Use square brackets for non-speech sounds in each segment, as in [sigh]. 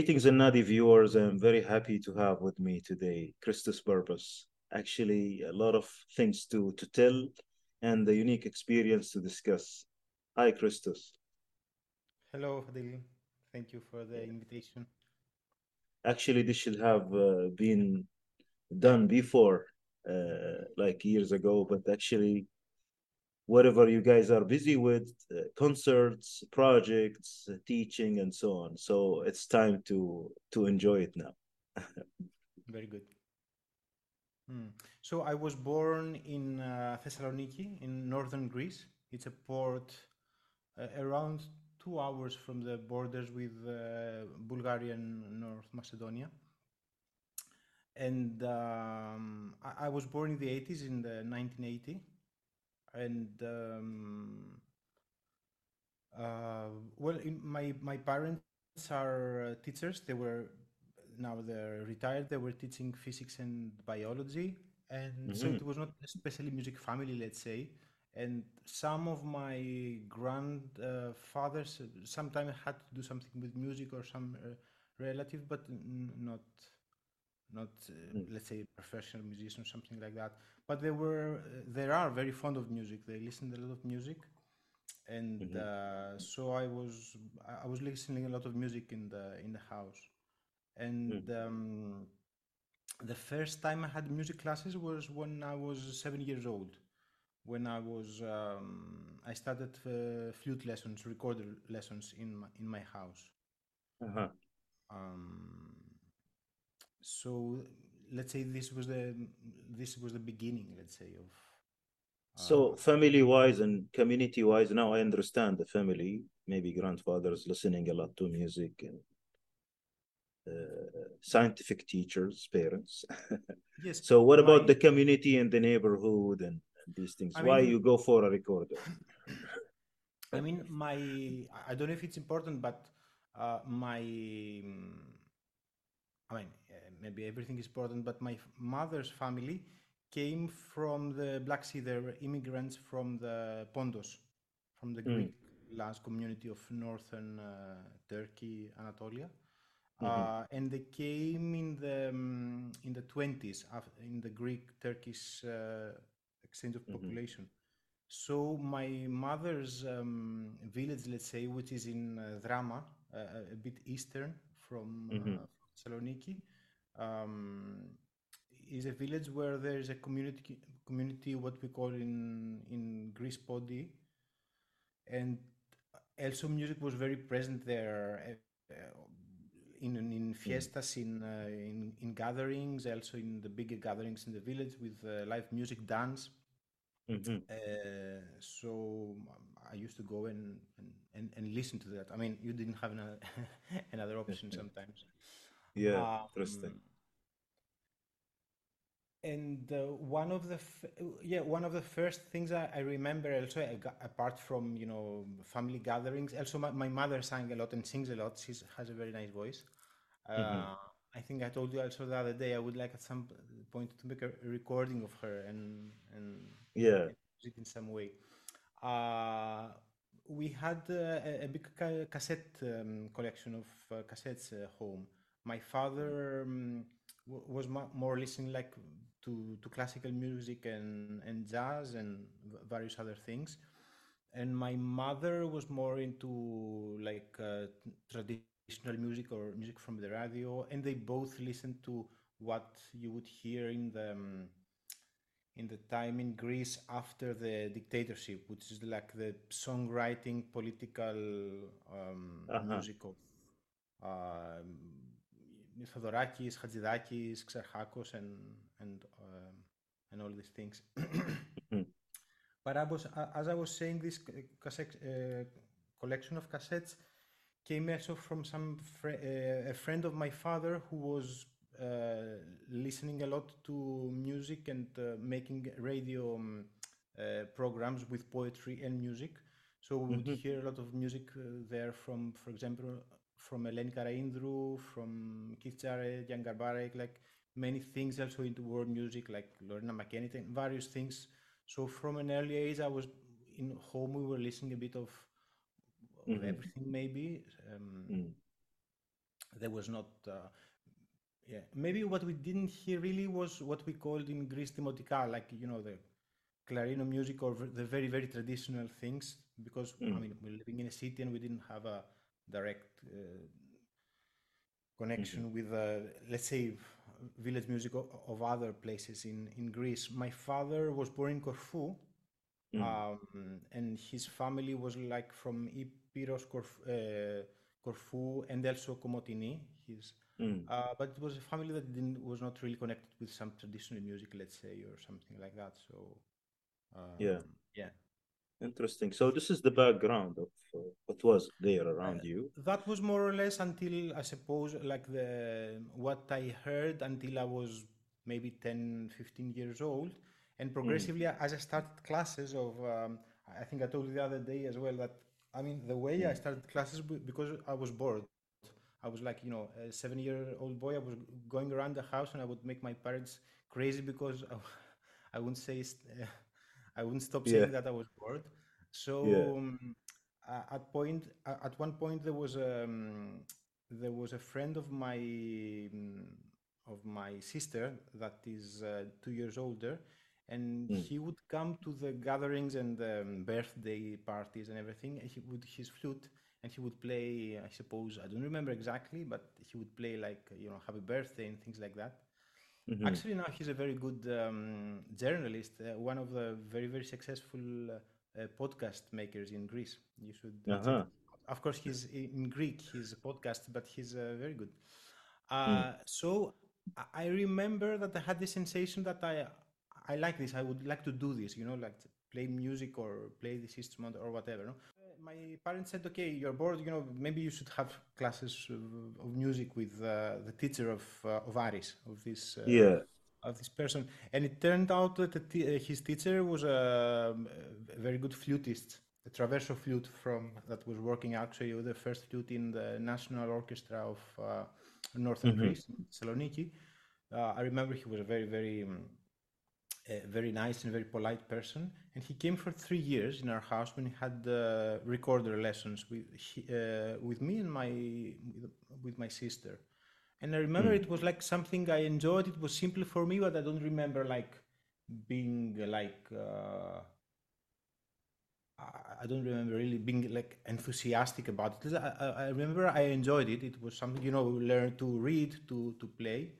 Greetings Alnadi viewers. I'm very happy to have with me today Christos Barbas. Actually, a lot of things to, to tell and the unique experience to discuss. Hi, Christos. Hello, Fadil. Thank you for the invitation. Actually, this should have uh, been done before, uh, like years ago, but actually, whatever you guys are busy with, uh, concerts, projects, uh, teaching, and so on. So it's time to to enjoy it now. [laughs] Very good. Hmm. So I was born in uh, Thessaloniki in northern Greece. It's a port uh, around two hours from the borders with uh, Bulgaria and North Macedonia. And um, I, I, was born in the 80s, in the 1980. And um, uh, well, my, my parents are teachers. They were now they're retired. They were teaching physics and biology, and mm-hmm. so it was not especially music family, let's say and some of my grandfathers uh, sometimes had to do something with music or some uh, relative, but n- not not uh, mm. let's say professional musician or something like that. But they were uh, they are very fond of music. They listened a lot of music, and mm-hmm. Uh, so I was I was listening a lot of music in the in the house, and. Mm. Um, the first time I had music classes was when I was seven years old when I was um, I started uh, flute lessons, recorder lessons in my, in my house. Uh-huh. Um, so let's say this was the this was the beginning. Let's say of. Uh, so family wise and community wise, now I understand the family. Maybe grandfathers listening a lot to music and uh, scientific teachers, parents. yes. [laughs] so what about the community and the neighborhood and these things? I Why mean, you go for a recorder? [coughs] I mean, my I don't know if it's important, but uh, my I mean, maybe everything is important, but my mother's family came from the Black Sea. They were immigrants from the Pontos, from the hmm. Greek last community of northern uh, Turkey, Anatolia. Mm-hmm. Uh, and they came in the um, in the 20s in the Greek Turkish uh, exchange of mm-hmm. population. So my mother's um, village, let's say, which is in uh, Drama, uh, a bit eastern from uh, mm-hmm. Thessaloniki, um, is a village where there is a community community what we call in in Greece podi, and also music was very present there. Uh, in in fiestas, in, uh, in in gatherings, also in the bigger gatherings in the village with uh, live music, dance. Mm-hmm. Uh, so I used to go and, and, and, listen to that. I mean, you didn't have another, [laughs] another option [laughs] sometimes. Yeah, um, interesting. And uh, one of the f- yeah one of the first things I, I remember also apart from you know family gatherings also my, my, mother sang a lot and sings a lot. She has a very nice voice. Uh, mm-hmm. I think I told you also the other day I would like at some point to make a recording of her and and yeah. in some way. Uh, we had uh, a, a, big ca- cassette um, collection of uh, cassettes uh, home. My father um, was more listening like to, to classical music and, and jazz and various other things and my mother was more into like uh, traditional music or music from the radio and they both listened to what you would hear in the um, in the time in Greece after the dictatorship, which is like the songwriting, political um, uh-huh. music of uh, Theodorakis, Hadzidakis, Xarchakos, and and and all these things. [clears throat] Mm-hmm. but I was, as I was saying, this cassette, uh, collection of cassettes came also from some fr- uh, a friend of my father who was uh, listening a lot to music and uh, making radio um, uh, programs with poetry and music. So we would mm-hmm. hear a lot of music there from, for example, from Eleni Karaindrou, from Keith Jarrett, Jan Garbarek, like many things also into world music, like Loreena McKennitt and various things. So from an early age, I was in home. We were listening a bit of, of mm-hmm. everything, maybe. Um, mm. there was not. Uh, yeah, maybe what we didn't hear really was what we called in Greece demotica, like you know the clarino music or the very very traditional things. Because Mm. I mean we're living in a city and we didn't have a direct uh, connection with, uh, let's say, village music of, of other places in, in Greece. My father was born in Corfu, Mm. um, and his family was like from Epirus, Corfu, uh, Corfu and also Komotini. His, Mm. uh, but it was a family that didn't, was not really connected with some traditional music, let's say, or something like that. So, um, Yeah. yeah. Interesting. So this is the background of uh, what was there Uh, around you. That was more or less until I suppose like the what I heard until I was maybe 10, 15 years old. And progressively as I started classes of um, I think I told you the other day as well that I mean the way I started classes because I was bored. I was like, you know, a seven year old boy. I was going around the house and I would make my parents crazy because I, [laughs] I wouldn't say, st- [laughs] I wouldn't stop Yeah. saying that I was bored. So Yeah. um, at point, at one point, there was um, there was a friend of my mm, of my sister that is uh, two years older, and Mm. he would come to the gatherings and um, birthday parties and everything. And he would his flute and he would play. I suppose I don't remember exactly, but he would play like you know happy birthday and things like that. Mhm. Actually, now he's a very good um, journalist, uh, one of the very, very successful uh, uh, podcast makers in Greece. You should uh, Uh-huh. Of course, he's in Greek, his podcast, but he's uh, very good. Uh, So I- remember that I had the sensation that I I like this. I would like to do this, you know, like to play music or play this instrument or whatever. No? My parents said, "Okay, you're bored. You know, maybe you should have classes of, of music with uh, the teacher of uh, of Aris, of this uh, Yeah. of this person." And it turned out that the t- uh, his teacher was a, a very good flutist, a traverso flute from that was working actually with the first flute in the national orchestra of uh, northern Mhm. Greece, Thessaloniki. Uh, I remember he was a very, very, um, a very nice and very polite person, and he came for three years in our house when he had uh, recorder lessons with he, uh, with me and my with, my sister. And I remember Mm. it was like something I enjoyed. It was simple for me, but I don't remember like being like. Uh, I- don't remember really being like enthusiastic about it. I, I, I remember I enjoyed it. It was something you know learn to read to to play.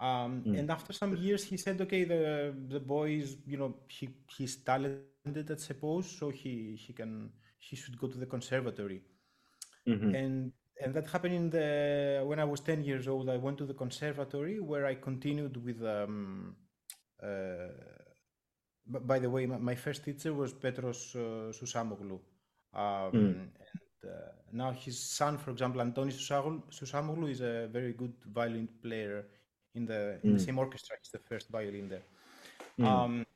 Um, Mm. And after some years, he said, "Okay, the the boy is you know he he's talented, I suppose, so he he can he should go to the conservatory." Mhm. and and that happened in the when I was 10 years old. I went to the conservatory where I continued with. Um, uh, by the way, my, my first teacher was Petros uh, Susamoglu. Um, Mm. And uh, now his son, for example, Antonis Susamoglu, is a very good violin player in the in the Mm. same orchestra. He's the first violin there. Mm. Um,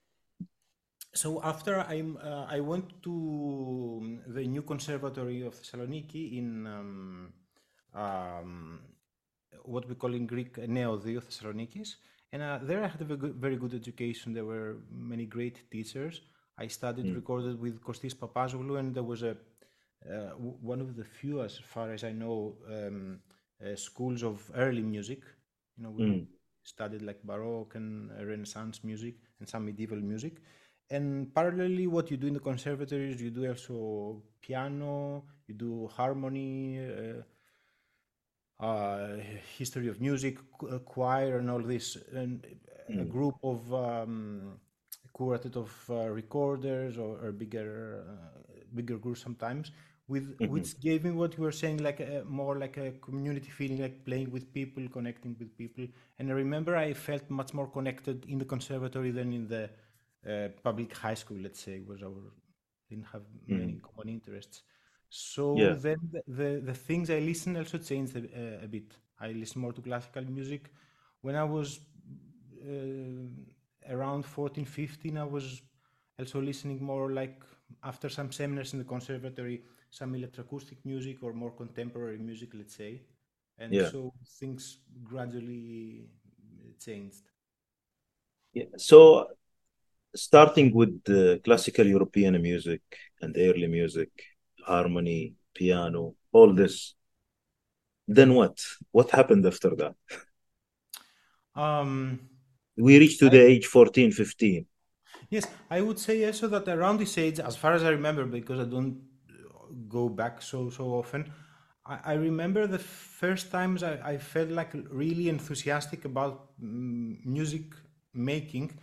so after I uh, I went to the new conservatory of Thessaloniki in um, um, what we call in Greek Neodio Thessalonikis, and uh, there I had a very good, very good education. There were many great teachers. I studied Mm. recorded with Kostis Papazoglou, and there was a uh, one of the few, as far as I know, um, uh, schools of early music. You know, we Mm. studied like Baroque and Renaissance music and some medieval music. And parallelly, what you do in the conservatories, you do also piano, you do harmony, uh, uh, history of music, uh, choir, and all this, and a Mm. group of um, quartet of uh, recorders or, or bigger, uh, bigger groups sometimes, with Mhm. which gave me what you were saying, like a, more like a community feeling, like playing with people, connecting with people. And I remember I felt much more connected in the conservatory than in the uh, public high school. Let's say was our didn't have many Mm. common interests. So Yeah. then the, the, the things I listen also changed a, a, a bit. I listen more to classical music. When I was uh, around 14, 15, I was also listening more like after some seminars in the conservatory, some electroacoustic music or more contemporary music, let's say. And Yeah. so things gradually changed. Yeah. So starting with the classical European music and early music, harmony, piano, all this. then what? What happened after that? Um, We reached to I, the age 14, 15. yes, I would say also that around this age, as far as I remember, because I don't go back so so often, I, I remember the first times I, I felt like really enthusiastic about mm, music making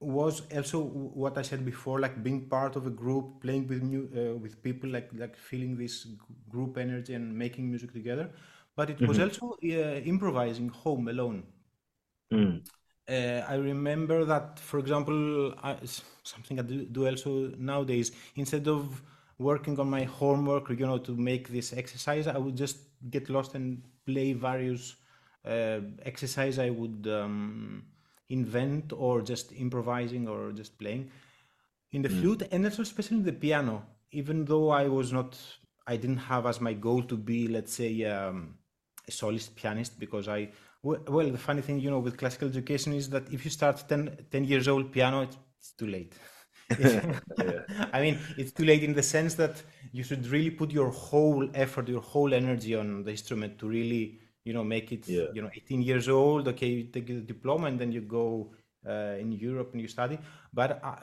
was also what I said before, like being part of a group, playing with new uh, with people, like like feeling this group energy and making music together. But it was Mhm. also uh, improvising home alone. Mm. Uh, I remember that, for example, I, something I do, do also nowadays, instead of working on my homework, you know, to make this exercise, I would just get lost and play various uh, exercise I would um, invent or just improvising or just playing in the Mm. flute and also especially the piano. Even though I was not, I didn't have as my goal to be, let's say, um, a soloist pianist because I well, the funny thing, you know, with classical education is that if you start 10, 10 years old piano, it's too late. [laughs] I mean, it's too late in the sense that you should really put your whole effort, your whole energy on the instrument to really, you know, make it, Yeah. you know, 18 years old. Okay, you take the diploma and then you go uh, in Europe and you study. But I,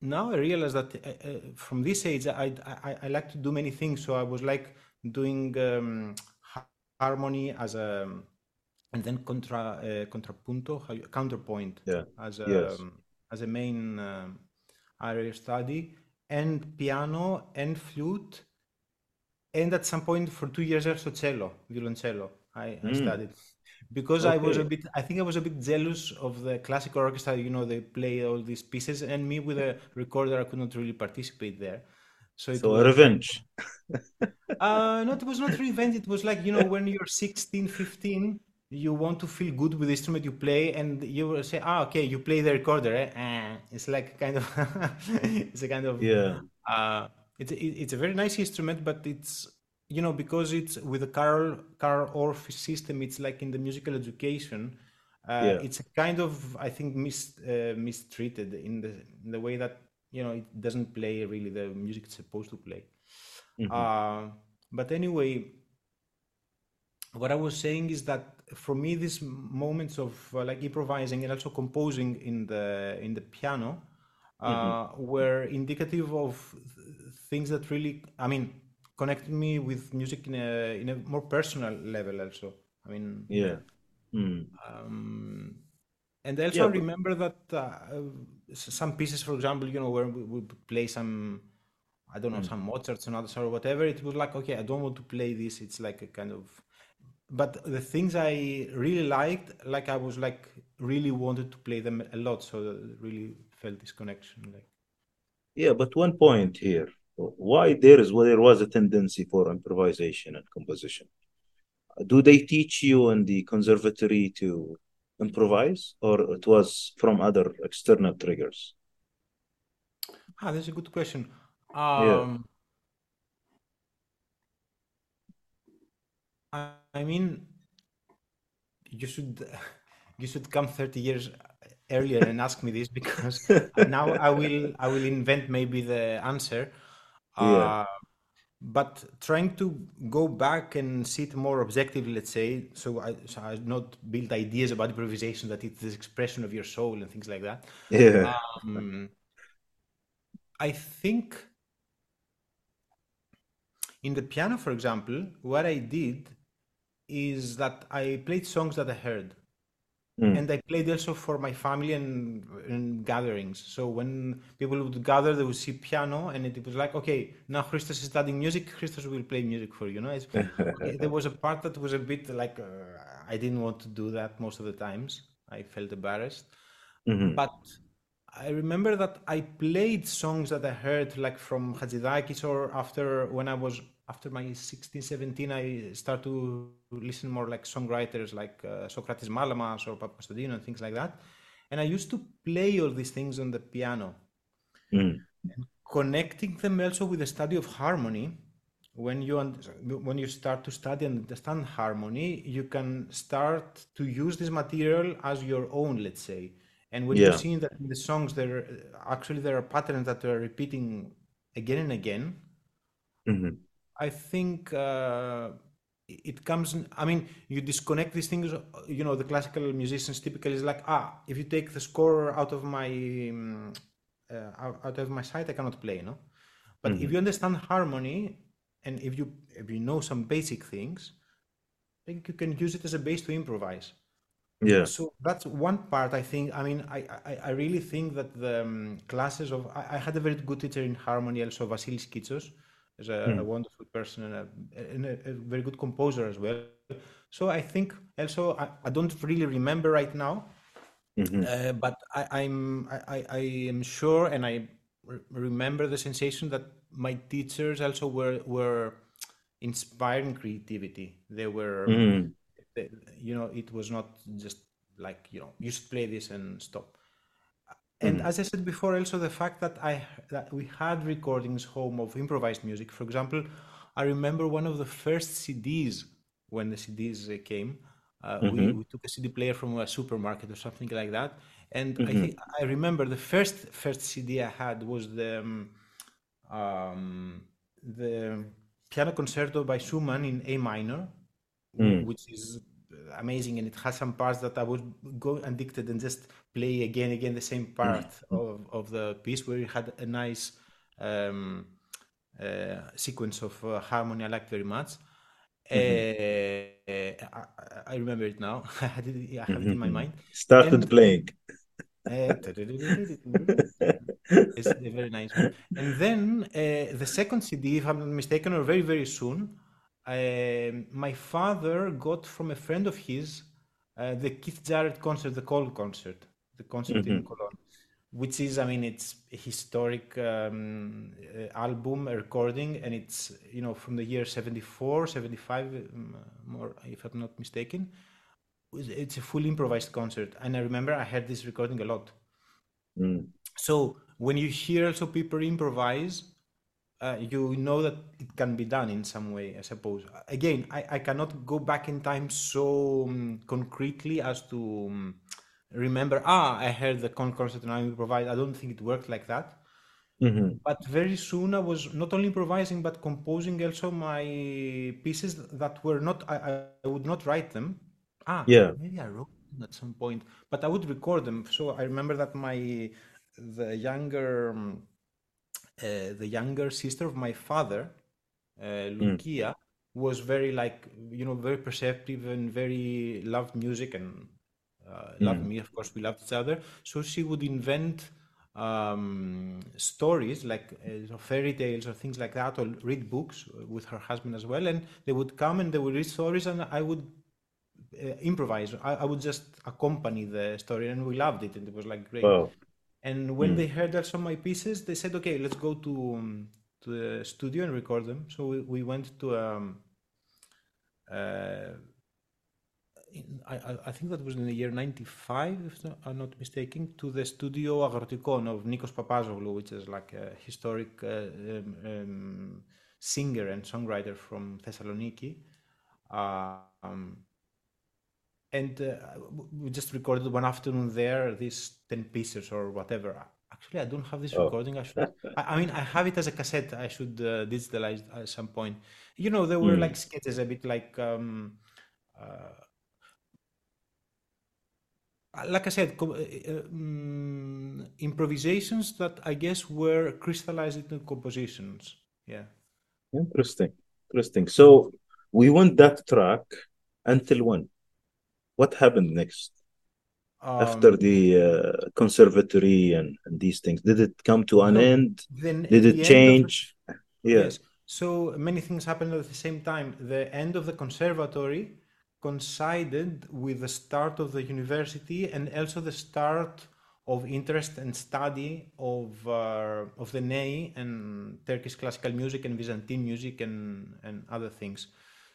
now I realize that uh, uh, from this age, I, I I like to do many things. So I was like doing um, harmony as a and then contra uh, contrapunto you, counterpoint Yeah. as Yes. a as a main um, area of study and piano and flute and at some point for two years also cello violoncello I, I Mm. studied because I was a bit I think I was a bit jealous of the classical orchestra you know they play all these pieces and me with a recorder I could not really participate there so it So was revenge. [laughs] uh, no, it was not revenge. It was like, you know, when you're 16, 15, you want to feel good with the instrument you play, and you will say, ah, okay, you play the recorder. Eh? It's like kind of, [laughs] it's a kind of, Yeah. uh, it's, it- it's a very nice instrument, but it's, you know, because it's with the Carl, Carl Orff system, it's like in the musical education, uh, Yeah. it's a kind of, I think, mis, uh, mistreated in the, in the way that, you know, it doesn't play really the music it's supposed to play. Mhm. Uh, but anyway, what I was saying is that for me, these moments of uh, like improvising and also composing in the in the piano uh, were indicative of th- things that really, I mean, connected me with music in a in a more personal level. Also, I mean, Yeah. Mm. um, and also Yeah. I But, remember that uh, some pieces, for example, you know, where we would play some, I don't know, mm. some Mozarts and others or whatever, it was like, okay, I don't want to play this. It's like a kind of, but the things I really liked, like I was like really wanted to play them a lot, so I really felt this connection. Like, Yeah, but one point here. Why there is well, there was a tendency for improvisation and composition. Do they teach you in the conservatory to improvise, or it was from other external triggers? ah, that's a good question. Yeah. Um, I, I mean, you should you should come 30 years earlier and ask me this because [laughs] now I will I will invent maybe the answer. Yeah. Uh, but trying to go back and see it more objectively, let's say, so I so I not build ideas about improvisation that it's the expression of your soul and things like that. Yeah. Um, I think in the piano, for example, what I did is that I played songs that I heard Mm. and I played also for my family and in gatherings. So when people would gather, they would see piano, and it was like, okay, now Christos is studying music. Christos will play music for you. No, it's, okay, there was a part that was a bit like uh, I didn't want to do that most of the times. I felt embarrassed, Mhm. but I remember that I played songs that I heard like from Hadzidakis or after when I was after my 16, 17, I start to listen more like songwriters like uh, Socrates Malamas or Papakonstantinou and things like that. And I used to play all these things on the piano, Mm. connecting them also with the study of harmony. When you when you start to study and understand harmony, you can start to use this material as your own, let's say. And when you Yeah. see that in the songs, there actually there are patterns that are repeating again and again. Mhm. I think uh, it comes. I mean, you disconnect these things. You know, the classical musicians typically is like, ah, if you take the score out of my um, uh, out, of my sight, I cannot play. No, but if hmm you understand harmony and if you if you know some basic things, I think you can use it as a base to improvise. Yeah. So that's one part. I think. I mean, I I, I really think that the um, classes of I, I had a very good teacher in harmony, also Vasilis Kitsos, is a, a Mm. wonderful person and, a, and a, a very good composer as well. So I think also I, I don't really remember right now, hmm uh, but I, I'm I, I am sure and I re- remember the sensation that my teachers also were were inspiring creativity. They were mm they, you know it was not just like you know you should play this and stop and mm. as i said before also the fact that i that we had recordings home of improvised music. For example i remember one of the first cds when the cds uh, came uh, we, hmm we took a cd player from a supermarket or something like that. And i hmm think i remember the first first cd i had was the um, um, the piano concerto by schumann in a minor mm. which is amazing and it has some parts that I would go addicted and just play again again the same part of, of the piece where it had a nice um, uh, sequence of uh, harmony I liked very much. Uh, hmm I, I remember it now. [laughs] I had it, I have it in my hmm mind. Started And playing. uh, it's a very nice one. And then uh, the second CD, if I'm not mistaken, or very, very soon, um my father got from a friend of his uh, the Keith Jarrett concert, the Köln concert, the concert in hmm Cologne, which is, I mean, it's a historic um, uh, album, a recording, and it's, you know, from the year 74, 75, um, more, if I'm not mistaken. It's a fully improvised concert. And I remember I heard this recording a lot. mm So when you hear also people improvise, uh, you know that it can be done in some way, I suppose. Again, I, I cannot go back in time so um, concretely as to um, remember, ah, I heard the con concert and I improvise. I don't think it worked like that. hmm But very soon I was not only improvising but composing also my pieces that were not, I, I would not write them. Ah, Yeah. maybe I wrote them at some point, but I would record them. So I remember that my, the younger, um, the younger sister of my father, uh, mm Lucia, was very like, you know, very perceptive and very loved music and uh, loved mm me. Of course, we loved each other. So she would invent um, stories like uh, fairy tales or things like that, or read books with her husband as well. And they would come and they would read stories, and I would uh, improvise. I, I would just accompany the story, and we loved it, and it was like great. Wow. And when mm they heard also my pieces, they said, "Okay, let's go to um, to the studio and record them." So we, we went to um, uh, in, I, I think that was in the year 95, if not, I'm not mistaken, to the studio Agrotikon of Nikos Papazoglou, which is like a historic uh, um, um, singer and songwriter from Thessaloniki. Um, and uh, we just recorded one afternoon there, these 10 pieces or whatever. Actually, I don't have this Oh. recording. I should, I, I mean, I have it as a cassette. I should uh, digitalize at some point. You know, there were mm like sketches a bit like, um, uh, like I said, mm, improvisations that I guess were crystallized into compositions. Yeah. Interesting. Interesting. So we want that track until when? What happened next after Um, the uh, conservatory and, and these things? Did it come to an no, end? then Did it end of the, change? Yeah. yes. So many things happened at the same time. The end of the conservatory coincided with the start of the university and also the start of interest and study of uh, of the Ney and Turkish classical music and Byzantine music and and other things.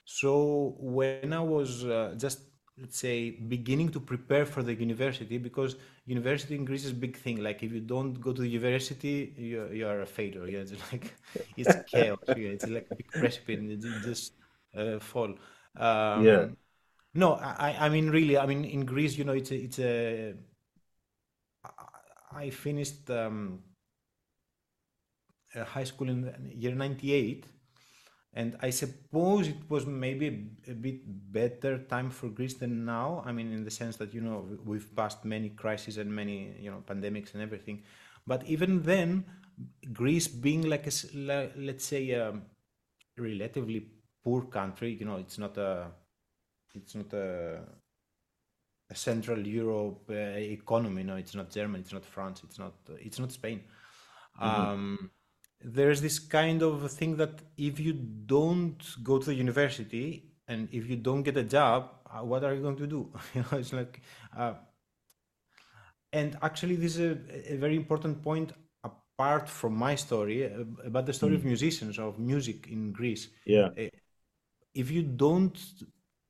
So when I was uh, just let's say beginning to prepare for the university because university in Greece is a big thing. Like if you don't go to the university, you you are a failure. Yeah, it's like [laughs] it's chaos. Yeah, it's like a big precipice and you just uh, fall. Yeah. Um, no, I, I mean really. I mean in Greece, you know, it's a, it's a. I finished um, high school in year '98, and I suppose it was maybe a, bit better time for Greece than now. I mean, in the sense that you know we've passed many crises and many you know pandemics and everything, but even then, Greece being like a let's say a relatively poor country, you know, it's not a it's not a, a Central Europe uh, economy. No, it's not Germany. It's not France. It's not. It's not Spain. Mm-hmm. Um, there's this kind of thing that if you don't go to the university and if you don't get a job, uh, what are you going to do? [laughs] you know, it's like, uh, and actually, this is a, a, very important point apart from my story uh, about the story mm. of musicians of music in Greece. Yeah, uh, if you don't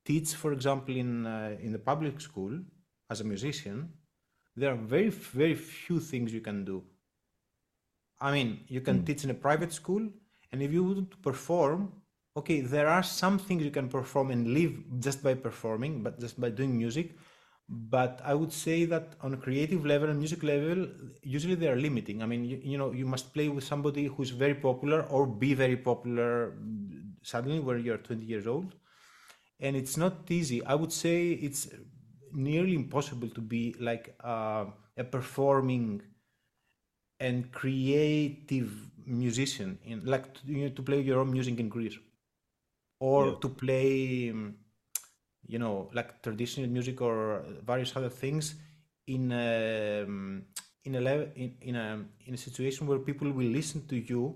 teach, for example, in uh, in the public school as a musician, there are very very few things you can do I mean, you can mm. teach in a private school, and if you to perform, okay, there are some things you can perform and live just by performing, but just by doing music. But I would say that on a creative level and music level, usually they are limiting. I mean, you, you know, you must play with somebody who's very popular or be very popular suddenly when you're 20 years old. And it's not easy. I would say it's nearly impossible to be like uh, a performing and creative musician in like you know, to play your own music in Greece. Or yeah. to play um, you know like traditional music or various other things in a um, in a level in, in a in a situation where people will listen to you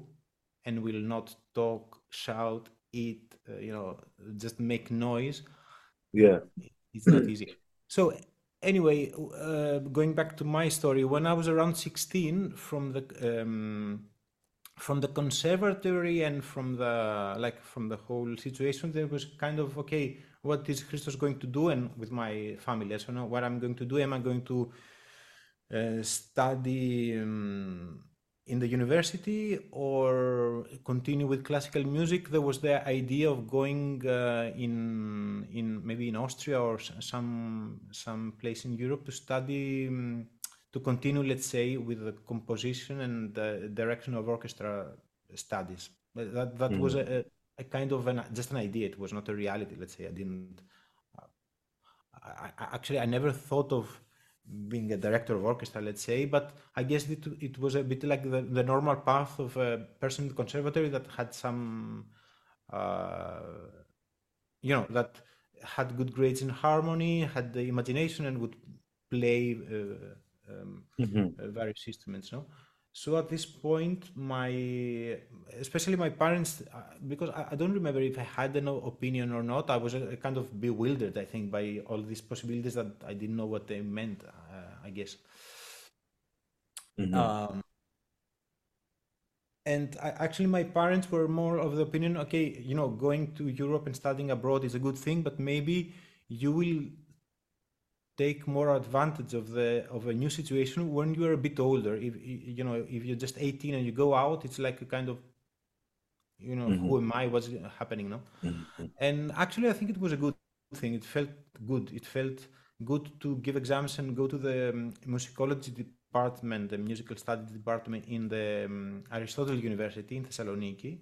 and will not talk shout eat uh, you know just make noise. Yeah. It's not easy. So anyway, uh, going back to my story, when I was around 16, from the um, from the conservatory and from the like from the whole situation, there was kind of okay, what is Christos going to do? And with my family, I don't know what I'm going to do. Am I going to uh, study um, in the university or continue with classical music? There was the idea of going uh, in in maybe in austria or some some place in europe to study um, to continue let's say with the composition and the direction of orchestra studies. But that that mm. was a, a, kind of an just an idea. It was not a reality let's say. I didn't uh, I, I, actually i never thought of being a director of orchestra, let's say, but I guess it, it was a bit like the, the normal path of a person in the conservatory that had some, uh, you know, that had good grades in harmony, had the imagination, and would play uh, um, mm-hmm. various instruments. No, so at this point, my especially my parents, uh, because I, I, don't remember if I had an opinion or not. I was uh, kind of bewildered, I think, by all these possibilities that I didn't know what they meant. Uh, I guess. Mm-hmm. Um, and I, actually, my parents were more of the opinion, okay, you know, going to Europe and studying abroad is a good thing, but maybe you will take more advantage of the of a new situation when you're a bit older if you know if you're just 18 and you go out it's like a kind of you know mm-hmm. who am i what's happening now mm-hmm. and actually i think it was a good thing it felt good it felt good to give exams and go to the um, musicology department the musical studies department in the um, aristotle university in thessaloniki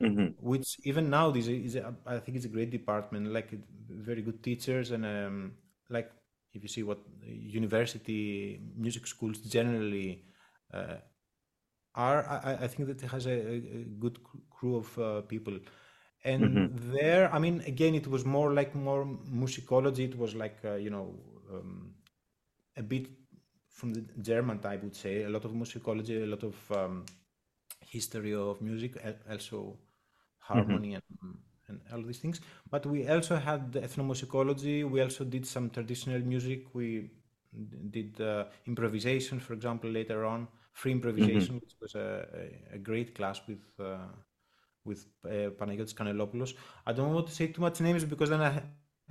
mm-hmm. which even now is, is a, I think it's a great department like very good teachers and um, like if you see what university music schools generally uh, are, I, I, think that it has a, a good crew of uh, people. And mm-hmm. there, I mean, again, it was more like more musicology. It was like, uh, you know, um, a bit from the German type, I would say. A lot of musicology, a lot of um, history of music, also harmony mm-hmm. and and all these things. But we also had the ethnomusicology. We also did some traditional music. We did uh, improvisation, for example, later on, free improvisation, mm-hmm. which was a, a, a, great class with uh, with uh, Panagiotis Kanelopoulos. I don't want to say too much names because then I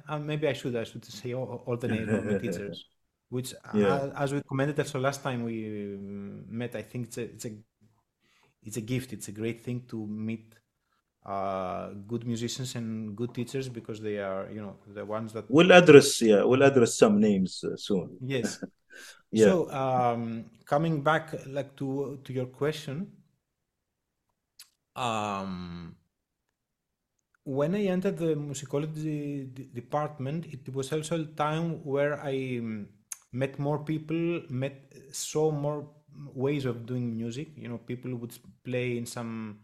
uh, maybe I should I should say all, all the names of the teachers. [laughs] Which, yeah. uh, as we commented also last time we met, I think it's a, it's a it's a gift. It's a great thing to meet uh, good musicians and good teachers because they are you know the ones that we'll address yeah we'll address some names uh, soon [laughs] yes [laughs] yeah. so um, coming back like to to your question um when I entered the musicology d- department, it was also a time where I um, met more people, met saw more ways of doing music. You know, people would play in some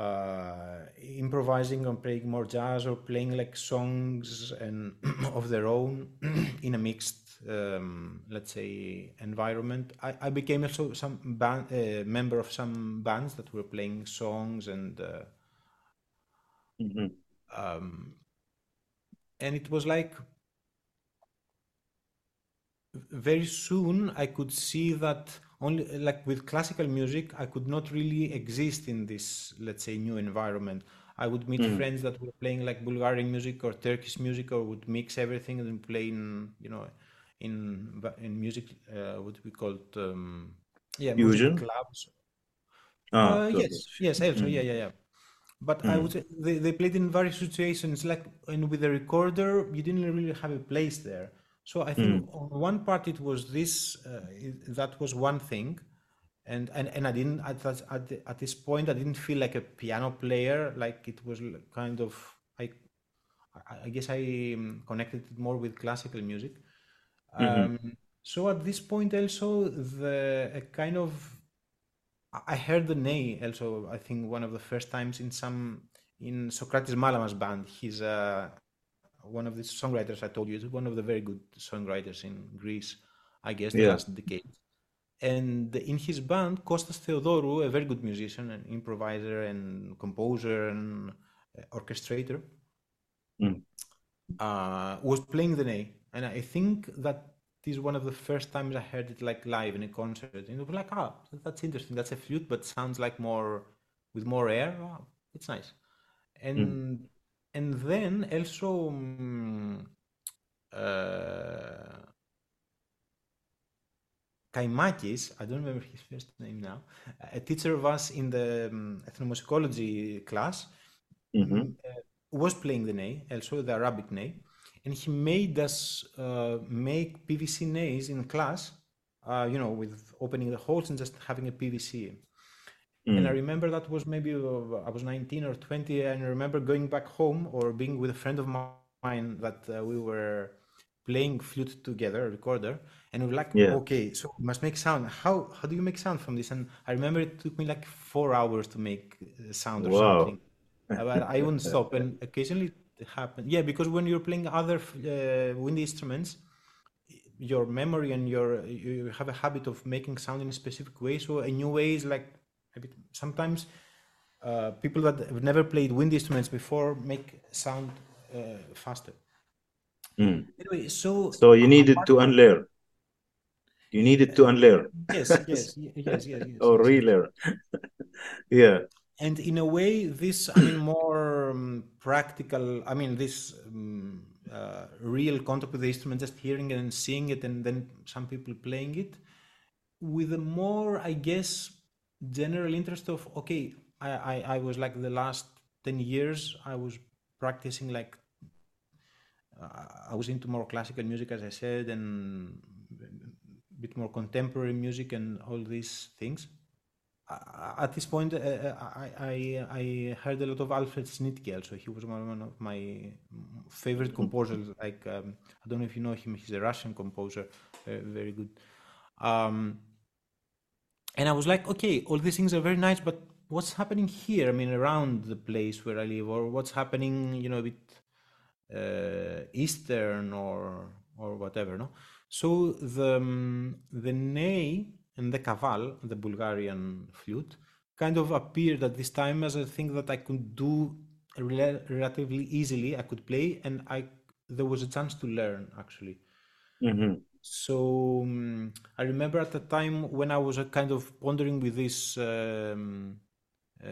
uh, improvising or playing more jazz or playing like songs and [clears throat] of their own [clears throat] in a mixed, um, let's say, environment. I, I became also some band uh, member of some bands that were playing songs and. Uh, hmm um, and it was like very soon I could see that only like with classical music I could not really exist in this let's say new environment. I would meet Mm. friends that were playing like Bulgarian music or Turkish music or would mix everything and play in you know in in music uh, what we called um, yeah music Fusion? clubs Ah, uh, yes, yes, also, yeah, mm. yeah, yeah. But I would Mm. say they, they played in various situations, like, and with the recorder, you didn't really have a place there. So I think Mm. on one part it was this, uh, it- that was one thing, and and and I didn't at that, at the, at this point I didn't feel like a piano player, like it was kind of I I guess I um, connected it more with classical music. hmm Um, so at this point also the a kind of I heard the Ney also. I think one of the first times in some in Socrates Malamas band. He's uh, one of the songwriters I told you. is one of the very good songwriters in Greece, I guess, the Yeah. last decade. And in his band, Kostas Theodorou, a very good musician, and improviser and composer and uh, orchestrator, Mm. uh, was playing the Ney. And I think that this is one of the first times I heard it like live in a concert. And it was like, ah, that's interesting. That's a flute, but sounds like more with more air. Oh, it's nice. And Mm. And then also um, uh, Kaimakis, I don't remember his first name now, a teacher of us in the um, ethnomusicology class hmm mm, uh, was playing the ney, also the Arabic ney, and he made us uh, make PVC neys in class, uh, you know, with opening the holes and just having a PVC. And I Mm. remember that was maybe uh, I was 19 or 20, and I remember going back home or being with a friend of mine that uh, we were playing flute together, a recorder, and we were like, Yeah. okay, so we must make sound. How how do you make sound from this? And I remember it took me like four hours to make uh, sound or Wow. something. Uh, But I wouldn't stop, and [laughs] occasionally it happened. Yeah, because when you're playing other uh, wind instruments, your memory and your you have a habit of making sound in a specific way. So a new way is like a bit, sometimes uh, people that have never played wind instruments before make sound uh, faster. Mm. Anyway, so So you needed to unlearn. You needed to unlearn yes, [laughs] yes, yes, yes, yes, or relearn. [laughs] Yeah. And in a way, this, I mean, more um, practical, I mean, this um, uh, real contact with the instrument, just hearing it and seeing it, and then some people playing it, with a more, I guess, general interest of, okay, I, I, I was like the last 10 years, I was practicing like, uh, I was into more classical music, as I said, and a bit more contemporary music and all these things uh, at this point, uh, uh, I, I I heard a lot of Alfred Schnittke also. He was one of my favorite composers. Like um, I don't know if you know him. He's a Russian composer, uh, very good. Um, and I was like, okay, all these things are very nice, but what's happening here? I mean, around the place where I live, or what's happening, you know, a bit uh, eastern or or whatever, no? So the um, the ney and the kaval, the Bulgarian flute, kind of appeared at this time as a thing that I could do rela- relatively easily. I could play, and I there was a chance to learn actually. hmm So um, I remember at the time when I was uh, kind of pondering with this um, uh,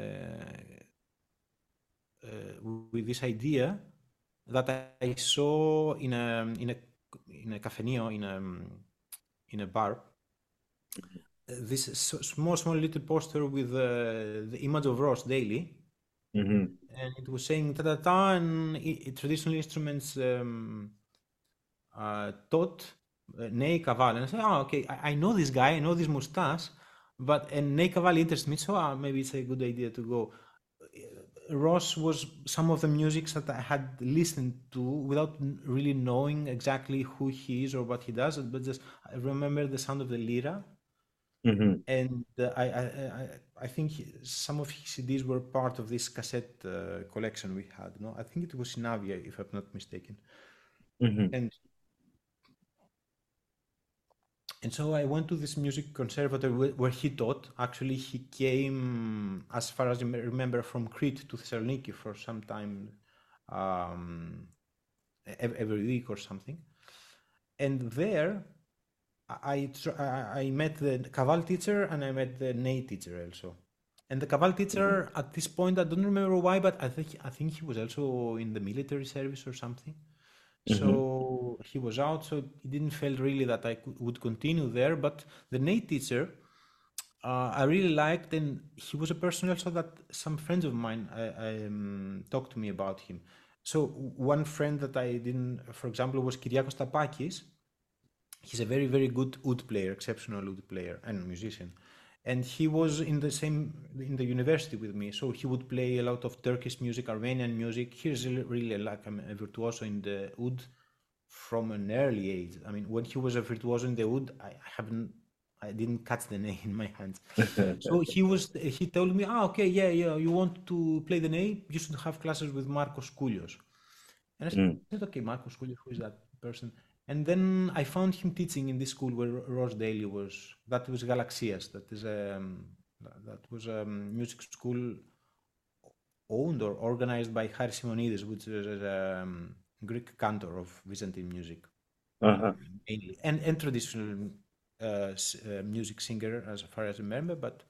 uh, with this idea that I saw in a in a in a cafenio in a in a bar this small small little poster with uh, the image of Ross Daly. Hmm and it was saying ta ta ta and i- i- traditional instruments um, uh, taught Ney Kaval and I said oh okay I, I know this guy I know this mustache but and Ney Kaval interests me so uh, maybe it's a good idea to go. Ross was some of the music that I had listened to without really knowing exactly who he is or what he does, but just I remember the sound of the lira, hmm and uh, I, I I I think he- some of his CDs were part of this cassette uh, collection we had. No, I think it was in Avia, if I'm not mistaken, hmm and and so I went to this music conservatory where, he taught. Actually, he came, as far as I remember, from Crete to Thessaloniki for some time, um, every week or something. And there, I I tr- I I met the Kaval teacher and I met the Ney teacher also. And the Kaval teacher, at this point, I don't remember why, but I think I think he was also in the military service or something. hmm So he was out, so it didn't feel really that I could, would continue there. But the Ney teacher, uh, I really liked, and he was a person also that some friends of mine I, I, um, talked to me about him. So one friend that I didn't, for example, was Kyriakos Tapakis. He's a very, very good oud player, exceptional oud player and musician. And he was in the same in the university with me, so he would play a lot of Turkish music, Armenian music. He's really really like a virtuoso in the oud from an early age. I mean, when he was a virtuoso in the oud, I I haven't, I didn't catch the [laughs] ney in my hands. [laughs] So he was, he told me, ah, okay, yeah, yeah, you want to play the ney, you should have classes with Marcos Koulios. And I Mm. said, okay, Marcos Koulios, who is that person? And then I found him teaching in this school where Ross Daly was. That was Galaxias. That is um, that that was a music school owned or organized by Haris Simonides, which is a um, Greek cantor of Byzantine music Uh-huh. mainly, and, and traditional uh, uh, music singer as far as I remember. But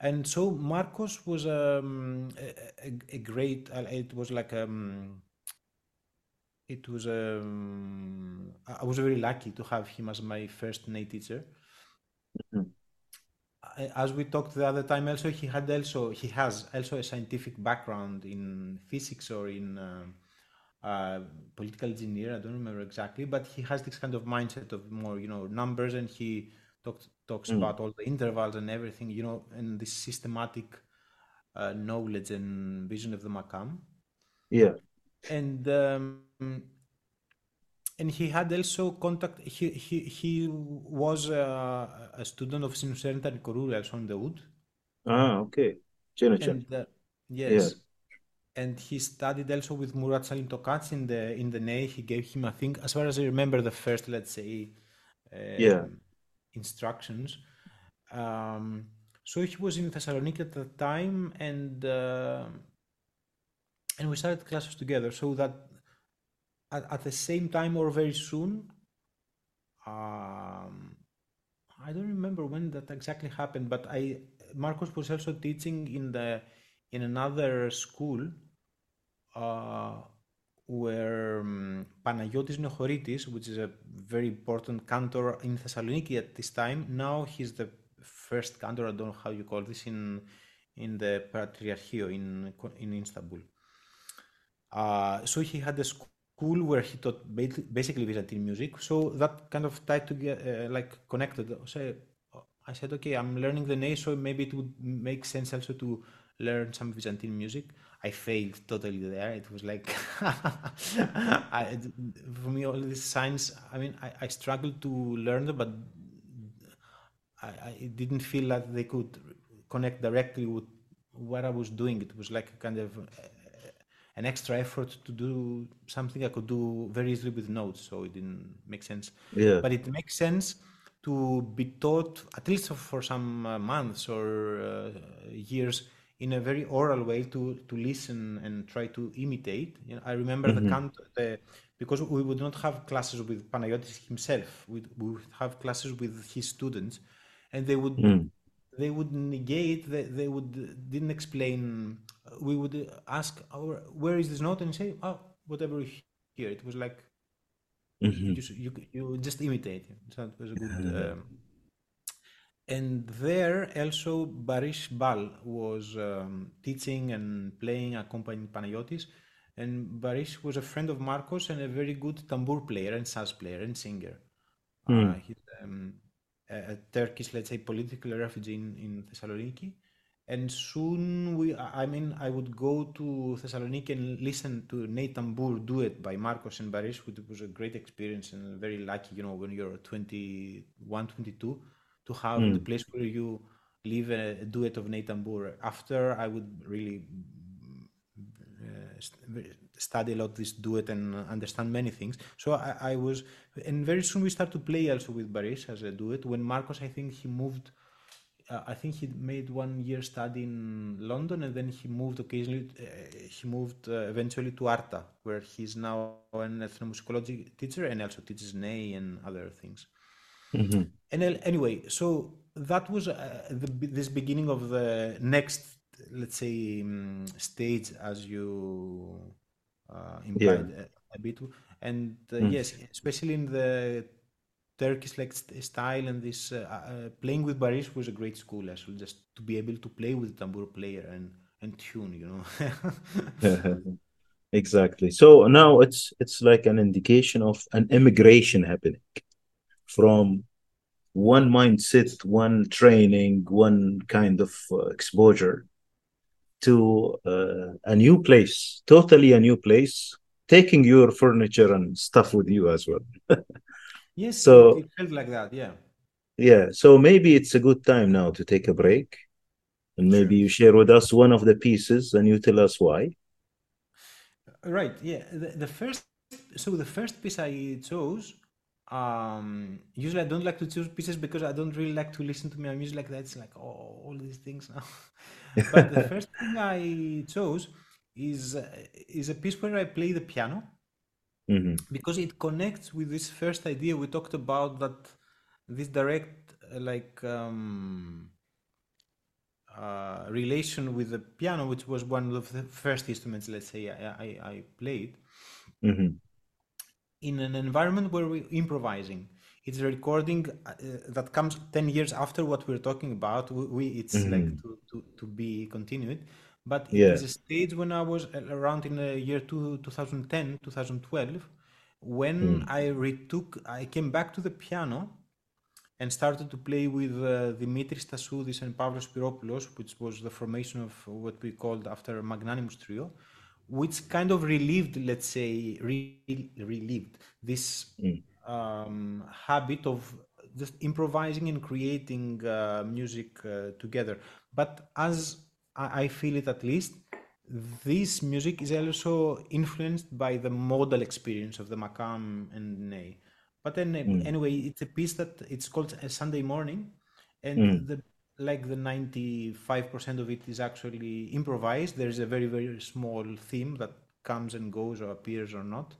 and so Marcos was um, a, a, great. uh, It was like um, it was um, I was very lucky to have him as my first native teacher. Mhm. As we talked the other time, also he had also he has also a scientific background in physics or in um, uh, political engineer. I don't remember exactly, but he has this kind of mindset of more you know numbers, and he talks talks Mm. about all the intervals and everything, you know, and this systematic uh, knowledge and vision of the Makam Yeah. and um, and he had also contact. He he he was uh, a student of Sinuserinta Nikorou also on the oud, Ah, okay. And uh, yes, and he studied also with Murat Salim Tokac in the in the ney. He gave him, I think, as far as I remember, the first, let's say, Yeah. um, instructions. Um, so he was in Thessaloniki at the time, and uh, and we started classes together. So that at, at the same time or very soon, um, I don't remember when that exactly happened, but I Marcos was also teaching in the in another school uh, where um, Panagiotis which is a very important cantor in Thessaloniki at this time, now he's the first cantor. I don't know how you call this in in the Patriarchio in in Istanbul. Uh, so he had a school where he taught basically Byzantine music. So that kind of tied together, uh, like connected. So I said, okay, I'm learning the ney, so maybe it would make sense also to learn some Byzantine music. I failed totally there. It was like, [laughs] I, for me, all these signs. I mean, I, I struggled to learn them, but I, I didn't feel that they could connect directly with what I was doing. It was like a kind of uh, an extra effort to do something I could do very easily with notes, so it didn't make sense. Yeah. But it makes sense to be taught, at least for some uh, months or uh, years, in a very oral way to to listen and try to imitate. You know, I remember the Mhm. cant the because we would not have classes with Panayotis himself. We we would have classes with his students, and they would Mm. they would negate. They, they would didn't explain. We would ask, our, "Where is this note?" and say, "Oh, whatever you hear." It was like Mhm. you, you you just imitate. So it was a good. Um, and there also Baris Bal was um, teaching and playing, accompanying Panagiotis. And Baris was a friend of Marcos and a very good tambour player and saz player and singer. Hmm. Uh, he's um, a, a Turkish, let's say, political refugee in, in Thessaloniki. and soon we i mean i would go to thessaloniki and listen to ney tambour do it by marcos and baris which was a great experience and very lucky you know when you're 21 22 to have Mm. the place where you live a, a duet of ney tambour after i would really uh, study a lot this duet and understand many things so I, I was and very soon we start to play also with baris as a duet when marcos i think he moved uh, I think he made one year study in London, and then he moved occasionally. Uh, he moved uh, eventually to Arta, where he's now an ethnomusicology teacher and also teaches Ney and other things. Mhm. And anyway, so that was uh, the, this beginning of the next, let's say, um, stage, as you uh, implied a, a bit. And uh, Mm. yes, especially in the Turkish like style and this uh, uh, playing with Baris was a great school as well, just to be able to play with tambour player and and tune, you know. [laughs] Exactly. So now it's it's like an indication of an immigration happening from one mindset, one training, one kind of uh, exposure to uh, a new place, totally a new place, taking your furniture and stuff with you as well. [laughs] yes, So- it, felt like that, yeah. Yeah, so maybe it's a good time now to take a break, and maybe Sure. you share with us one of the pieces and you tell us why. Right, yeah. The, the first, so the first piece I chose, um, usually I don't like to choose pieces because I don't really like to listen to my music like that. It's like, oh, all these things now. [laughs] but the first thing I chose is uh, is a piece where I play the piano Mhm. because it connects with this first idea we talked about that this direct uh, like um, uh, relation with the piano, which was one of the first instruments, let's say, I, I, I played Mhm. In an environment where we're improvising. It's a recording uh, that comes 10 years after what we're talking about. We, we it's like Mhm. to, to, to be continued. But Yeah. it is a stage when I was around in the year two, 2010, 2012, when Mm. I retook, I came back to the piano and started to play with uh, Dimitris Tassoudis and Pavlos Spiropoulos, which was the formation of what we called after Magnanimous Trio, which kind of relieved, let's say, re- relieved this Mm. um, habit of just improvising and creating uh, music uh, together. But as I, I feel it at least, this music is also influenced by the modal experience of the Makam and Ney. But then, Mm. anyway, it's a piece that it's called a Sunday morning, and Mm. the like the 95% of it is actually improvised. There is a very, very small theme that comes and goes or appears or not.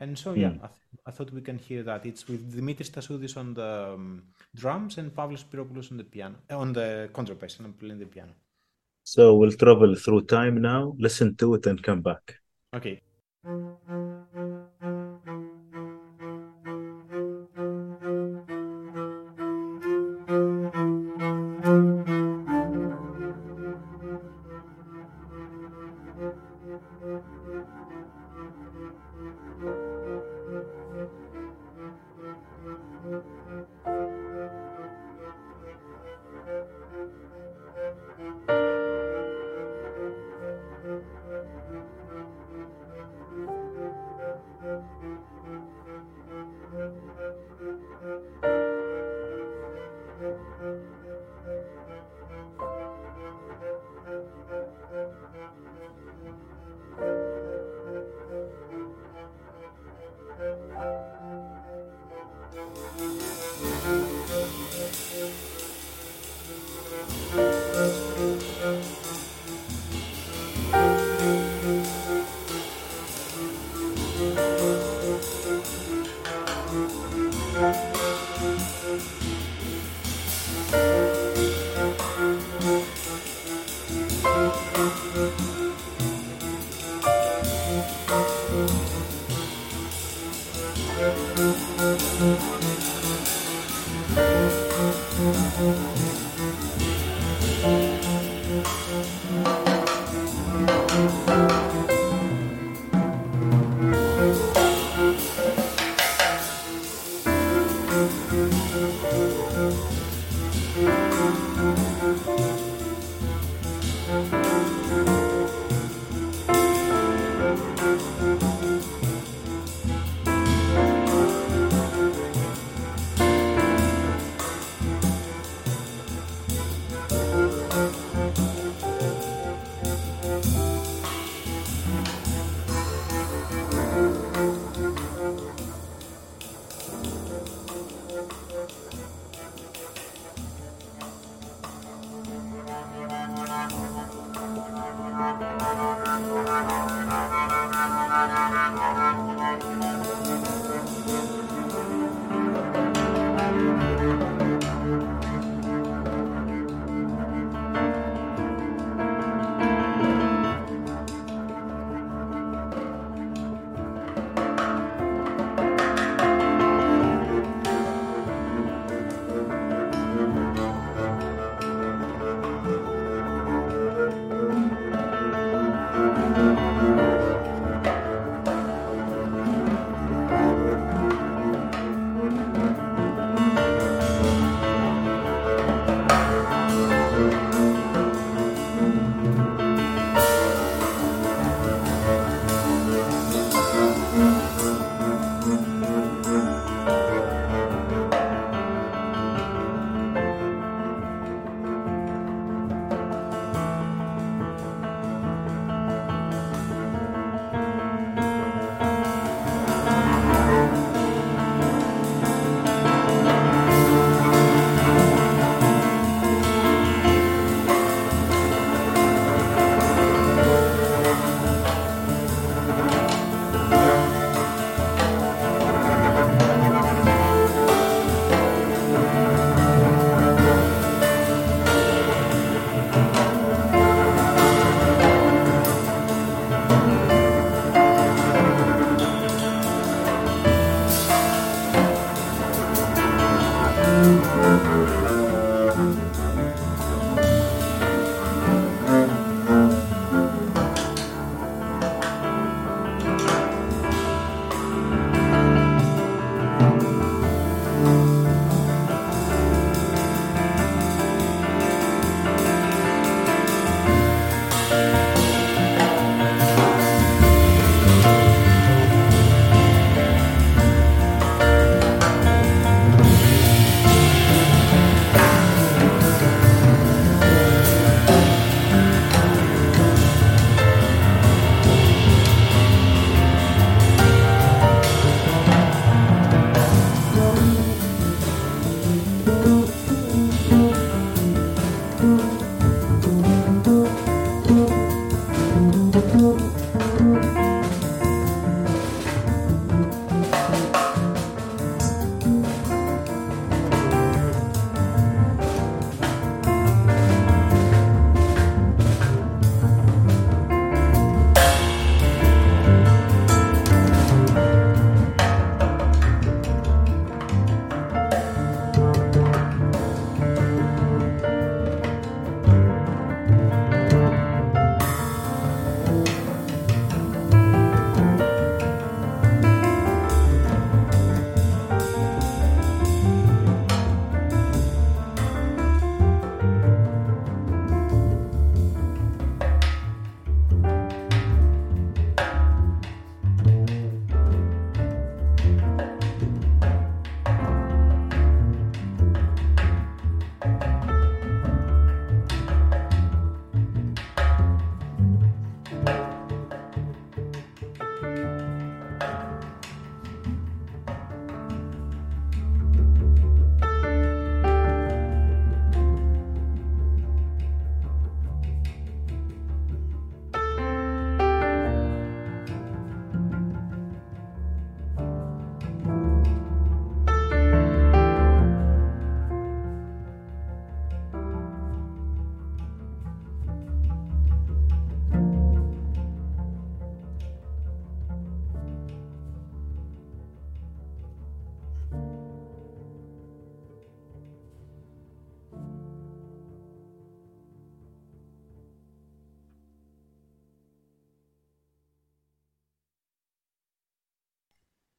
And so, yeah, Mm. I, th- I thought we can hear that. It's with Dimitris Tassoudis on the um, drums and Pavlos Spiropoulos on the piano, uh, on the contrabass, and I'm playing the piano. So we'll travel through time now, listen to it, and come back. Okay.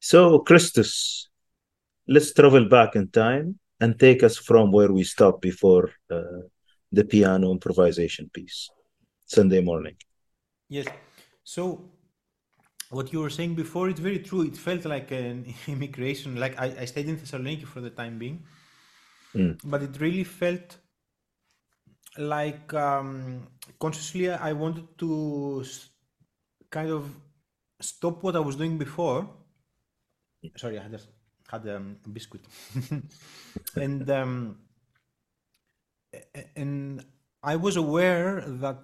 So, Christos, let's travel back in time and take us from where we stopped before uh, the piano improvisation piece, Sunday morning. Yes. So, what you were saying before, it's very true. It felt like an [laughs] immigration. Like I, I stayed in Thessaloniki for the time being, Mm. but it really felt like um, consciously I wanted to kind of stop what I was doing before. Sorry, I just had um, a biscuit, [laughs] and um, and I was aware that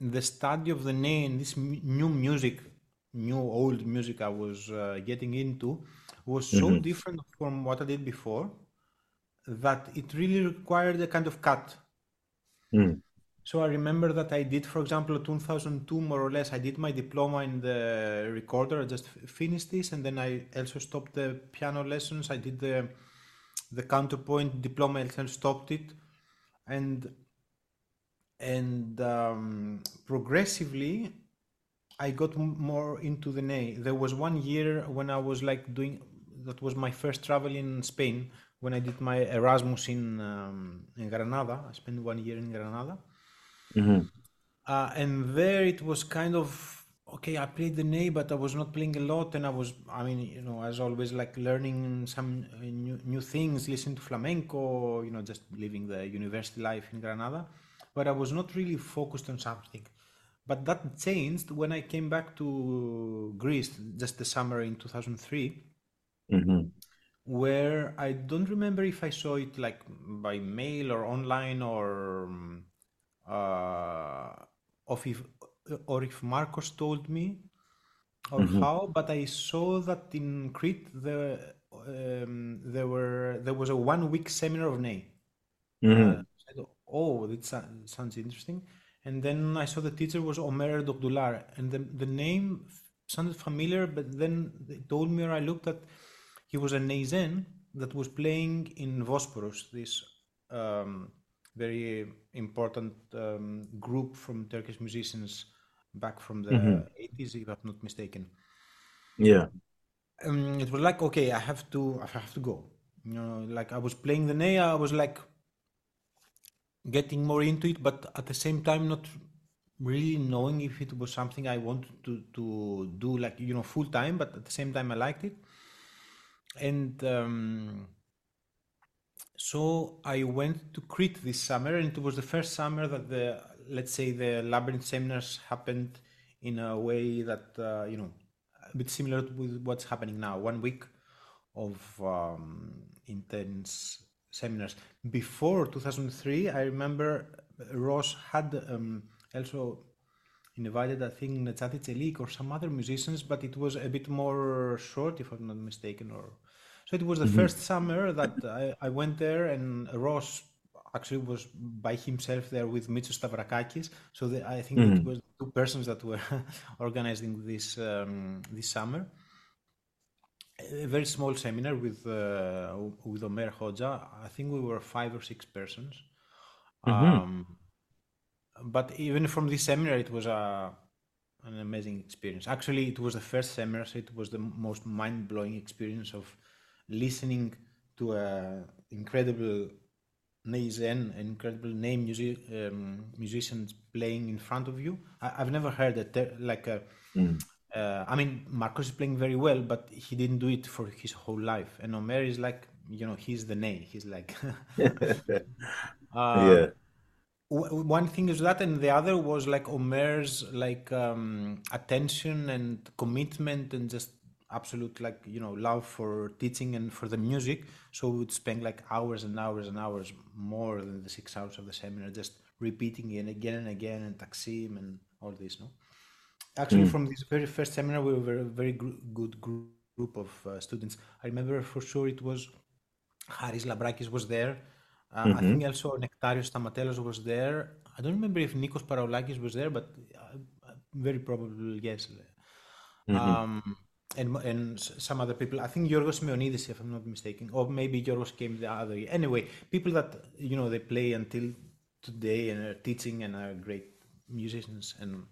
the study of the ney, this new music, new old music I was uh, getting into, was so Mhm. different from what I did before that it really required a kind of cut. Mm. So I remember that I did, for example, 2002 more or less. I did my diploma in the recorder. I just finished this, and then I also stopped the piano lessons. I did the the counterpoint diploma. Also stopped it, and and um, progressively I got more into the ney. There was one year when I was like doing that was my first travel in Spain when I did my Erasmus in um, in Granada. I spent one year in Granada, hmm uh, and there it was kind of okay. I played the ney, but I was not playing a lot, and I was, I mean, you know, as always, like learning some uh, new new things, listening to flamenco, you know, just living the university life in Granada. But I was not really focused on something. But that changed when I came back to Greece just the summer in 2003 hmm where I don't remember if I saw it like by mail or online or um, of if or if Marcos told me or hmm how, but I saw that in Crete the um, there were there was a one week seminar of Ney. hmm Uh, said, oh, that sounds interesting. And then I saw the teacher was Omer Erdoğdular, and the, the name sounded familiar, but then they told me, or I looked at, he was a Neyzen that was playing in Vosporos, this um, very important um, group from Turkish musicians back from the hmm 80s, if I'm not mistaken. Yeah. Um, it was like, okay, I have to, I have to go. You know, like I was playing the Ney, I was like, getting more into it, but at the same time not really knowing if it was something I wanted to to do like you know full time, but at the same time I liked it. And um, so I went to Crete this summer, and it was the first summer that the let's say the labyrinth seminars happened in a way that uh, you know a bit similar with what's happening now. One week of um, intense seminars. Before 2003, I remember Ross had um, also invited, I think, Necati Çelik or some other musicians, but it was a bit more short, if I'm not mistaken. Or it was the hmm first summer that I, I went there, and Ross actually was by himself there with Mitsos Stavrakakis. So the, I think it hmm was two persons that were [laughs] organizing this um, this summer a very small seminar with uh, with Omer Hoja. I think we were five or six persons. hmm Um, but even from this seminar, it was a an amazing experience. Actually, it was the first seminar, so it was the most mind blowing experience of listening to an incredible Neyzen, incredible ney music, um, musicians playing in front of you. I, I've never heard that ter- like a hmm uh, I mean, Marcos is playing very well, but he didn't do it for his whole life. And Omer is like, you know, he's the name. He's like, [laughs] [laughs] uh, Yeah. w- one thing is that, and the other was like Omer's like um, attention and commitment and just absolute like you know love for teaching and for the music. So we would spend like hours and hours and hours more than the six hours of the seminar, just repeating it again and again and Taksim and all this. No. Actually, Mm. from this very first seminar, we were a very gr- good group group of uh, students. I remember for sure it was Haris Lambrakis was there. Uh, I hmm think also Nectarios Stamatelos was there. I don't remember if Nikos Paraoulakis was there, but uh, very probably yes. hmm Um, and and some other people. I think Yorgos Meonidis, if I'm not mistaken, or maybe Yorgos came the other year. Anyway, people that you know they play until today and are teaching and are great musicians and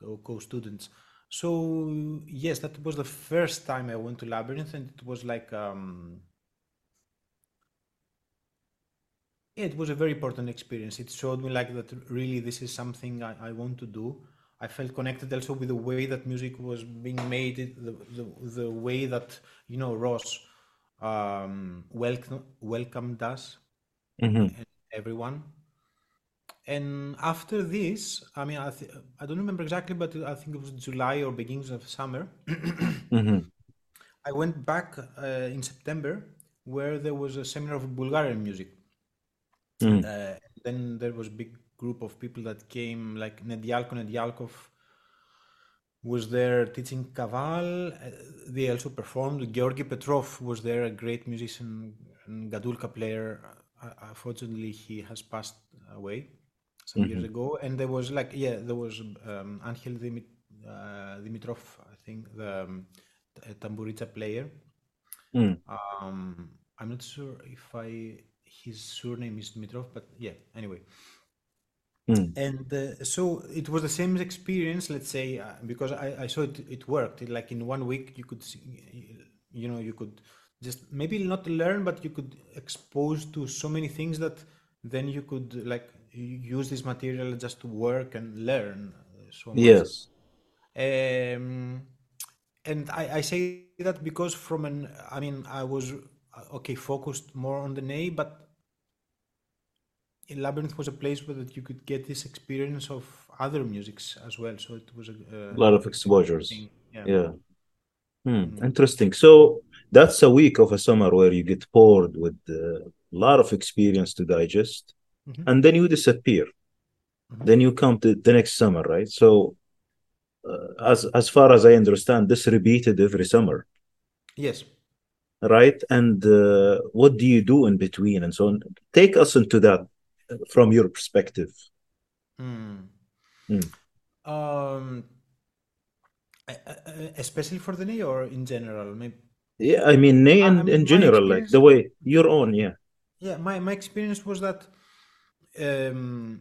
co- co-students. So yes, that was the first time I went to Labyrinth, and it was like um, it was a very important experience. It showed me like that really this is something I, I want to do. I felt connected also with the way that music was being made, the the, the way that you know Ross um, welcome, welcomed us hmm and everyone. And after this, I mean, I, th- I don't remember exactly, but I think it was July or beginnings of summer. [clears throat] hmm I went back uh, in September where there was a seminar of Bulgarian music. mm Uh, then there was big group of people that came, like Nedialko Nedialkov was there teaching Kaval. Uh, they also performed. Georgi Petrov was there, a great musician and Gadulka player. Uh, unfortunately, he has passed away some years hmm ago. And there was like, yeah, there was um, Angel Dimit- uh, Dimitrov, I think, the um, tamburica player. mm Um, I'm not sure if I his surname is Dimitrov, but yeah. Anyway, Mm. and uh, so it was the same experience let's say uh, because I, I saw it it worked It- like in one week you could see, you know you could just maybe not learn but you could expose to so many things that then you could like use this material just to work and learn uh, so much Yes. um, and I, I say that because from an i mean i was uh, okay focused more on the nay but labyrinth was a place where that you could get this experience of other musics as well so it was a, A uh, lot of exposures. yeah Yeah. Hmm. Mm. Interesting. So that's a week of a summer where you get bored with a lot of experience to digest, Mhm. and then you disappear. Mhm. Then you come to the next summer, right? So, uh, as as far as I understand, this repeated every summer, yes right? And uh, what do you do in between and so on? Take us into that from your perspective. Mm. Mm. um especially for the knee or in general maybe Yeah, I mean, I in, mean in general, like the way your own, yeah. yeah my, my experience was that um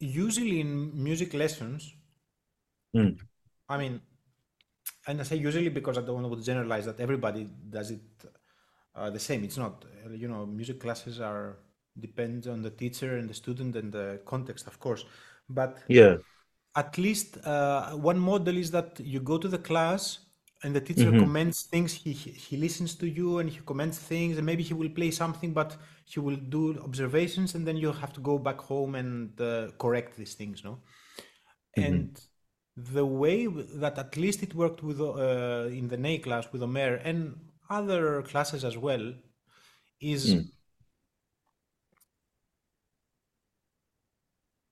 usually in music lessons Mm. I mean, and I say usually because I don't want to generalize that everybody does it uh, the same. It's not. Uh, You know, music classes are depends on the teacher and the student and the context, of course. But Yeah. at least uh, one model is that you go to the class and the teacher hmm comments things. He he he listens to you and he comments things, and maybe he will play something, but he will do observations, and then you have to go back home and uh, correct these things. No hmm and the way that at least it worked with uh, in the NA class with Omer and other classes as well is Mm.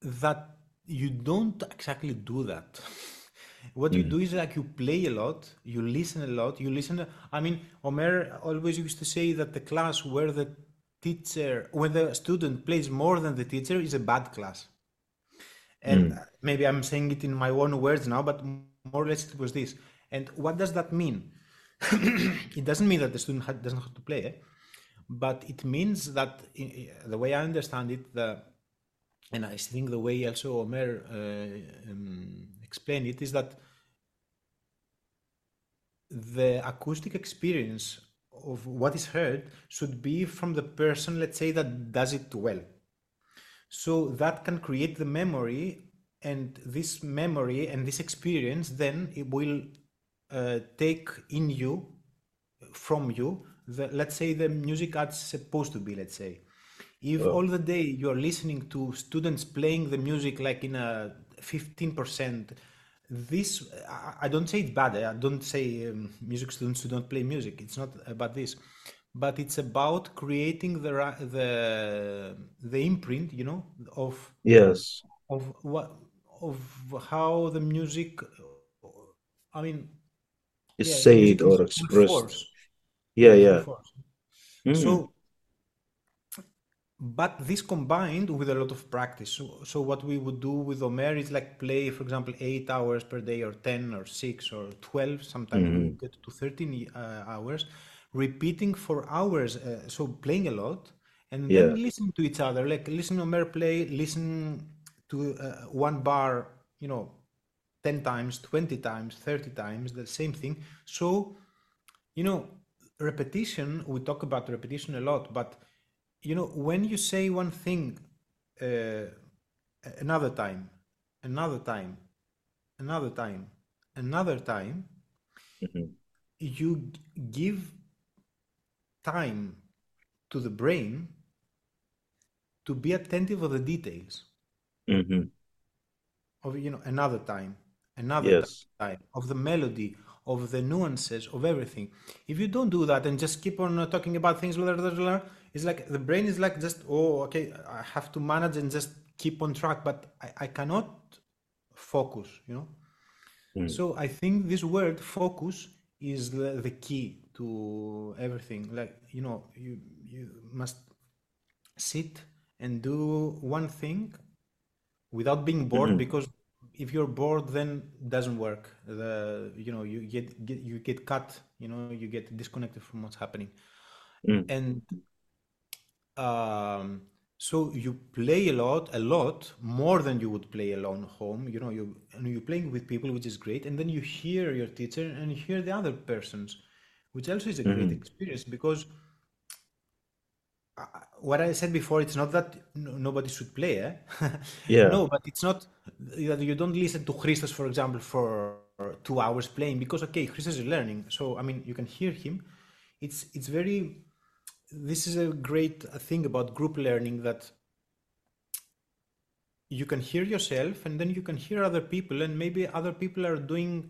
that you don't exactly do that. [laughs] What you Mm. do is like you play a lot, you listen a lot, you listen. I mean, Omer always used to say that the class where the teacher, when the student plays more than the teacher, is a bad class. and Mm. maybe I'm saying it in my own words now, but more or less it was this. And what does that mean? [clears throat] it doesn't mean that the student ha- doesn't have to play, eh? but it means that i i- the way I understand it, the and I think the way also Omer uh, um, explained it is that the acoustic experience of what is heard should be from the person, let's say, that does it well. So that can create the memory, and this memory and this experience then it will take in you, from you, the, let's say the music as supposed to be, let's say. If Oh. all the day you're listening to students playing the music like in a 15%, this, I, I don't say it's bad, I don't say um, music students who don't play music, it's not about this but it's about creating the the the imprint you know of Yes. of what of how the music i mean Is yeah said or expressed. force Yeah, yeah full yeah. force Mm. so but this combined with a lot of practice so, so what we would do with omer is like play for example 8 hours per day or 10 or 6 or 12 sometimes we Mhm. get to 13 uh, hours repeating for hours uh, so playing a lot and Yeah. then listening to each other like listen omer play listen to uh, one bar you know 10 times 20 times 30 times the same thing so you know repetition we talk about repetition a lot but you know when you say one thing uh, another time another time another time another time Mhm. you give time to the brain to be attentive of the details Mhm. of you know another time another Yes. time of the melody of the nuances of everything if you don't do that and just keep on uh, talking about things blah, blah, blah, it's like the brain is like just oh okay i have to manage and just keep on track but i, I cannot focus you know Mm. so i think this word focus is the, the key to everything like you know you you must sit and do one thing without being bored Mhm. because if you're bored then it doesn't work the you know you get, get you get cut you know you get disconnected from what's happening Mm. and um So you play a lot, a lot more than you would play alone home. You know, you and you're playing with people, which is great, and then you hear your teacher and you hear the other persons, which also is a great hmm experience because what I said before, it's not that no, nobody should play, eh? [laughs] Yeah. no, but it's not that you don't listen to Christos, for example, for two hours playing because okay, Christos is learning, so I mean you can hear him. It's it's very. This is a great thing about group learning that you can hear yourself and then you can hear other people and maybe other people are doing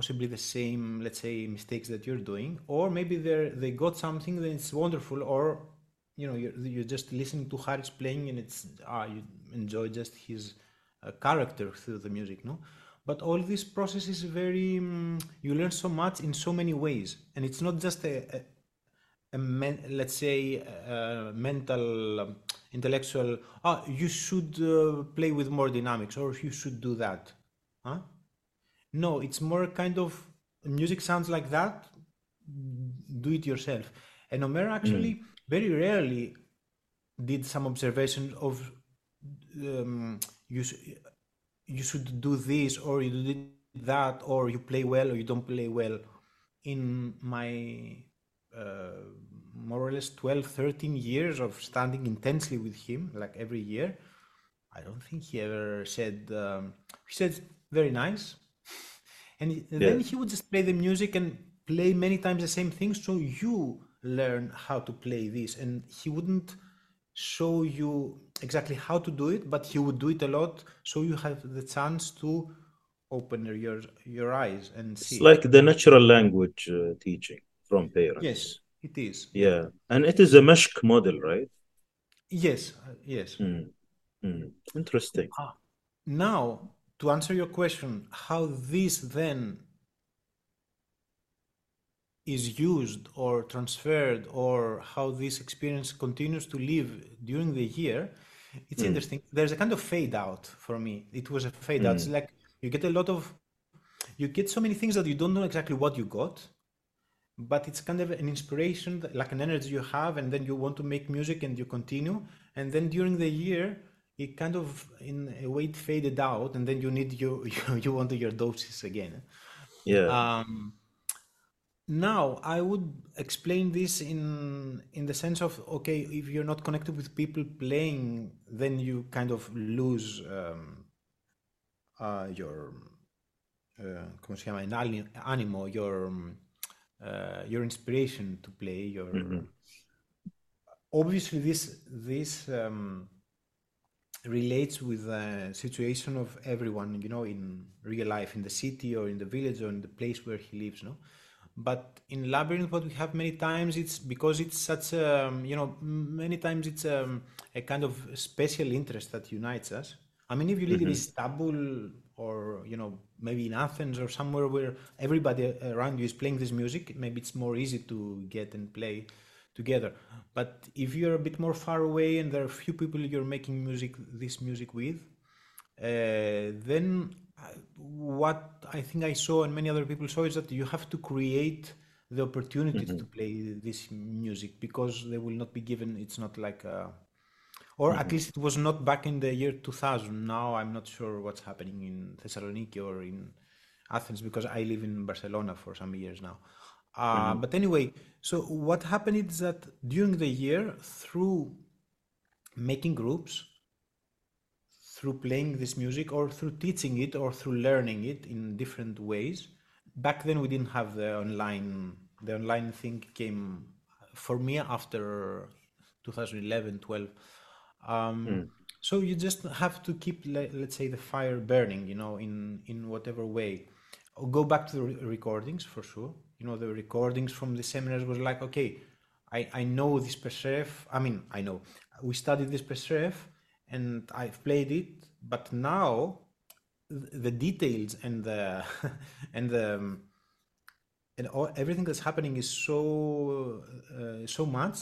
possibly the same let's say mistakes that you're doing or maybe they're they got something that's wonderful or you know you're, you're just listening to Haris playing and it's ah you enjoy just his uh, character through the music no? But all this process is very um, you learn so much in so many ways. And it's not just a, a, a men, let's say a mental um, intellectual ah you should uh, play with more dynamics or you should do that huh no, it's more kind of music sounds like that, do it yourself. And Omer Mm. actually very rarely did some observation of um, you you should do this or you did that or you play well or you don't play well. In my uh, more or less 12, 13 years of standing intensely with him, like every year, I don't think he ever said, um, he said, very nice and then he would just play the music and play many times the same thing so you learn how to play this and he wouldn't show you exactly how to do it but he would do it a lot so you have the chance to open your your eyes and see it like the natural language uh, teaching from parents. yes it is yeah Yeah. And it is a Meshk model, right? yes uh, yes Mm. Mm. Interesting. ah. now to answer your question how this then is used or transferred or how this experience continues to live during the year it's Mm. interesting there's a kind of fade out for me it was a fade out it's Mm. like you get a lot of you get so many things that you don't know exactly what you got but it's kind of an inspiration like an energy you have and then you want to make music and you continue and then during the year it kind of in a way it faded out and then you need you [laughs] you, you want your doses again Yeah. um, now I would explain this in in the sense of okay, if you're not connected with people playing, then you kind of lose um, uh, your uh, ¿cómo se llama? El ani- Animo, your um, uh, your inspiration to play. Your Mhm. obviously this this um, relates with the situation of everyone, you know, in real life, in the city or in the village or in the place where he lives, no? But in Labyrinth, what we have many times, it's because it's such a, um, you know, many times it's um, a kind of special interest that unites us. I mean, if you live in Mhm. Istanbul or, you know, maybe in Athens or somewhere where everybody around you is playing this music, maybe it's more easy to get and play together. But if you're a bit more far away and there are few people you're making music, this music with, uh, then what I think I saw and many other people saw is that you have to create the opportunity to Mhm. play this music because they will not be given. It's not like, uh, or at Mhm. least it was not back in the year 2000. Now I'm not sure what's happening in Thessaloniki or in Athens because I live in Barcelona for some years now. Uh, Mhm. but anyway, so what happened is that during the year, through making groups, through playing this music, or through teaching it, or through learning it in different ways. Back then, we didn't have the online. The online thing came for me after 2011, 12. Um, Mm. so you just have to keep, let's say, the fire burning, you know, in in whatever way. Go back to the re- recordings for sure. You know, the recordings from the seminars was like, okay, I I know this Pesref. I mean, I know we studied this Pesref, and I've played it, but now the details and the [laughs] and the um, and all, everything that's happening is so uh, so much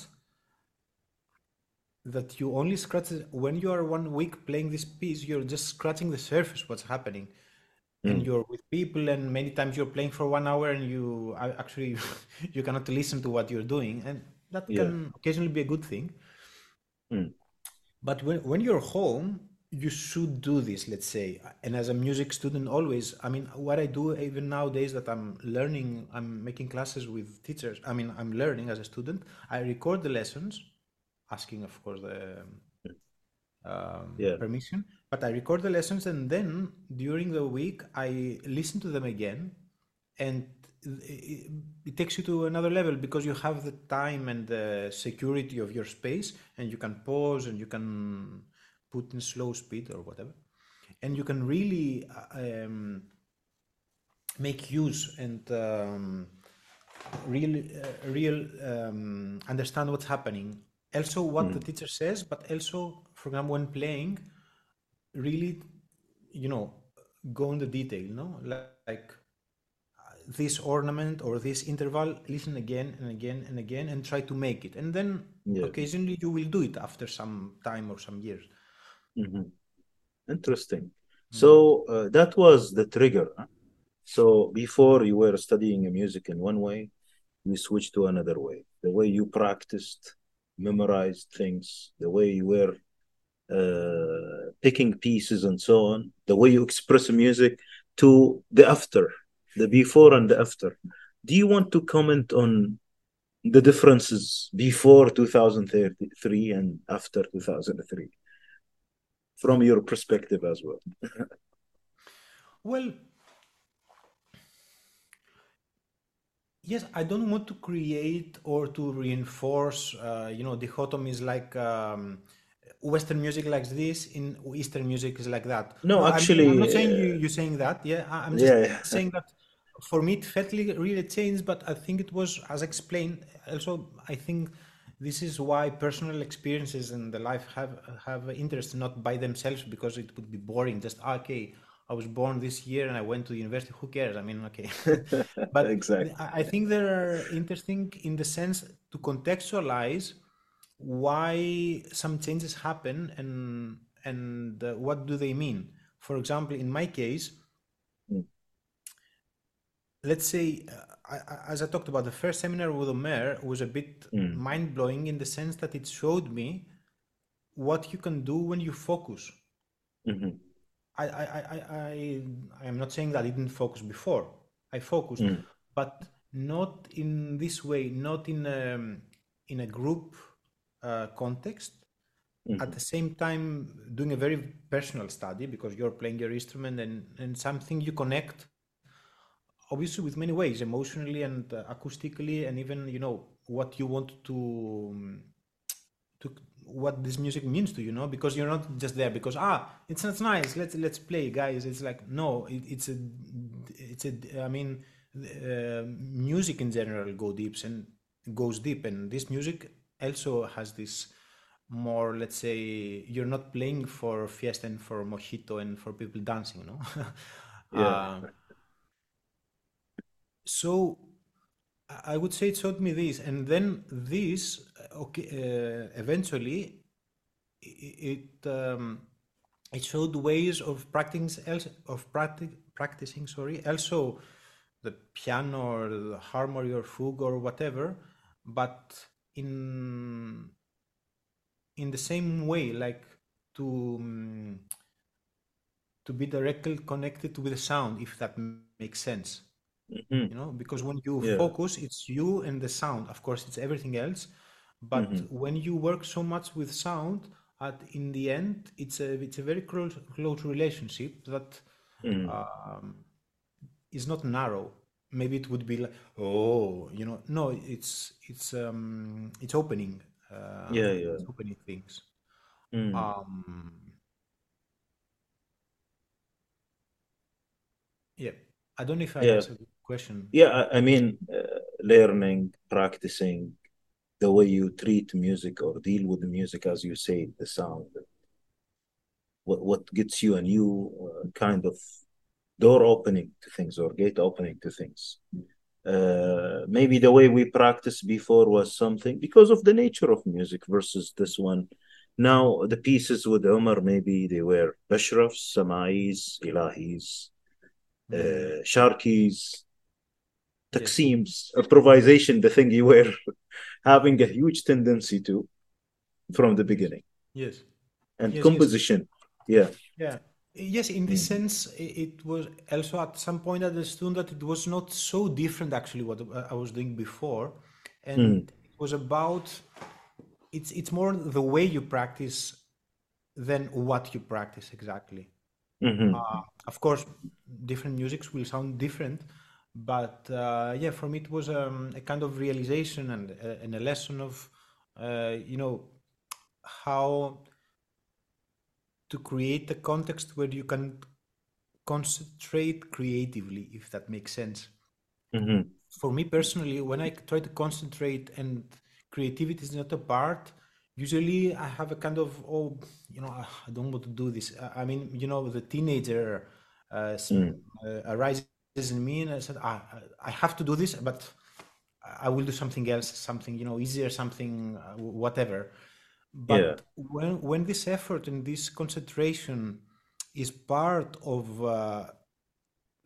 that you only scratch when you are one week playing this piece you're just scratching the surface what's happening and Mm. you're with people and many times you're playing for one hour and you actually [laughs] you cannot listen to what you're doing and that Yeah. can occasionally be a good thing Mm. but when, when you're home you should do this let's say and as a music student always i mean what i do even nowadays that i'm learning i'm making classes with teachers i mean i'm learning as a student i record the lessons asking of course the um, Yeah. permission but i record the lessons and then during the week i listen to them again. And it, takes you to another level because you have the time and the security of your space and you can pause and you can put in slow speed or whatever. And you can really uh, um, make use and um, real uh, real um, understand what's happening. Also what the teacher says but also for example when playing really you know go in the detail no like, like this ornament or this interval listen again and again and again and try to make it and then Yeah. occasionally you will do it after some time or some years Mhm. Interesting. So uh, that was the trigger. huh? So before you were studying music in one way, you switched to another way. The way you practiced, memorized things, the way you were uh, picking pieces and so on, the way you express music to the after, the before and the after. Do you want to comment on the differences before 2003 and after 2003 from your perspective as well? [laughs] well Yes, I don't want to create or to reinforce, uh, you know, dichotomies like um, Western music like this, in Eastern music is like that. No, actually, I'm, I'm not saying you, uh, you saying that. Yeah, I'm just yeah, saying that for me it felt really changed, but I think it was, as explained, also I think this is why personal experiences in the life have have interest not by themselves because it would be boring. Just "Ah, okay, I was born this year and I went to university. Who cares? I mean, okay. [laughs] But exactly. I I think they're interesting in the sense to contextualize why some changes happen and and uh, what do they mean. For example, in my case, Mm, let's say, uh, I, as I talked about, the first seminar with Omer was a bit mm, mind blowing in the sense that it showed me what you can do when you focus. mhm, I, I, I, I, I I am not saying that I didn't focus before. I focused, mm, but not in this way, not in a, in a group uh, context. At mhm, the same time, doing a very personal study because you're playing your instrument and, and something you connect obviously with many ways emotionally and uh, acoustically and even you know what you want to um, to what this music means to you, know, because you're not just there because ah, it's not nice. Let's let's play, guys. It's like no, it, it's a it's a. I mean, uh, music in general go deep and goes deep, and this music also has this more. Let's say you're not playing for fiesta and for mojito and for people dancing, no. [laughs] yeah. uh, so I I would say it showed me this, and then this, uh, okay, uh, eventually, it um, it showed ways of practicing else of practic, practicing. Sorry, also the piano or the harmony or fugue or whatever, but in in the same way, like to um, to be directly connected with the sound, if that makes sense. Mhm, you know because when you Yeah. focus it's you and the sound. Of course it's everything else but mhm, when you work so much with sound at in the end it's a it's a very close close relationship that mm, um, is not narrow maybe it would be like oh you know no it's it's um it's opening uh Yeah, yeah. it's opening things mm, um yeah i don't know if i Yeah. answered the question Yeah. I, I mean, uh, learning, practicing, the way you treat music or deal with the music, as you say, the sound, what what gets you a new uh, kind of door opening to things or gate opening to things. Uh, maybe the way we practiced before was something because of the nature of music versus this one. Now the pieces with Umar, maybe they were Bashrafs, Samais, Ilahis, uh, Sharkis, yes Taqsims, improvisation, the thing you were [laughs] having a huge tendency to from the beginning. yes and Yes, yes. composition. Yeah. Yeah. Yes, in this Mm. sense, it was also at some point I understood that it was not so different actually what uh, I was doing before, Mm. and it was about it's it's more the way you practice than what you practice exactly. Mhm. Uh, of course, different musics will sound different, but uh, yeah, for me it was um, a kind of realization and, uh, and a lesson of uh, you know how to create a context where you can concentrate creatively, if that makes sense. Mhm. For me personally, when I try to concentrate and creativity is not a part, usually I have a kind of, oh, you know, ah, I don't want to do this. I mean, you know, the teenager uh, Mm. uh, arises in me and I said, ah, I I have to do this, but I will do something else, something, you know, easier, something, uh, whatever. But Yeah. when when this effort and this concentration is part of uh,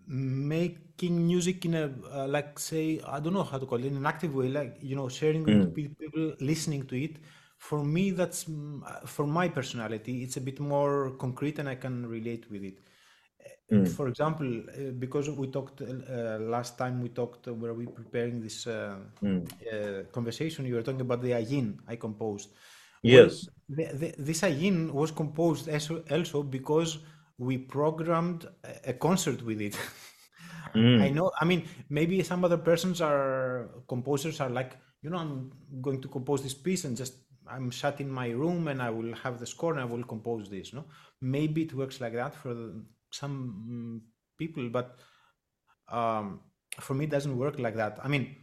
making music in a uh, like say I don't know how to call it in an active way, like you know, sharing Mm. pe- people, listening to it. For me, that's mm, uh, for my personality. It's a bit more concrete, and I can relate with it. Mm. For example, uh, because we talked uh, last time, we talked uh, where we preparing this uh, Mm. uh, conversation. You were talking about the ayin I composed. Well, Yes. the, the, this ayin was composed also, also because we programmed a, concert with it. [laughs] I Mm. know. I mean, maybe some other persons are composers are like, you know, I'm going to compose this piece and just I'm shut in my room and I will have the score and I will compose this. No, maybe it works like that for the- some mm, people, but um, for me, it doesn't work like that. I mean,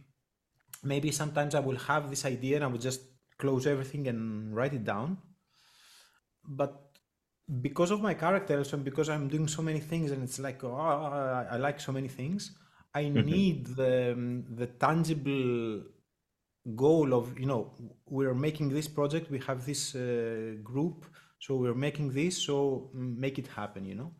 maybe sometimes I will have this idea and I will just close everything and write it down. But because of my characters and because I'm doing so many things and it's like, oh, I, like so many things, I Mhm. need the, the tangible goal of, you know, we're making this project, we have this uh, group, so we're making this, so make it happen, you know?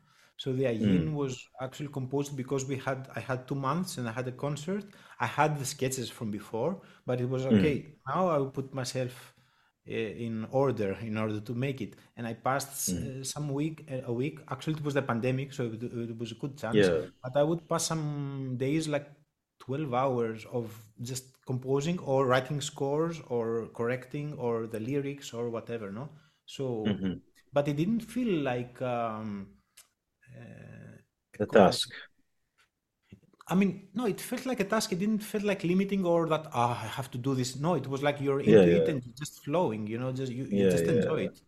So the Ayin Mm. was actually composed because we had I had two months and I had a concert. I had the sketches from before, but it was Mm. okay. Now I will put myself uh, in order in order to make it. And I passed Mm. some week uh, a week. Actually, it was the pandemic, so it, it was a good chance. Yeah. But I would pass some days like 12 hours of just composing or writing scores or correcting or the lyrics or whatever, no? So, Mhm. but it didn't feel like um, The uh, task. I mean, no, it felt like a task. It didn't feel like limiting or that ah, I have to do this. No, it was like you're Yeah, into it yeah, and you're just flowing. You know, just you, you yeah, just enjoy it.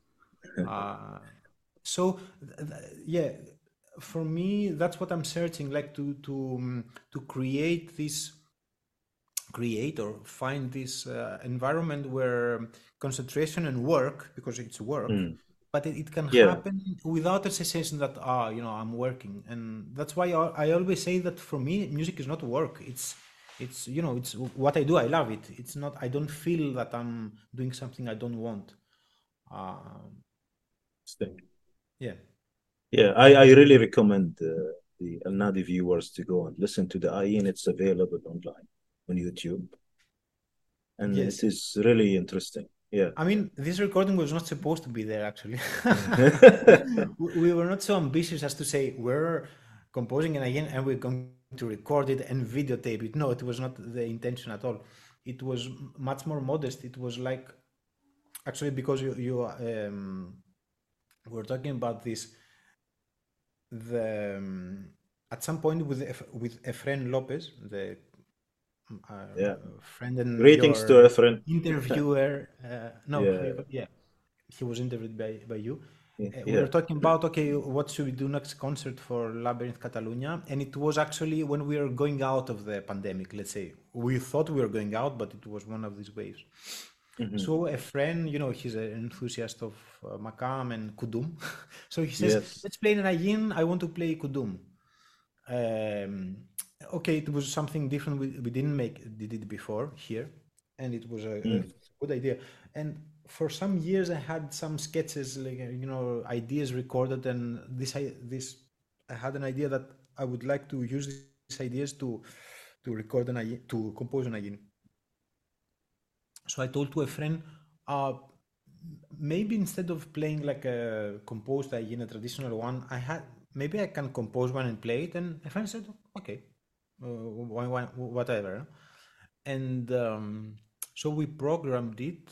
[laughs] Uh, so yeah, for me, that's what I'm searching, like to to um, to create this create or find this uh, environment where concentration and work, because it's work, Mm. But it, it can Yeah. happen without a sensation that ah, you know, I'm working, and that's why I, I always say that for me, music is not work. It's it's you know, it's what I do. I love it. It's not. I don't feel that I'm doing something I don't want. Um, yeah. Yeah, I, I really recommend uh, the Al Nadi viewers to go and listen to the Ayin. It's available online on YouTube, and Yes. it is really interesting. Yeah. I mean, this recording was not supposed to be there actually. [laughs] we we were not so ambitious as to say we're composing it again and we're going to record it and videotape it. No, it was not the intention at all. It was much more modest. It was like actually because you you um, were talking about this the um, at some point with with Efren Lopez, the uh, Yeah. friend and Greetings to Efren [laughs] interviewer. Uh, no, Yeah. he- yeah, he was interviewed by by you. Yeah. Uh, we were talking about okay, what should we do next concert for Labyrinth Catalunya, and it was actually when we were going out of the pandemic. Let's say we thought we were going out, but it was one of these waves. Mhm. So a friend, you know, he's an enthusiast of uh, Makam and Kudum. [laughs] so he says, Yes. "Let's play an ayin. I want to play Kudum." Um, okay, it was something different. We, we didn't make did it before here, and it was a, a Mm. good idea. And for some years, I had some sketches, like uh, you know, ideas recorded, and this I this I had an idea that I would like to use these ideas to to record an to compose an ayin. So I told to Efren, uh, maybe instead of playing like a composed in a traditional one, I had maybe I can compose one and play it. And Efren said, okay, whatever. And um, so we programmed it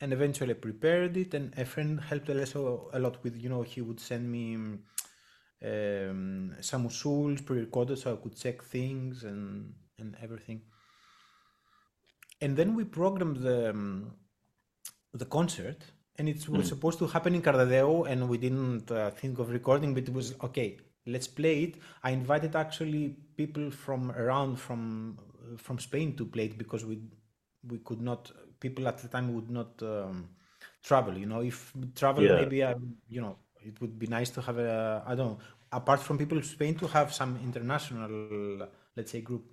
and eventually prepared it. And Efren helped also a lot with, you know, he would send me um, some tools pre-recorded so I could check things and and everything. And then we programmed the um, the concert, and it was mm. supposed to happen in Cardedeu, and we didn't uh, think of recording, but it was okay. Let's play it. I invited actually people from around from from Spain to play it because we we could not. People at the time would not um, travel. You know, if travel, yeah. maybe I, um, you know, it would be nice to have a I don't know. Apart from people in Spain, to have some international, let's say, group.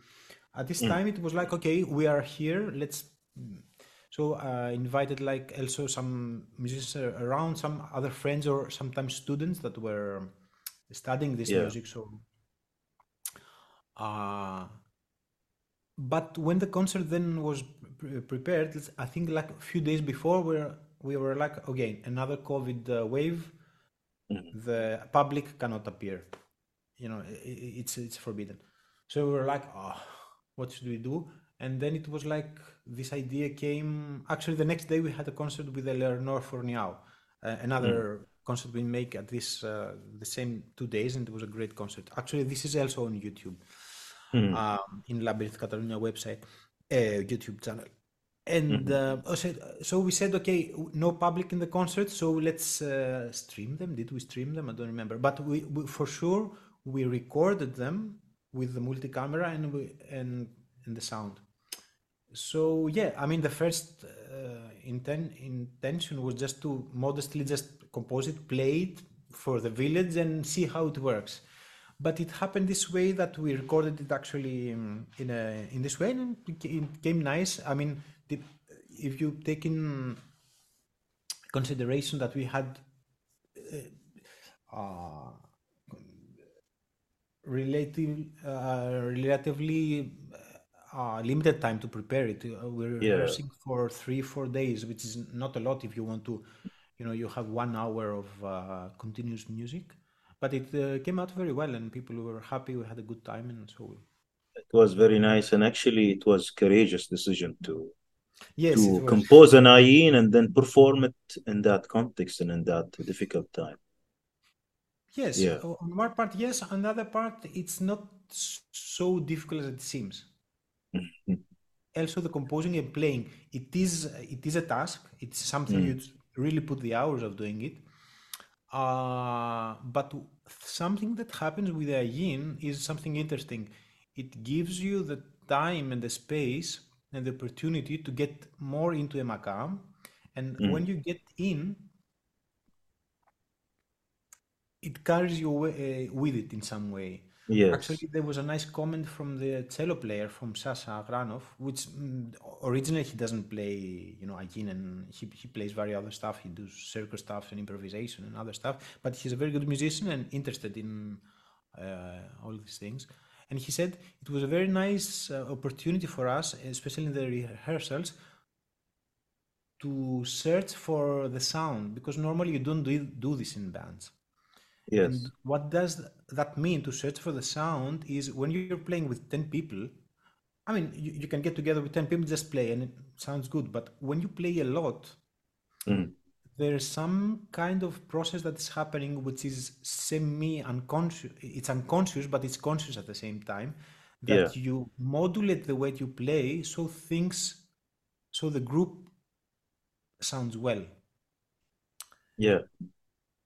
At this mm. time, it was like, okay, we are here. Let's. So I uh, invited like also some musicians around, some other friends or sometimes students that were studying this yeah. music. So, uh, but when the concert then was pre- prepared, I think like a few days before, we were, we were like, okay, another COVID uh, wave. Mm-hmm. The public cannot appear. You know, it, it's it's forbidden. So we were like, oh, what should we do? And then it was like this idea came. Actually, the next day we had a concert with Eléonore Fourniau, uh, another mm. concert we make at this uh, the same two days, and it was a great concert. Actually, this is also on YouTube, mm. um, in Labyrinth Catalonia website, uh, YouTube channel. And mm-hmm. uh, so we said, okay, no public in the concert, so let's uh, stream them. Did we stream them? I don't remember, but we, we for sure we recorded them with the multi-camera and we, and and the sound. So yeah, I mean the first uh, inten- intention was just to modestly just compose it, play it for the village, and see how it works. But it happened this way that we recorded it actually in, in a in this way, and it came nice. I mean, the, if you take in consideration that we had uh, uh, relative, uh, relatively uh, limited time to prepare it. Uh, we're yeah. rehearsing for three, four days, which is not a lot if you want to, you know, you have one hour of uh, continuous music. But it uh, came out very well, and people were happy. We had a good time, and so it was very nice. And actually, it was courageous decision to yes, to compose an Ayin and then perform it in that context and in that difficult time. Yes, yeah. on one part, yes. On the other part, it's not so difficult as it seems. Mm-hmm. also, the composing and playing, it is it is a task. It's something mm. you really put the hours of doing it. Uh, but something that happens with the Ayin is something interesting. It gives you the time and the space and the opportunity to get more into a makam. And mm. when you get in, it carries you away, uh, with it in some way. Yes. Actually, there was a nice comment from the cello player from Sasha Granov, which mm, originally he doesn't play, you know, Ayin, and he, he plays very other stuff. He does circus stuff and improvisation and other stuff. But he's a very good musician and interested in uh, all these things. And he said it was a very nice uh, opportunity for us, especially in the rehearsals, to search for the sound because normally you don't do, do this in bands. Yes. And what does that mean to search for the sound is when you're playing with 10 people, I mean, you, you can get together with 10 people, just play, and it sounds good. But when you play a lot, mm. there's some kind of process that is happening which is semi unconscious. It's unconscious, but it's conscious at the same time. That yeah. you modulate the way you play so things, so the group sounds well. Yeah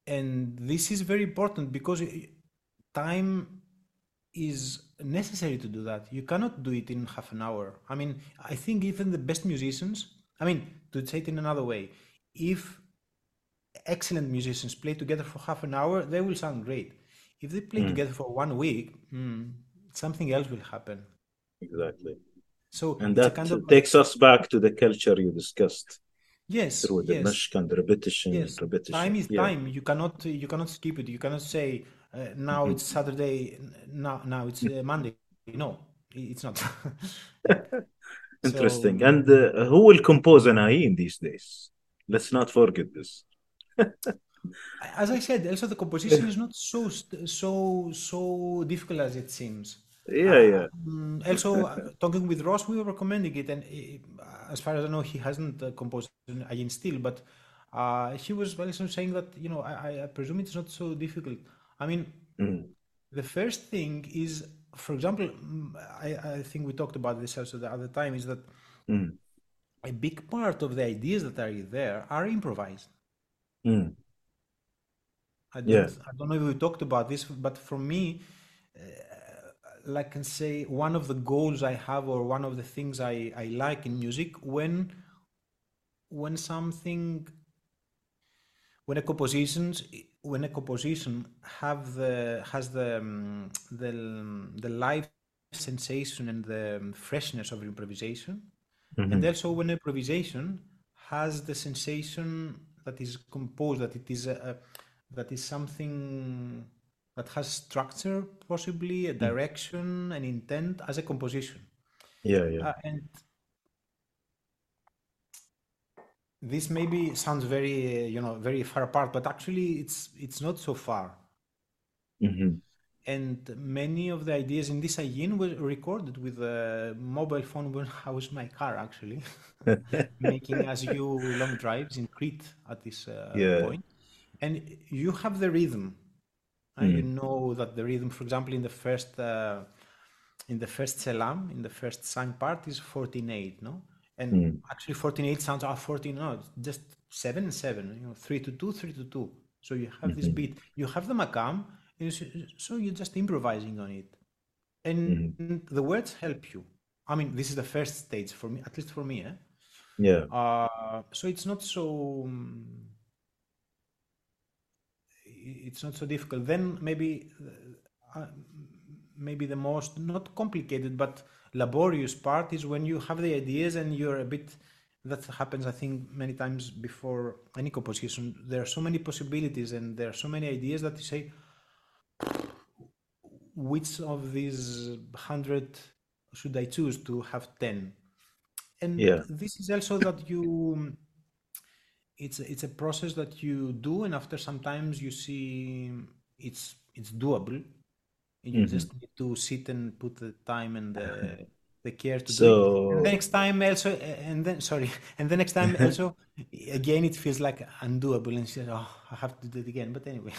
and this is very important because time is necessary to do that. You cannot do it in half an hour. I mean i think even the best musicians i mean to say it in another way if excellent musicians play together for half an hour they will sound great. If they play mm. together for one week mm, something else will happen. Exactly. So and that kind of... takes us back to the culture you discussed yes through the yes. mashkan repetition yes. repetition time is yeah. time you cannot you cannot skip it you cannot say uh, now mm-hmm. it's saturday now now it's uh, monday no it's not [laughs] interesting so, and uh, who will compose an ayin these days Let's not forget this. [laughs] As I said, also the composition is not so so so difficult as it seems. Yeah, yeah. Um, also, uh, talking with Ross, we were recommending it, and uh, as far as I know, he hasn't uh, composed again still, but uh, he was also saying that you know I, I presume it's not so difficult. I mean, Mm. the first thing is, for example, mm, I, I think we talked about this also the other time, is that Mm. a big part of the ideas that are there are improvised. Mm. I don't, Yeah. I don't know if we talked about this, but for me, uh, like can say one of the goals I have or one of the things I, I like in music when when something when a compositions when a composition have the has the um, the the live sensation and the um, freshness of improvisation and Mhm. also when improvisation has the sensation that is composed that it is a, a that is something that has structure possibly a direction an intent as a composition Yeah, yeah. uh, and this maybe sounds very uh, you know very far apart but actually it's it's not so far hmm and many of the ideas in this again were recorded with a mobile phone when [laughs] I was in my car actually [laughs] making as you long drives in Crete at this uh, Yeah. point. and you have the rhythm and you Mm. know that the rhythm for example in the first uh, in the first selam in the first sang part is 14-8 no and Mm. actually 14-8 sounds ah 14 no just 7 and 7 you know 3 to 2 3 to 2 so you have this Mhm. beat you have the makam so you're just improvising on it and the words help you i mean this is the first stage for me at least for me eh? Yeah. uh, so it's not so um, it's not so difficult. Then maybe uh, maybe the most not complicated but laborious part is when you have the ideas and you're a bit that happens i think many times before any composition. There are so many possibilities and there are so many ideas that you say which of these 100 should i choose to have 10 and Yeah. this is also that you it's it's a process that you do and after sometimes you see it's it's doable and you Mhm. just need to sit and put the time and the [laughs] the care to do it So and the next time also and then sorry [laughs] and the next time [laughs] also again it feels like undoable and you say oh i have to do it again but anyway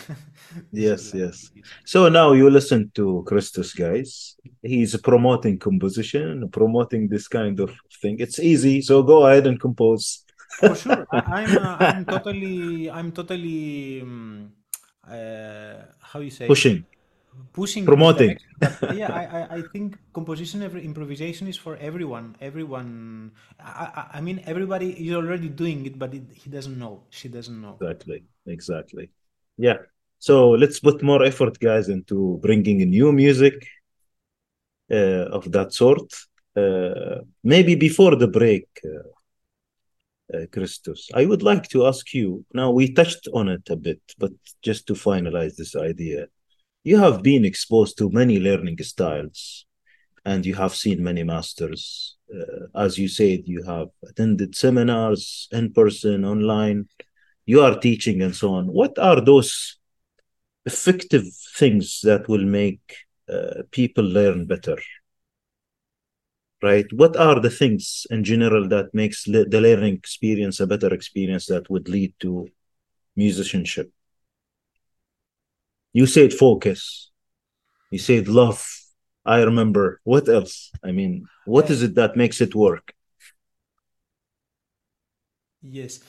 yes, yes. So now you listen to Christos, guys. He's promoting composition, promoting this kind of thing. It's easy. So go ahead and compose. For sure, I, I'm uh, I'm totally I'm totally um, uh, how you say Pushing, pushing promoting. But yeah, I, I, I think composition, every improvisation is for everyone. Everyone, I, I, I mean, everybody is already doing it, but it, he doesn't know. She doesn't know. Exactly, exactly. Yeah. So let's put more effort, guys, into bringing new music uh, of that sort. Uh, maybe before the break, uh, uh, Christos, I would like to ask you. Now we touched on it a bit, but just to finalize this idea, you have been exposed to many learning styles, and you have seen many masters. Uh, as you said, you have attended seminars in person, online. You are teaching and so on. What are those effective things that will make uh, people learn better? Right? What are the things in general that makes le- the learning experience a better experience that would lead to musicianship? You said focus. You said love. I remember. What else? I mean, what Uh, it that makes it work? yes,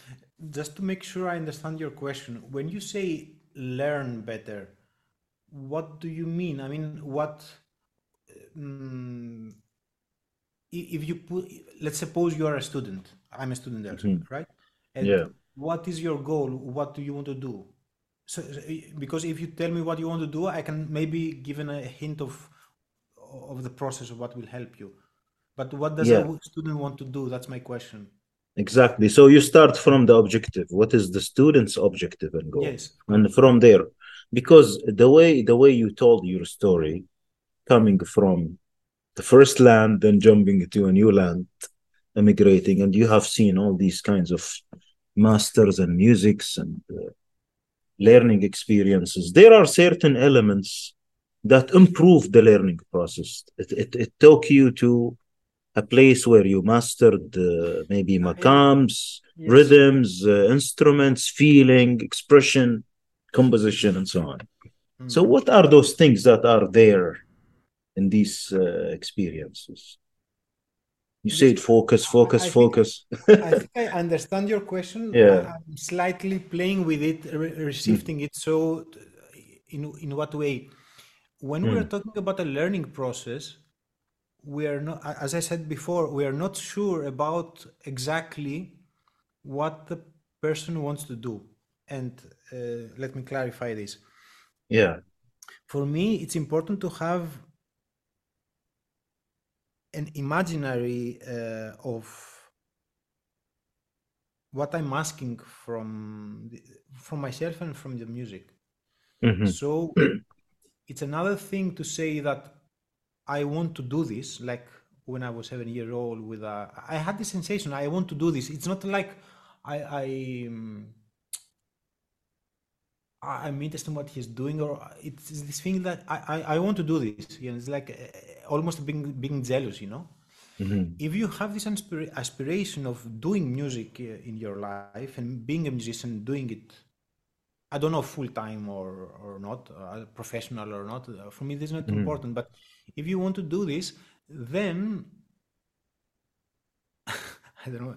just to make sure I understand your question, when you say learn better, what do you mean? I mean, what um, if you put let's suppose you are a student i'm a student also Mhm. right and Yeah. what is your goal what do you want to do so so, because if you tell me what you want to do i can maybe give an, a hint of of the process of what will help you but what does Yeah. a student want to do that's my question Exactly. So you start from the objective. What is the student's objective and goal? yes and from there because the way the way you told your story coming from the first land then jumping to a new land emigrating, and you have seen all these kinds of masters and musics and uh, learning experiences, there are certain elements that improve the learning process. It, it, it took you to a place where you mastered uh, maybe maqams, yes. rhythms, uh, instruments, feeling, expression, composition, and so on. Mm. So, what are those things that are there in these uh, experiences? You said focus, focus, I focus. Think, I [laughs] think I understand your question. Yeah. I'm slightly playing with it, re- reshifting mm. it. So, in in what way? When mm. we're talking about a learning process, we are not, as I said before, we are not sure about exactly what the person wants to do. And uh, let me clarify this. Yeah. For me, it's important to have an imaginary uh, of what I'm asking from the, from myself and from the music. Mm-hmm. So [clears throat] it's another thing to say that I want to do this, like when I was seven years old. With a, I had the sensation I want to do this. It's not like I, I um, I'm interested in what he's doing, or it's this thing that I, I, I want to do this. You know, it's like uh, almost being being jealous, you know. Mm-hmm. If you have this aspiration of doing music uh, in your life and being a musician, doing it, I don't know full time or or not, uh, professional or not. Uh, for me, this is not mm-hmm. important. But if you want to do this, then [laughs] I don't know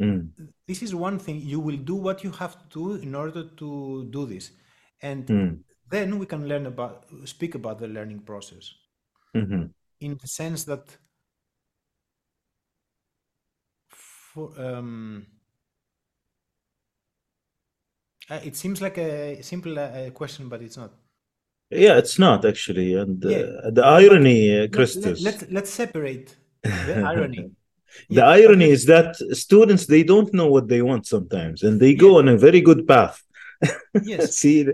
Mm. This is one thing. You will do what you have to do in order to do this, and mm. then we can learn about speak about the learning process. Mm-hmm. In the sense that, for um, uh, it seems like a simple uh, question, but it's not. Yeah, it's not actually, and uh, yeah. the irony, uh, Christos. Let, let, let's separate the irony [laughs] the yeah, irony is that students they don't know what they want sometimes and they go yeah. on a very good path yes [laughs] see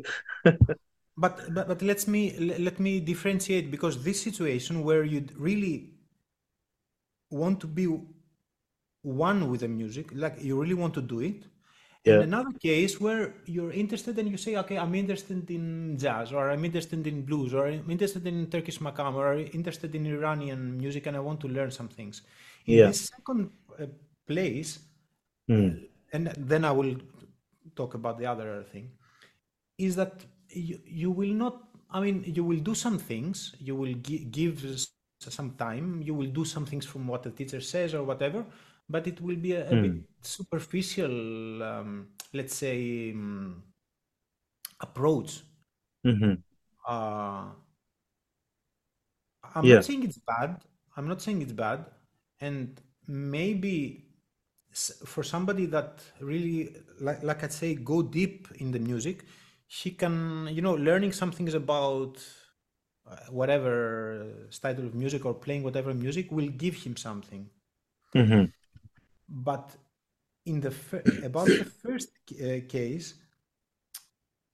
but, but but let me let me differentiate because this situation where you really want to be one with the music like you really want to do it yeah. And another case where you're interested and you say, okay, I'm interested in jazz, or I'm interested in blues, or I'm interested in Turkish makam, or I'm interested in Iranian music, and I want to learn some things. In yeah. the second uh, place, mm. and then I will talk about the other thing, is that you, you will not, I mean, you will do some things, you will gi- give some time, you will do some things from what the teacher says or whatever, but it will be a, a mm. bit superficial, um, let's say, um, approach. Mm-hmm. Uh, I'm yeah. not saying it's bad. I'm not saying it's bad and maybe for somebody that really like, like i'd say go deep in the music he can you know learning something is about uh, whatever style of music or playing whatever music will give him something mm-hmm. but in the fir- [coughs] about the first uh, case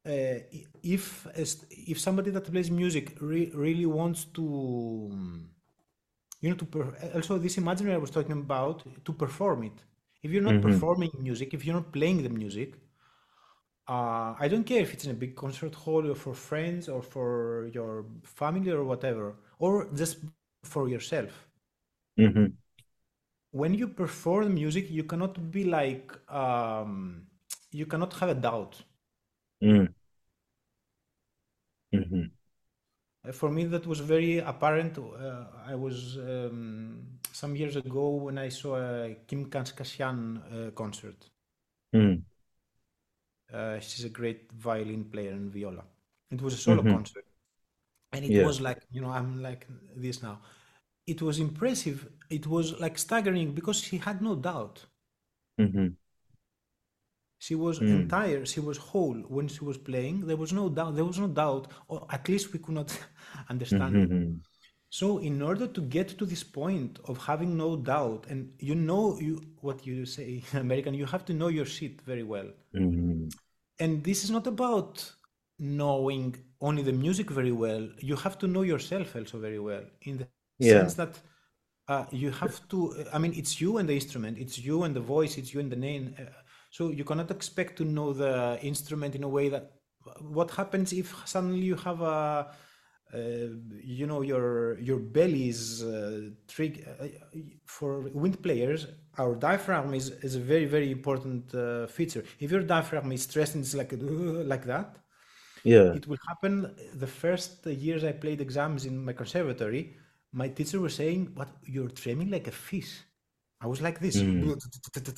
uh, if if somebody that plays music re- really wants to um, you know to per- also this imaginary I was talking about to perform it. If you're not mm-hmm. performing music, if you're not playing the music, uh, I don't care if it's in a big concert hall or for friends or for your family or whatever, or just for yourself. Mm-hmm. When you perform music, you cannot be like um, you cannot have a doubt. Mm. Mm-hmm. Uh, for me, that was very apparent. Uh, I was um, some years ago when I saw a Kim Kashkashian uh, concert. Mm. she's a great violin player and viola. It was a solo mm-hmm. concert, and it yeah. was like you know I'm like this now. It was impressive. It was like staggering because she had no doubt. Mm-hmm. She was mm. entire. She was whole when she was playing. There was no doubt. There was no doubt, or at least we could not [laughs] understand mm-hmm. it. So, in order to get to this point of having no doubt, and you know you what you say, [laughs] American, you have to know your shit very well. Mm-hmm. And this is not about knowing only the music very well. You have to know yourself also very well, in the yeah. sense that uh, you have to. I mean, it's you and the instrument. It's you and the voice. It's you and the name. Uh, So you cannot expect to know the instrument in a way that what happens if suddenly you have a uh, you know your your belly is uh, trig uh, for wind players our diaphragm is, is a very very important uh, feature. If your diaphragm is stressed and it's like [laughs] like that Yeah. it will happen. The first years i played exams in my conservatory my teacher was saying what you're training like a fish i was like this.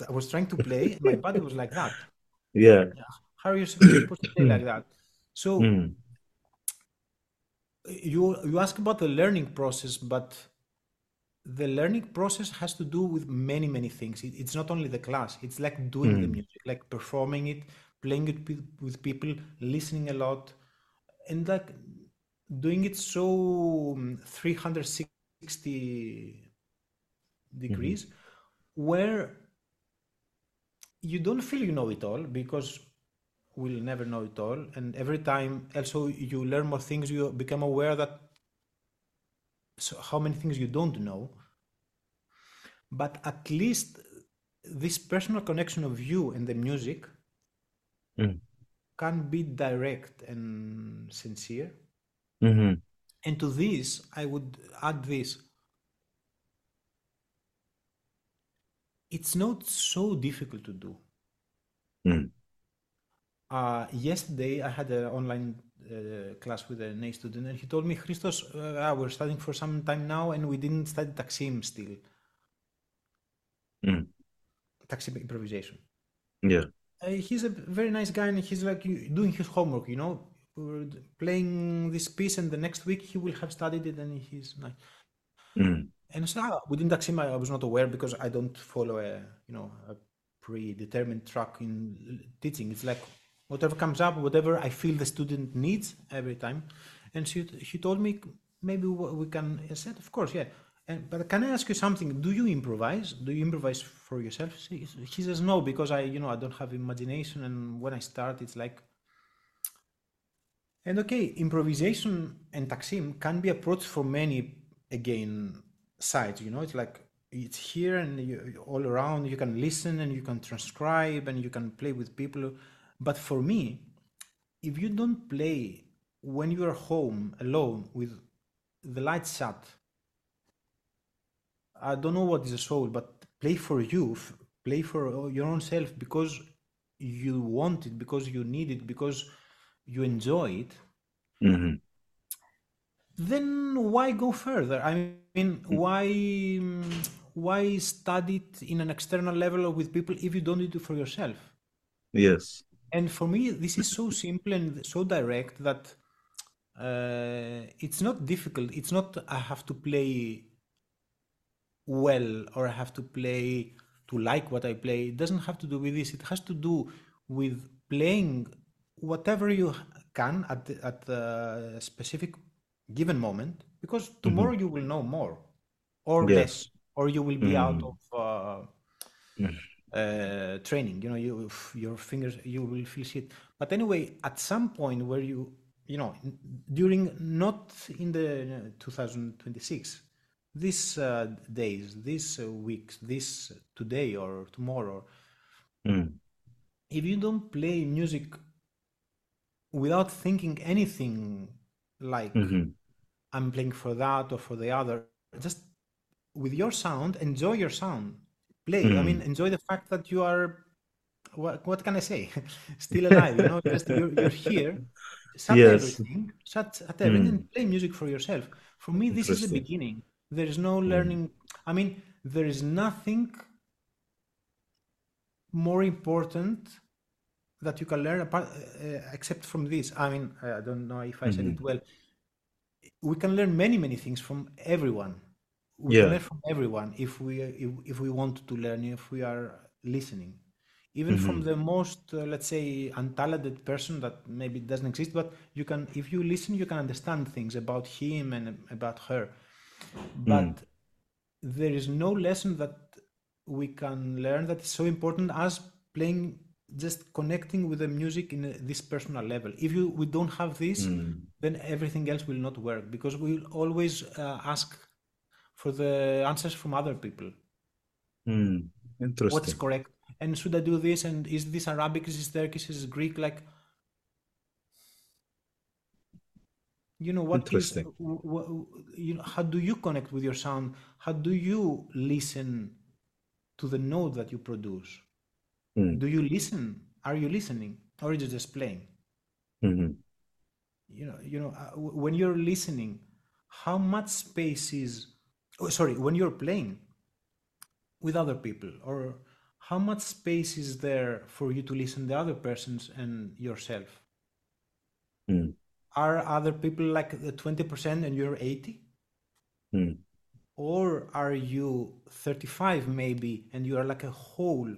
I was trying to play my body was like that. [laughs] Yeah. how are you supposed to play [clears throat] like that? So Mm. you you ask about the learning process but the learning process has to do with many many things. It, it's not only the class. It's like doing the music like performing it playing it with, with people listening a lot and like doing it so um, 360 degrees where you don't feel you know it all because we'll never know it all and every time also you learn more things you become aware that so how many things you don't know. But at least this personal connection of you and the music Mm. can be direct and sincere. Hmm and to this i would add this it's not so difficult to do Mm. Uh, yesterday, I had an online uh, class with an A student, and he told me, Christos, uh, ah, we're studying for some time now, and we didn't study Taksim still. Mm. Taksim improvisation. Yeah. Uh, he's a very nice guy, and he's like doing his homework, you know, We're playing this piece, and the next week he will have studied it, and he's nice. Mm. And so ah, within Taksim, I was not aware because I don't follow a you know a predetermined track in teaching. It's like whatever comes up, whatever I feel the student needs every time. And she she told me maybe we can. I said, of course, yeah. And but can I ask you something? Do you improvise? Do you improvise for yourself? She, he says no because I you know I don't have imagination, and when I start, it's like. And okay, improvisation and Taksim can be approached for many again sides. You know, it's like it's here and you, all around. You can listen and you can transcribe and you can play with people. But for me, if you don't play when you are home alone with the lights shut, I don't know what is a soul, but play for you, play for your own self because you want it, because you need it, because you enjoy it. hmm Then why go further? I mean, why mm, why study it in an external level or with people if you don't do it for yourself? Yes. And for me, this is so simple and so direct that uh, it's not difficult. It's not I have to play well or I have to play to like what I play. It doesn't have to do with this. It has to do with playing whatever you can at at the specific given moment because tomorrow you will know more or Yes. less or you will be out Mm. of uh, uh, training. You know, you your fingers you will feel shit. But anyway, at some point where you you know during not in the uh, 2026 these uh, days, these uh, weeks, this today or tomorrow, Mm. if you don't play music without thinking anything like hmm I'm playing for that or for the other. Just with your sound, enjoy your sound. Play. I mean, hmm. enjoy the fact that you are. What, what can I say? [laughs] Still alive. You know, just you're, you're here. Shut Yes. everything. Shut at everything and play music for yourself. For me, this is the beginning. There is no hmm. learning. I mean, there is nothing more important that you can learn apart, uh, except from this. I mean, I don't know if I said it well. We can learn many, many things from everyone. We Yeah. can learn from everyone if we if, if we want to learn, if we are listening. Even from the most, uh, let's say, untalented person that maybe doesn't exist, but you can, if you listen, you can understand things about him and about her. But there is no lesson that we can learn that is so important as playing just connecting with the music in this personal level. If you we don't have this then everything else will not work because we will always uh, ask for the answers from other people. Mm. what's correct? And should i do this? And is this arabic? Is this turkish? Is this greek? Like you know what is Interesting. w- w- you know how do you connect with your sound? How do you listen to the note that you produce Mm, do you listen? Are you listening? Or are you just playing? Mhm, you know you know uh, when you're listening how much space is oh, sorry when you're playing with other people or how much space is there for you to listen the other persons and yourself? Mm, are other people like the 20% and you're 80 mm, or are you 35 maybe and you are like a whole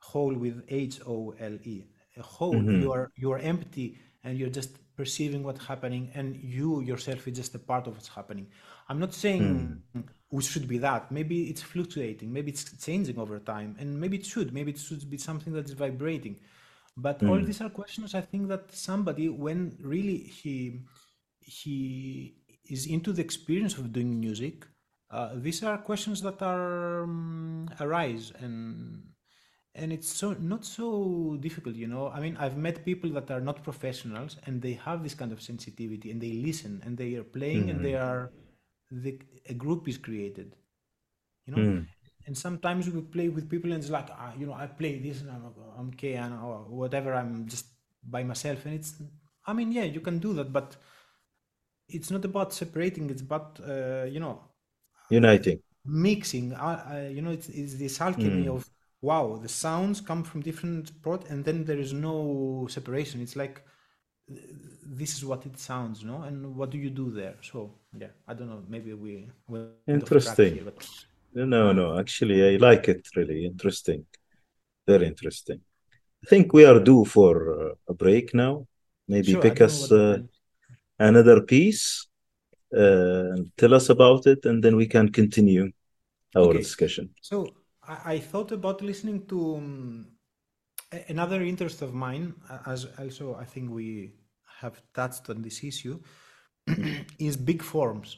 whole with h o l e. A whole mhm, you are you are empty and you're just perceiving what's happening and you yourself is just a part of what's happening. I'm not saying mm, we should be that. Maybe it's fluctuating. Maybe it's changing over time and maybe it should. Maybe it should be something that is vibrating. But all mm, these are questions i think that somebody when really he he is into the experience of doing music uh, these are questions that are um, arise and and it's so not so difficult you know? I mean i've met people that are not professionals and they have this kind of sensitivity and they listen and they are playing and they mm, are the, a group is created you know? Mm, and sometimes we play with people and it's like ah, you know i play this and i'm, I'm okay and or whatever i'm just by myself and it's i mean yeah you can do that but it's not about separating it's about uh, you know Uniting. mixing. Uh, uh, you know it's, it's this alchemy Mm, of wow the sounds come from different prod and then there is no separation it's like this is what it sounds no and what do you do there so yeah i don't know maybe we Interesting. here but No, no, actually, I like it really. Interesting. Very interesting. I think we are due for uh, a break now. Maybe sure pick us uh, another piece, uh, tell us about it, and then we can continue our okay discussion. so i, I thought about listening to um, another interest of mine as also i think we have touched on this issue [clears throat] is big forms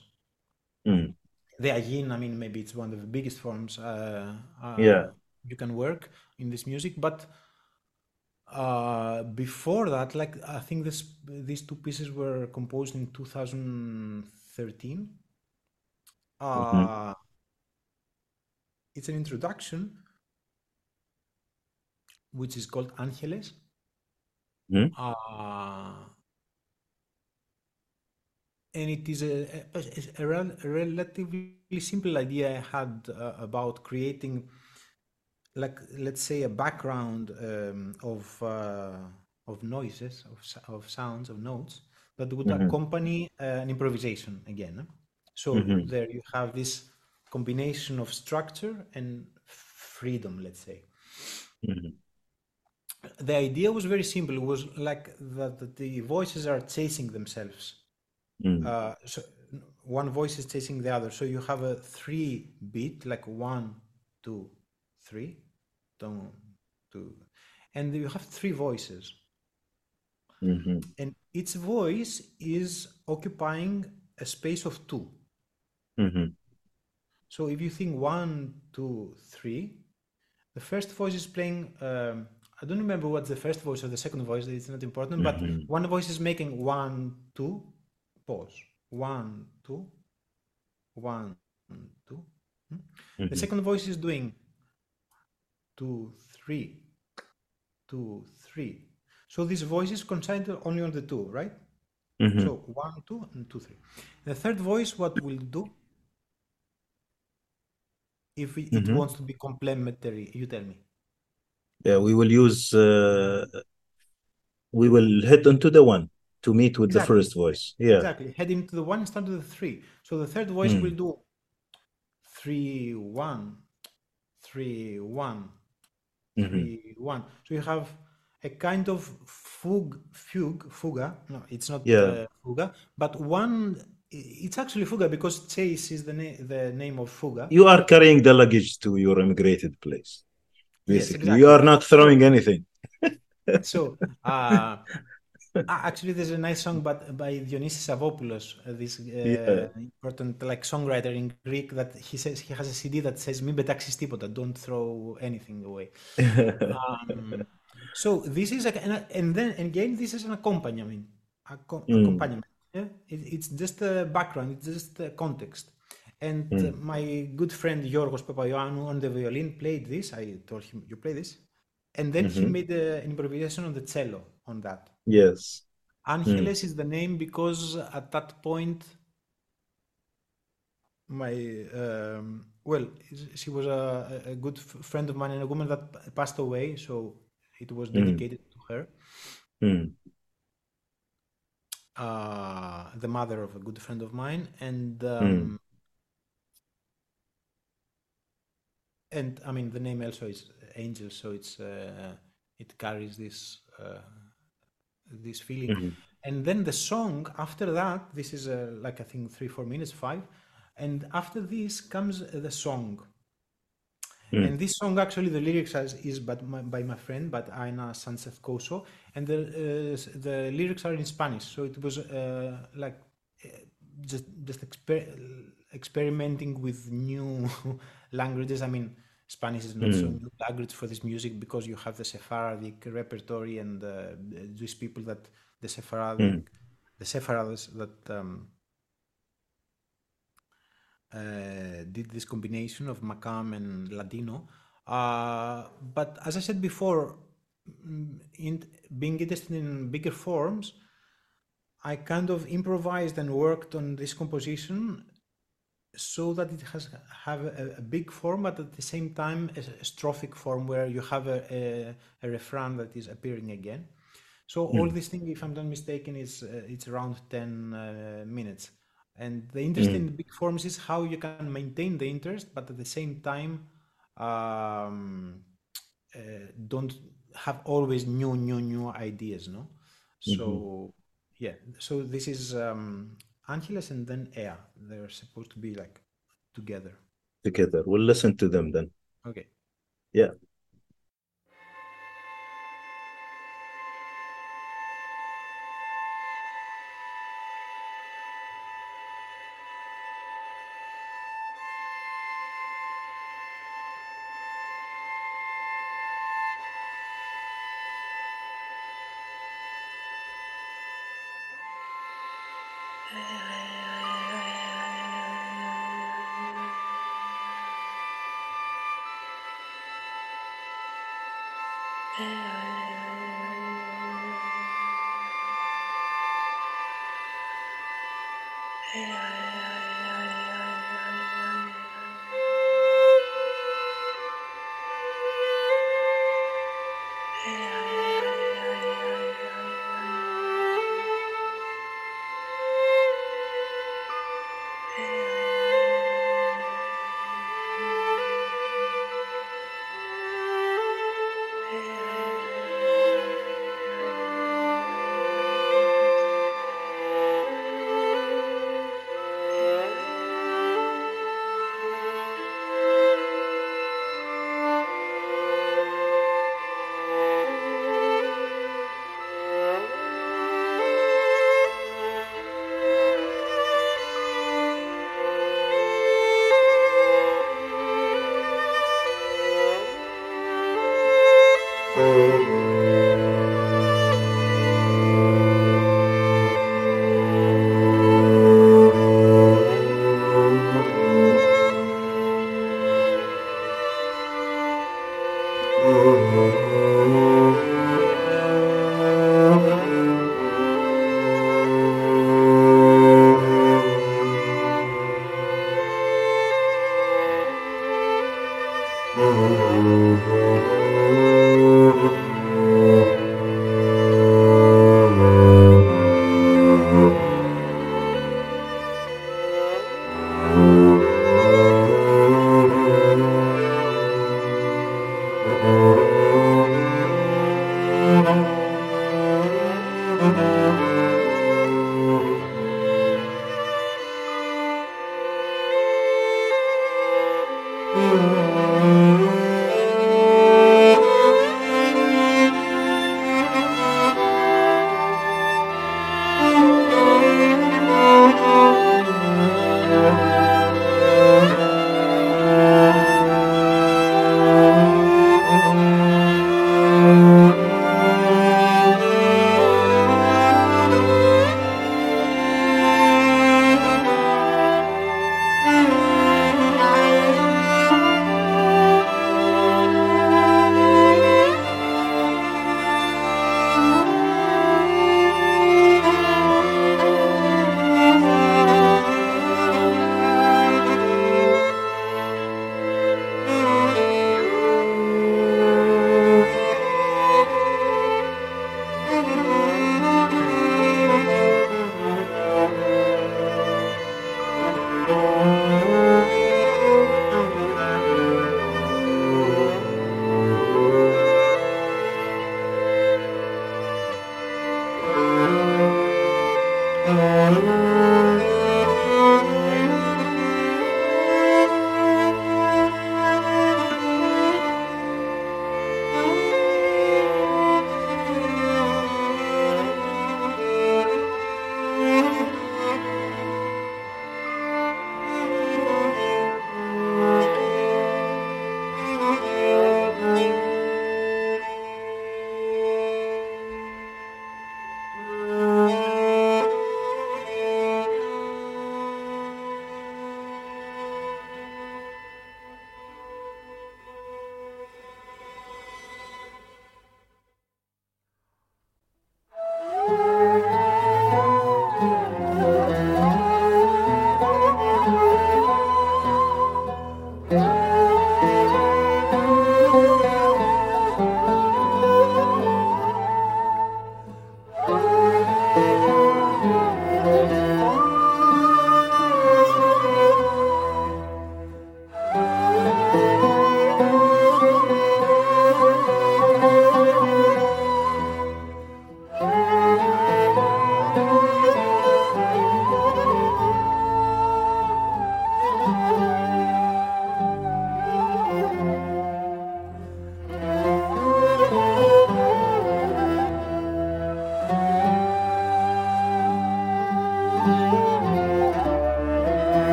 Mm, the Ayin, I mean, maybe it's one of the biggest forms uh, Yeah. uh, you can work in this music. But uh, before that, like I think this these two pieces were composed in 2013. mhm, Uh, it's an introduction which is called Angeles. mhm, Uh, and it is a, a, a, rel- a relatively simple idea I had uh, about creating, like let's say, a background um, of uh, of noises, of of sounds, of notes that would mhm, accompany uh, an improvisation again. So mhm, there you have this combination of structure and freedom, let's say mhm, the idea was very simple. It was like that that the voices are chasing themselves. mm, Uh, so one voice is chasing the other. So you have a three beat, like one, two, three, dun, two, and you have three voices, mhm, and each voice is occupying a space of two. mhm, So if you think one, two, three, the first voice is playing. Um, I don't remember what's the first voice or the second voice. It's not important, but mhm, one voice is making one, two, pause. One, two, one, two. Hmm? The mhm, second voice is doing two, three, two, three. So this voice is concentrated only on the two, right? mhm. So one, two, and two, three. The third voice, what will do if it, it Mhm. wants to be complementary? You tell me. Yeah, we will use, uh, we will hit into the one to meet with the first voice. Yeah. Exactly. Head into the one start with the three. So the third voice Mm. will do three, one, three, one, Mhm. three, one. So you have a kind of fug fugue, fuga. No, it's not Yeah. uh, fuga, but one. It's actually Fuga because Chase is the, na- the name of Fuga. You are carrying the luggage to your immigrated place. Basically, yes, exactly. you are not throwing anything. so, [laughs] uh, ah, actually, there's a nice song but by Dionysios Savvopoulos, uh, this uh, yeah. important like songwriter in Greek, that he says he has a CD that says "Μην πετάξεις τίποτα," don't throw anything away. [laughs] um, so this is a, and then again, this is an accompaniment. Accom- mm. Accompaniment yeah, it, it's just a background, it's just a context. And mm, my good friend Yorgos Papaioannou on the violin played this. I told him you play this, and then he mhm. made uh, an improvisation on the cello on that. Yes. Mm, Angeles is the name because at that point, my um, well, she was a, a good f- friend of mine and a woman that passed away, so it was mm, dedicated to her. Mm, Uh, the mother of a good friend of mine, and mm, um, and I mean the name also is Angel, so it's uh, it carries this uh, this feeling. mhm, And then the song after that, this is uh, like I think three four minutes five, and after this comes the song. Mm, And this song actually the lyrics is, is but my, by my friend, but Aina Sanchez Coso, and the uh, the lyrics are in Spanish. So it was uh, like uh, just just exper- experimenting with new [laughs] languages. I mean, Spanish is not so mm, new language for this music because you have the Sephardic repertory and uh, these people that the Sephardic mm, the Sephardics that um, did this combination of Makam and Ladino. Uh, but as I said before, mm, in being interested in bigger forms, I kind of improvised and worked on this composition so that it has have a, a big form, but at the same time a, a strophic form where you have a, a, a refrain that is appearing again. So all mm, this thing, if I'm not mistaken, is uh, it's around ten uh, minutes. And the interest in mm, the big forms is how you can maintain the interest, but at the same time, um, uh, don't have always new, new, new ideas. No. mhm. So yeah. So this is um, Angeles and then Ea. They're supposed to be like together. Together. We'll listen to them then. Okay. Yeah.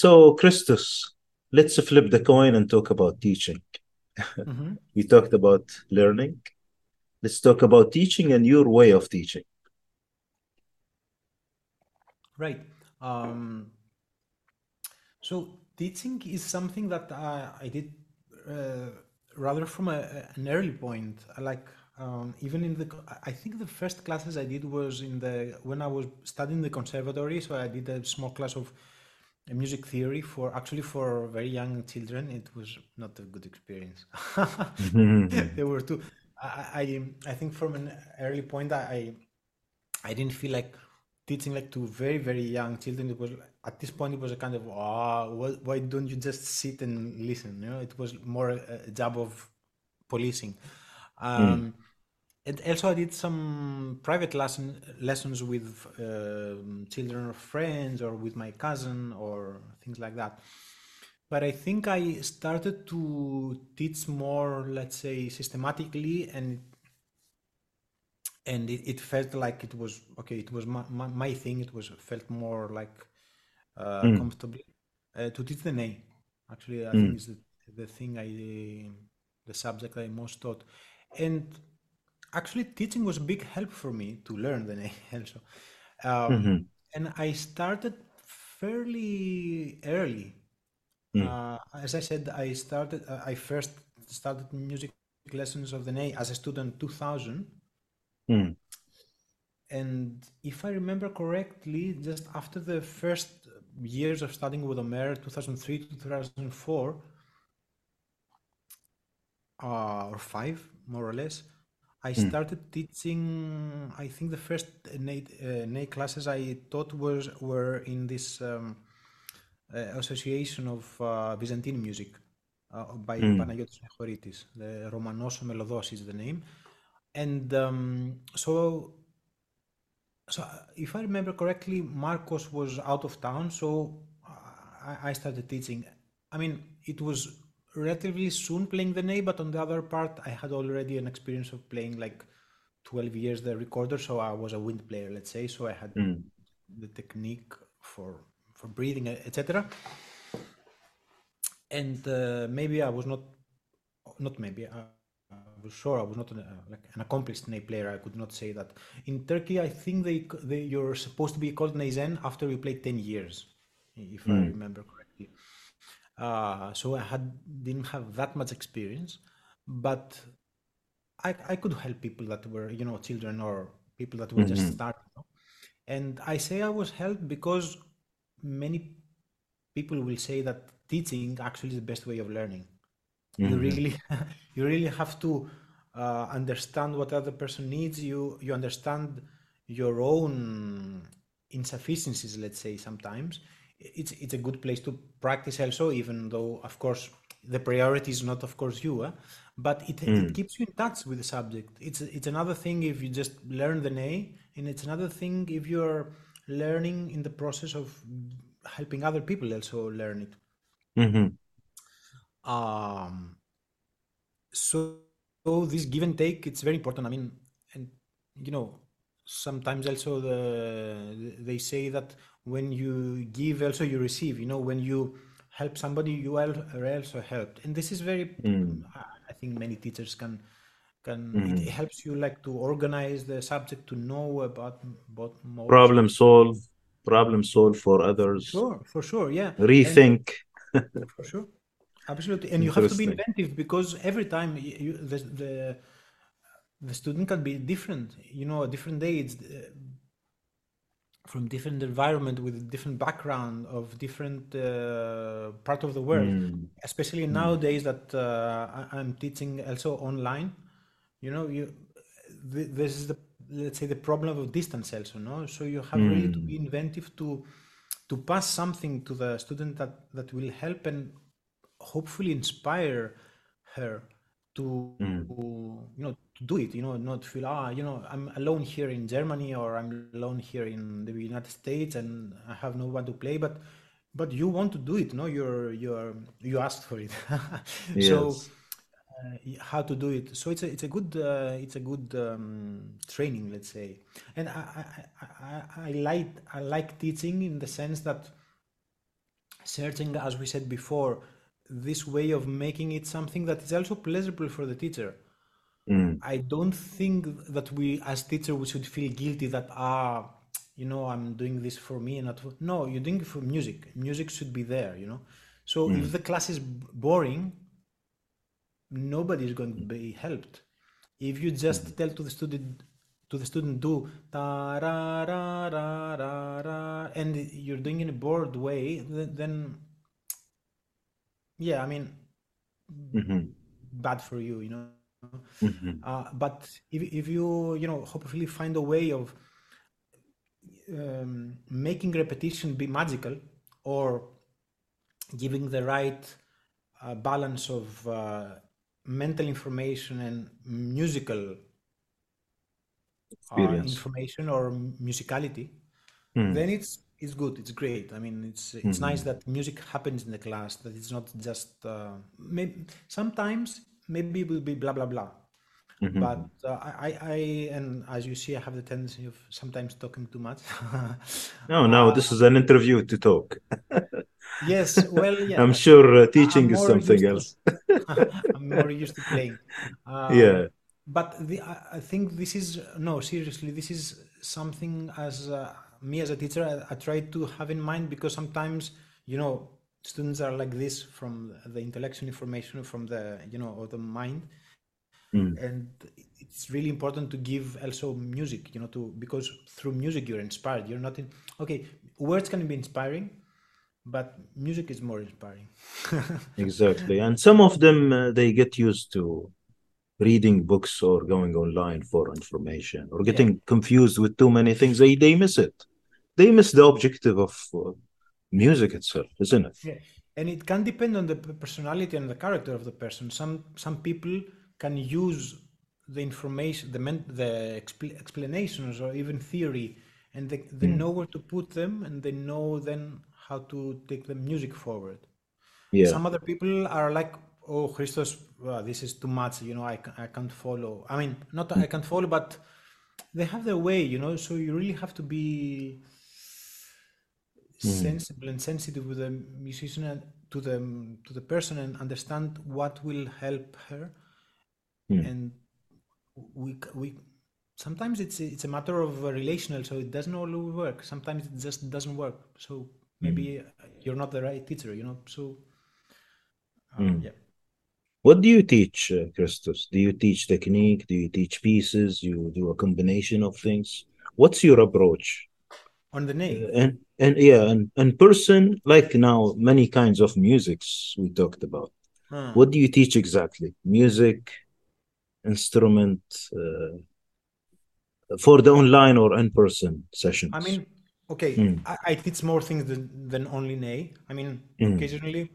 So, Christos, let's flip the coin and talk about teaching. hmm [laughs] We talked about learning. Let's talk about teaching and your way of teaching. Right. Um, so teaching is something that I, I did uh, rather from a, an early point. Like um, even in the, I think the first classes I did was in the when I was studying the conservatory. So I did a small class of uh, music theory for actually for very young children. It was not a good experience. Mhm. [laughs] They were too. I, I I think from an early point I I I didn't feel like teaching like to very very young children. It was at this point it was a kind of ah why, why don't you just sit and listen? You know, it was more a, a job of policing. Mm, Um, and also I did some private lesson lessons with um children of friends or with my cousin or things like that. But I think I started to teach more, let's say, systematically, and and it, it felt like it was okay. It was my, my, my thing. It was felt more like uh, mm, comfortably uh, to teach the ney. Actually, I think mm, is the, the thing I the subject I most taught, and actually teaching was a big help for me to learn the ney [laughs] also. Um, mhm, and I started fairly early. mm, Uh, as I said, I started. Uh, I first started music lessons of the ney as a student 2000 mm, And if I remember correctly, just after the first years of studying with Omer, 2003 to 2004, uh, or five, more or less, I mm, started teaching. I think the first ney, uh, classes I taught was were in this um, uh, association of uh, Byzantine music uh, by mm, Panagiotis Nechoritis. The Romanos Melodos is the name. And um, so so uh, if I remember correctly, Marcos was out of town, so I, I started teaching. I mean, it was relatively soon playing the ney, but on the other part, I had already an experience of playing like 12 years the recorder, so I was a wind player, let's say, so I had mm, the technique for for breathing, etc. And uh, maybe I was not not maybe I, I was sure I was not an, uh, like an accomplished ney player. I could not say that. In Turkey, I think they, they you're supposed to be called neyzen after you play ten years, if I mm, remember correctly. Uh, so I had didn't have that much experience, but I I could help people that were you know children or people that were just mhm, starting. you know. And I say I was helped because many people will say that teaching actually is the best way of learning you mhm, really [laughs] you really have to uh, understand what other person needs you you understand your own insufficiencies let's say sometimes it's it's a good place to practice also even though of course the priority is not of course you eh? but it it mm, keeps you in touch with the subject. It's it's another thing if you just learn the ney and it's another thing if you're learning in the process of helping other people also learn it. Mhm, um so, so this give and take it's very important. I mean and you know sometimes also the they say that when you give also you receive you know when you help somebody you are also helped. And this is very mm, i think many teachers can can it mhm. helps you like to organize the subject to know about Problem solve, problem solve for others, sure for sure yeah. And rethink. [laughs] for sure. Absolutely. And you have to be inventive because every time you, the, the the student can be different you know a different age uh, from different environment with different background of different uh, part of the world. Mm, especially mm, nowadays that uh, I, i'm teaching also online you know you th- this is the let's say the problem of distance also no? So you have really to be mm, inventive to to pass something to the student that that will help and hopefully inspire her to mm, you know do it you know not feel ah you know i'm alone here in germany or i'm alone here in the united states and i have no one to play but but you want to do it no? You're you're you asked for it. [laughs] So uh, how to do it. So it's a it's a good uh, it's a good um, training let's say. And I i i I like i like teaching in the sense that searching, as we said before, this way of making it something that is also pleasurable for the teacher. Mm. I don't think that we, as teacher, we should feel guilty that ah, you know, I'm doing this for me and not for. No, you're doing it for music. Music should be there, you know. So if the class is boring, nobody is going to be helped. If you just tell to the student to the student do ta ra ra ra ra ra and you're doing in a bored way, then yeah, I mean, Mhm. bad for you, you know. Mhm. Uh, but if if you you know hopefully find a way of um, making repetition be magical or giving the right uh, balance of uh, mental information and musical uh, information or musicality, Mm. then it's it's good. It's great. I mean, it's it's nice that music happens in the class. That it's not just uh, maybe sometimes maybe it will be blah blah blah. Mhm. But uh, I, I I and as you see, I have the tendency of sometimes talking too much. [laughs] No, no, this is an interview to talk. [laughs] yes, well, [laughs] yeah. I'm sure uh, teaching I'm is something to- else. I'm more used to playing. Um, Yeah. But the, I, I think this is no seriously. This is something as uh, me as a teacher, I, I try to have in mind because sometimes you know students are like this from the intellectual information from the you know of the mind, Mm. and it's really important to give also music. You know, to because through music you're inspired. You're not in okay. Words can be inspiring, but music is more inspiring. [laughs] Exactly. And some of them, uh, they get used to reading books or going online for information or getting confused with too many things. They, they miss it. They miss the objective of uh, music itself, isn't it? Yeah, and it can depend on the personality and the character of the person. Some some people can use the information, the men, the expl- explanations or even theory, and they, they hmm. know where to put them, and they know then how to take the music forward. Yeah. Some other people are like, oh, Christos, this is too much. You know, I, I can't follow. I mean, not that I hmm. can't follow, but they have their way. You know, so you really have to be sensible and sensitive with the musician and to the to the person and understand what will help her Hmm. and we we sometimes it's it's a matter of uh, relational so it doesn't always work sometimes it just doesn't work so maybe uh, you're not the right teacher you know so um, yeah What do you teach, uh, Christos? Do you teach technique? Do you teach pieces? You do a combination of things? What's your approach? on the ney Uh, and and yeah, and, and person like now many kinds of musics we talked about. Huh. What do you teach exactly? Music, instrument, uh, for the online or in-person sessions? I mean, okay, Mm. I, I teach more things than, than only ney. I mean, Mm. occasionally,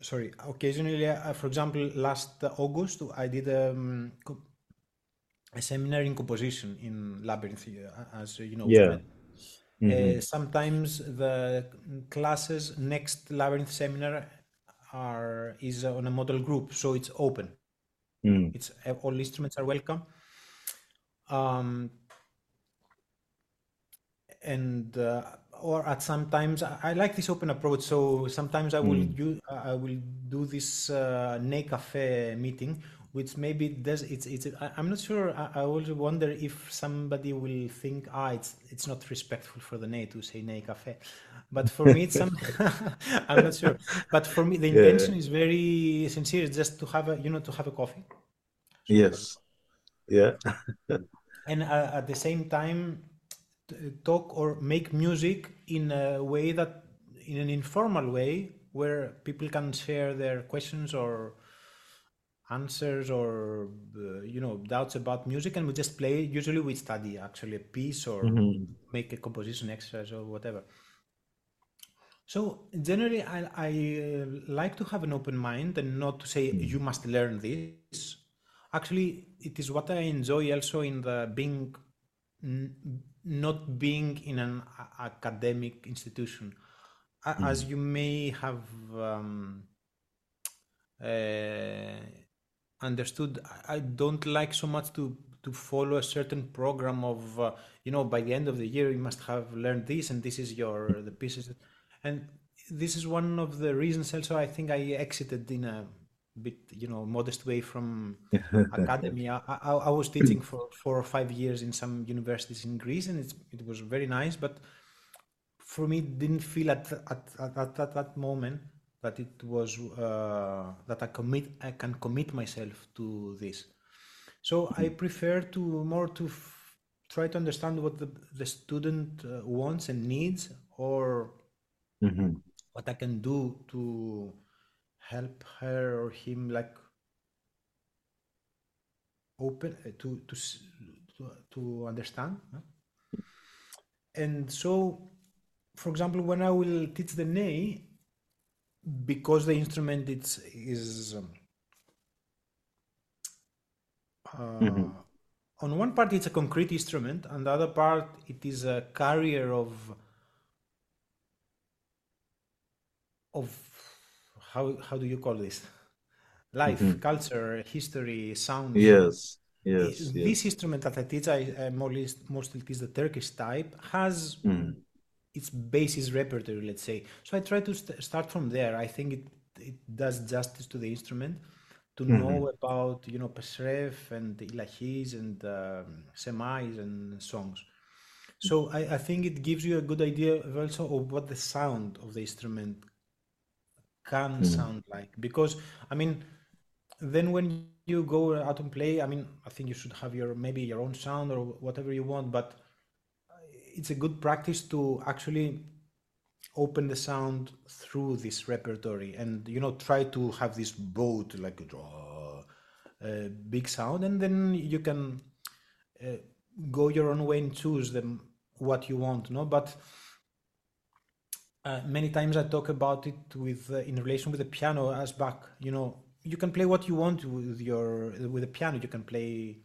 sorry, occasionally, uh, for example, last August, I did um, a seminar in composition in Labyrinth, uh, as you know. Yeah. Uh, Mhm. sometimes the classes next Labyrinth seminar are is on a model group, so it's open. Mm. It's uh, all instruments are welcome. Um, and uh, or at sometimes I, I like this open approach. So sometimes I will do I will do this uh, Ney Cafe meeting, which maybe does it's it's I, I'm not sure. I, I also wonder if somebody will think ah it's it's not respectful for the Ney to say Ney Cafe, but for me it's some [laughs] I'm not sure. But for me the intention is very sincere. It's just to have a you know to have a coffee. Yes. Yeah. [laughs] and uh, at the same time talk or make music in a way that in an informal way where people can share their questions or answers or uh, you know doubts about music and we just play usually we study actually a piece or Mhm. make a composition exercise or whatever. So generally i, I uh, like to have an open mind and not to say you must learn this. Actually it is what i enjoy also in the being n- not being in an a- academic institution. A- as you may have um, uh, understood I- don't like so much to to follow a certain program of uh, you know by the end of the year you must have learned this and this is your the pieces and this is one of the reasons also I think I exited in a bit you know modest way from [laughs] academy. I, I, I was teaching for four or five years in some universities in Greece, and it's, it was very nice. But for me, it didn't feel at at, at, at that moment that it was uh, that I commit I can commit myself to this. So I prefer to more to f- try to understand what the, the student uh, wants and needs, or hmm what I can do to help her or him like open uh, to to to, to understand. huh? And so, for example, when I will teach the ney, because the instrument it's is um, hmm uh, on one part it's a concrete instrument, and the other part it is a carrier of of how how do you call this? Hmm life, culture, history, sound. Yes, yes, this yes. instrument that I teach, I, I mostly mostly teach the Turkish type, has Mm, its basis repertory, let's say. So I try to st- start from there. I think it it does justice to the instrument to hmm know about you know Pesref and Ilahis and um, Semais and songs. So I, I think it gives you a good idea also of what the sound of the instrument can mm, sound like. Because I mean, then when you go out and play, I mean, I think you should have your maybe your own sound or whatever you want, but it's a good practice to actually open the sound through this repertory and you know try to have this boat like uh, a big sound and then you can uh, go your own way and choose them what you want no? But uh, many times i talk about it with uh, in relation with the piano as back you know you can play what you want with your with the piano. You can play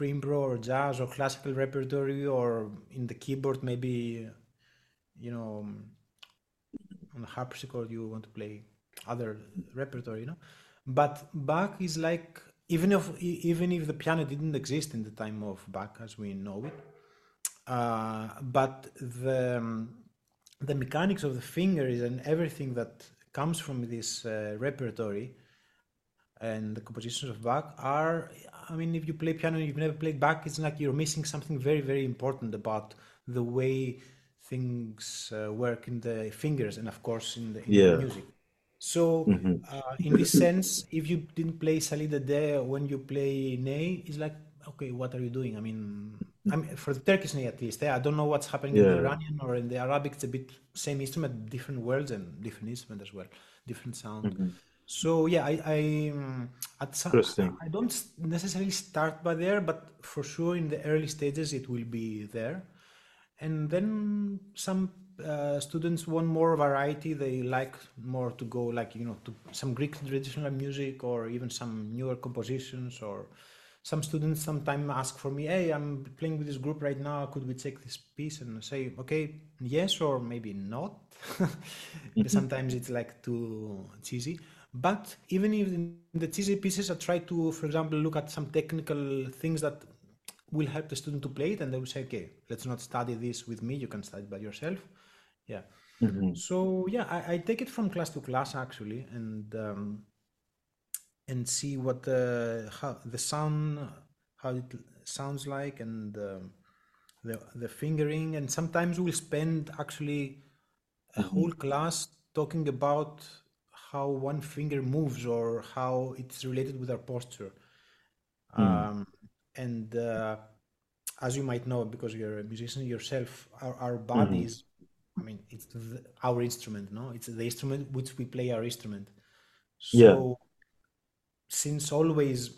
uh, or jazz or classical repertory or in the keyboard maybe you know on the harpsichord you want to play other repertory you know? But bach is like even if even if the piano didn't exist in the time of bach as we know it uh, but the um, the mechanics of the fingers and everything that comes from this uh, repertory and the compositions of Bach are, I mean, if you play piano and you've never played Bach, it's like you're missing something very, very important about the way things uh, work in the fingers and, of course, in the in the Yeah. music. So, hmm uh, in this sense, if you didn't play Salida De when you play Ney, it's like, okay, what are you doing? I mean, I mean, for the Turkish Ney at least, eh, I don't know what's happening in the Iranian or in the Arabic. It's a bit same instrument, different words and different instrument as well, different sound. hmm So yeah, I I um, at some, Interesting. I don't necessarily start by there, but for sure in the early stages it will be there. And then some uh, students want more variety. They like more to go like you know to some Greek traditional music or even some newer compositions. Or some students sometimes ask for me, "Hey, I'm playing with this group right now. Could we take this piece?" And I say, "Okay, yes, or maybe not." [laughs] Hmm sometimes it's like too cheesy. But even if in the cheesy pieces, I try to, for example, look at some technical things that will help the student to play it and they will say okay let's not study this with me you can study by yourself. Yeah. Hmm so yeah i, I take it from class to class actually and um, and see what the how the sound how it sounds like and um, the the fingering. And sometimes we'll spend actually a hmm whole class talking about how one finger moves or how it's related with our posture mm um, and uh, as you might know, because you're a musician yourself, our, our bodies, I mean, it's the, our instrument, no? It's the instrument which we play our instrument. Yeah. So, since always,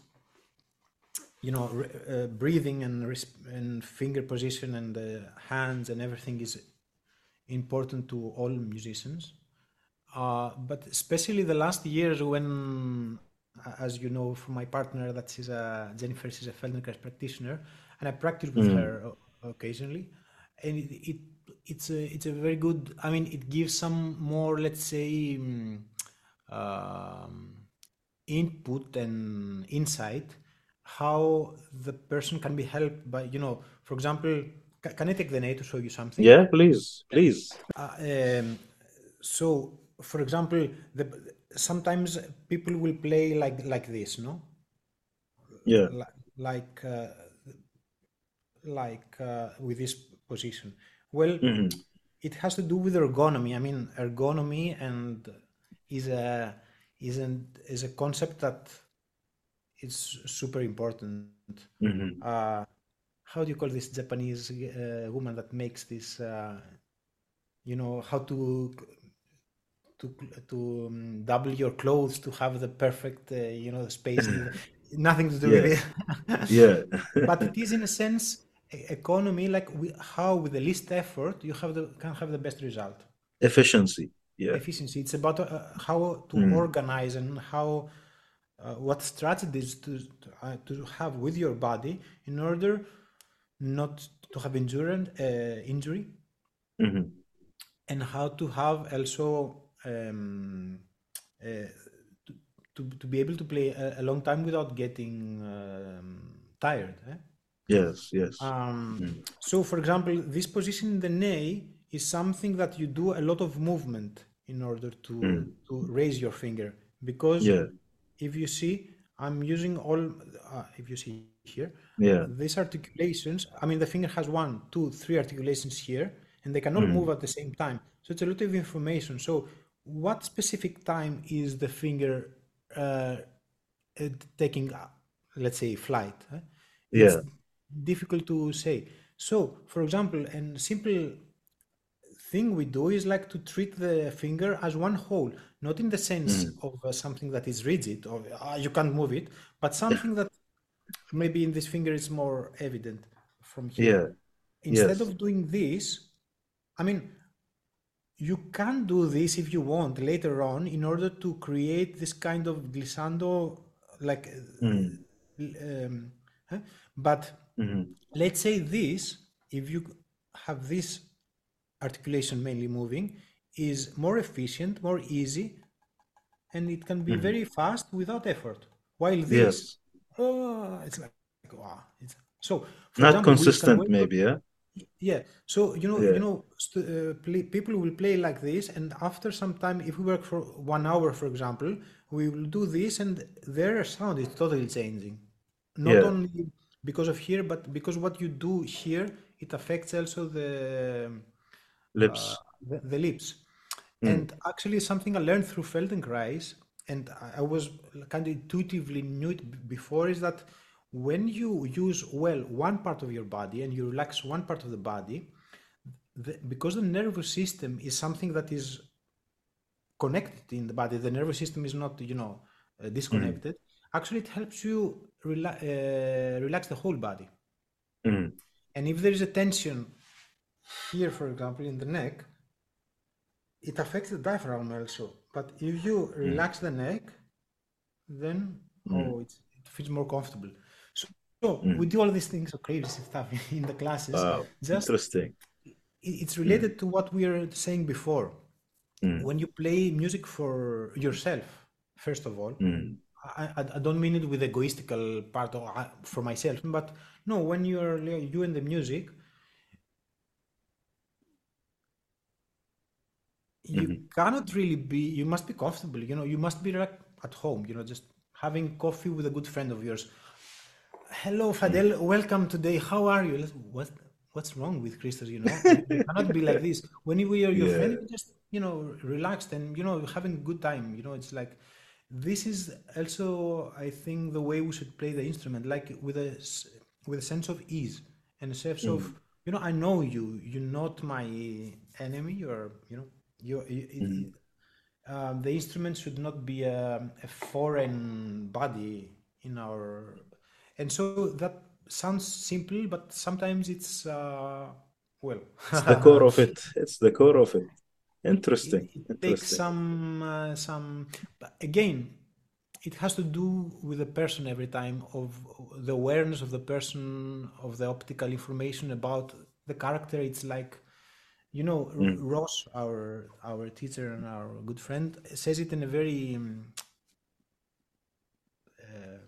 you know, r- uh, breathing and, and finger position and the hands and everything is important to all musicians. Uh, but especially the last years when, as you know from my partner, that she's a Jennifer, she's a Feldenkrais practitioner, and I practice with Mm. her occasionally, and it, it it's a it's a very good. I mean, it gives some more, let's say, mm, um, input and insight how the person can be helped by you know for example ca- can I take the name to show you something? Yeah, please, please. Uh, um, so, for example, the, sometimes people will play like like this, no? Yeah. Like uh, like uh, with this position. Well, hmm it has to do with ergonomy. I mean, ergonomy and is a is an is a concept that is super important. hmm Uh, how do you call this Japanese uh, woman that makes this? Uh, you know how to to to um, double your clothes to have the perfect uh, you know the space. [laughs] Nothing to do with it. Yeah. [laughs] but it [laughs] is in a sense economy like we, how with the least effort you have the can have the best result Efficiency. Yeah. efficiency it's about uh, how to Mm. organize and how uh, what strategies to to, uh, to have with your body in order not to have injury uh, injury hmm and how to have also um, uh, to, to, to be able to play a, a long time without getting um, tired eh? Yes. Yes. Um, Mm. So, for example, this position in the knee is something that you do a lot of movement in order to Mm. to raise your finger because Yeah. if you see, I'm using all. Uh, if you see here, Yeah. these articulations. I mean, the finger has one, two, three articulations here, and they cannot Mm. move at the same time. So it's a lot of information. So, what specific time is the finger uh, uh, taking, uh, let's say, flight? eh? Yeah. difficult to say. So, for example, a simple thing we do is like to treat the finger as one whole, not in the sense Mm. of uh, something that is rigid or uh, you can't move it, but something that maybe in this finger is more evident from here. Yeah. Instead Yes. of doing this, I mean, you can do this if you want later on in order to create this kind of glissando, like, Mm. um, huh? but hmm let's say this if you have this articulation mainly moving is more efficient more easy and it can be Mhm. very fast without effort while this Yes. oh it's like wow it's so for Not example, consistent, maybe. Yeah. Yeah so you know Yeah. you know st- uh, play, people will play like this and after some time if we work for one hour for example we will do this and their sound is totally changing not Yeah. only because of here but because what you do here it affects also the Lips. uh, the, the lips Mm. and actually something i learned through feldenkrais and i I was kind of intuitively knew it before is that when you use well one part of your body and you relax one part of the body the, because the nervous system is something that is connected in the body the nervous system is not you know uh, disconnected actually it helps you rela- uh, relax the whole body Mm. and if there is a tension here, for example, in the neck, it affects the diaphragm also. But if you relax the neck, then Mm. oh, it's, it feels more comfortable. So, Mm. we do all these things, so crazy stuff [laughs] in the classes. Wow. Just Interesting. it's related to what we were saying before. Mm. When you play music for yourself, first of all, Mm. I, I, don't mean it with egoistical part I, for myself, but no, when you're you and the music, you Mhm. cannot really be. You must be comfortable. You know, you must be like at home. You know, just having coffee with a good friend of yours. Hello, Fadil. Welcome today. How are you? What What's wrong with Christos? You know, [laughs] you cannot be like this. When you are your friend, Yeah. you just you know relaxed and you know having a good time. You know, it's like this is also I think the way we should play the instrument, like with a with a sense of ease and a sense of you know I know you. You're not my enemy. You're you know you. you Mhm. um, the instrument should not be a, a foreign body in our and so that sounds simple but sometimes it's uh, well It's the core of it. It's the core of it. Interesting. it, it takes some uh, some but again it has to do with the person every time of the awareness of the person of the optical information about the character it's like you know Mm. ross our our teacher and our good friend says it in a very um, uh,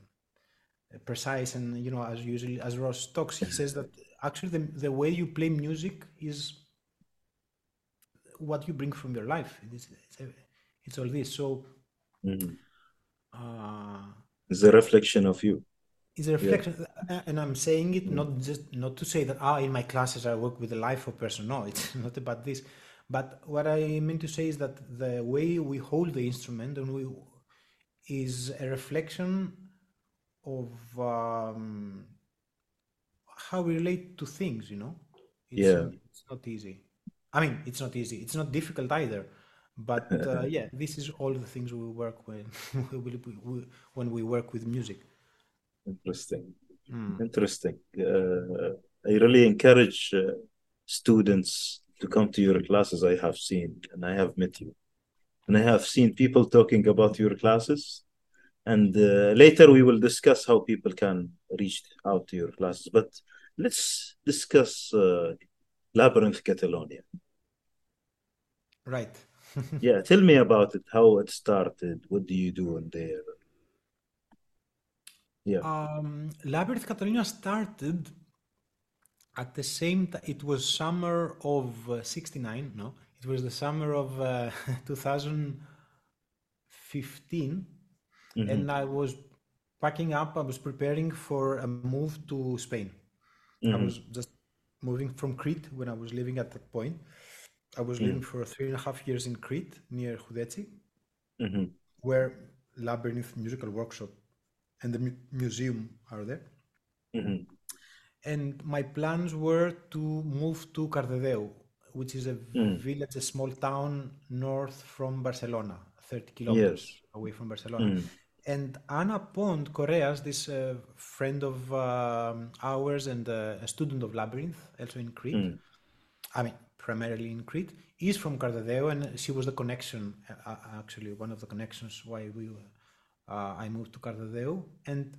precise and you know as usually as ross talks he says that actually the, the way you play music is what you bring from your life. It's, it's, it's all this. So Mhm. uh, It's a reflection of you. it's a reflection, uh, and I'm saying it not just not to say that ah in my classes I work with a life of person. No, it's [laughs] not about this. But what I meant to say is that the way we hold the instrument and we is a reflection of um, how we relate to things. You know, it's, Yeah. it's not easy. I mean, it's not easy. It's not difficult either. But uh, [laughs] yeah, this is all the things we work with [laughs] when we work with music. Interesting. Mm. Interesting. Uh, I really encourage uh, students to come to your classes. I have seen and I have met you, and I have seen people talking about your classes. And uh, later we will discuss how people can reach out to your classes. But let's discuss uh, Labyrinth Catalonia. Right. [laughs] Yeah, tell me about it, how it started. What do you do in there? Yeah. Um, Labyrinth Catalonia started at the same time. It was summer of uh, 69. No, it was the summer of uh, [laughs] 2015. Mhm. And I was packing up. I was preparing for a move to Spain. I Mhm. was just moving from Crete when I was living at that point. I was Mm. living for three and a half years in Crete near Houdetsi. Mhm. where Labyrinth Musical Workshop and the mu- museum are there. Mhm. And my plans were to move to Cardedeu, which is a Mm. village, a small town north from Barcelona, 30 kilometers Yes. away from Barcelona. Mm. And Anna Pond Correas, this uh, friend of um, ours and uh, a student of Labyrinth, also in Crete, Mm. I mean, primarily in Crete, is from Cardedeu, and she was the connection, uh, uh, actually, one of the connections why we, uh, I moved to Cardedeu. And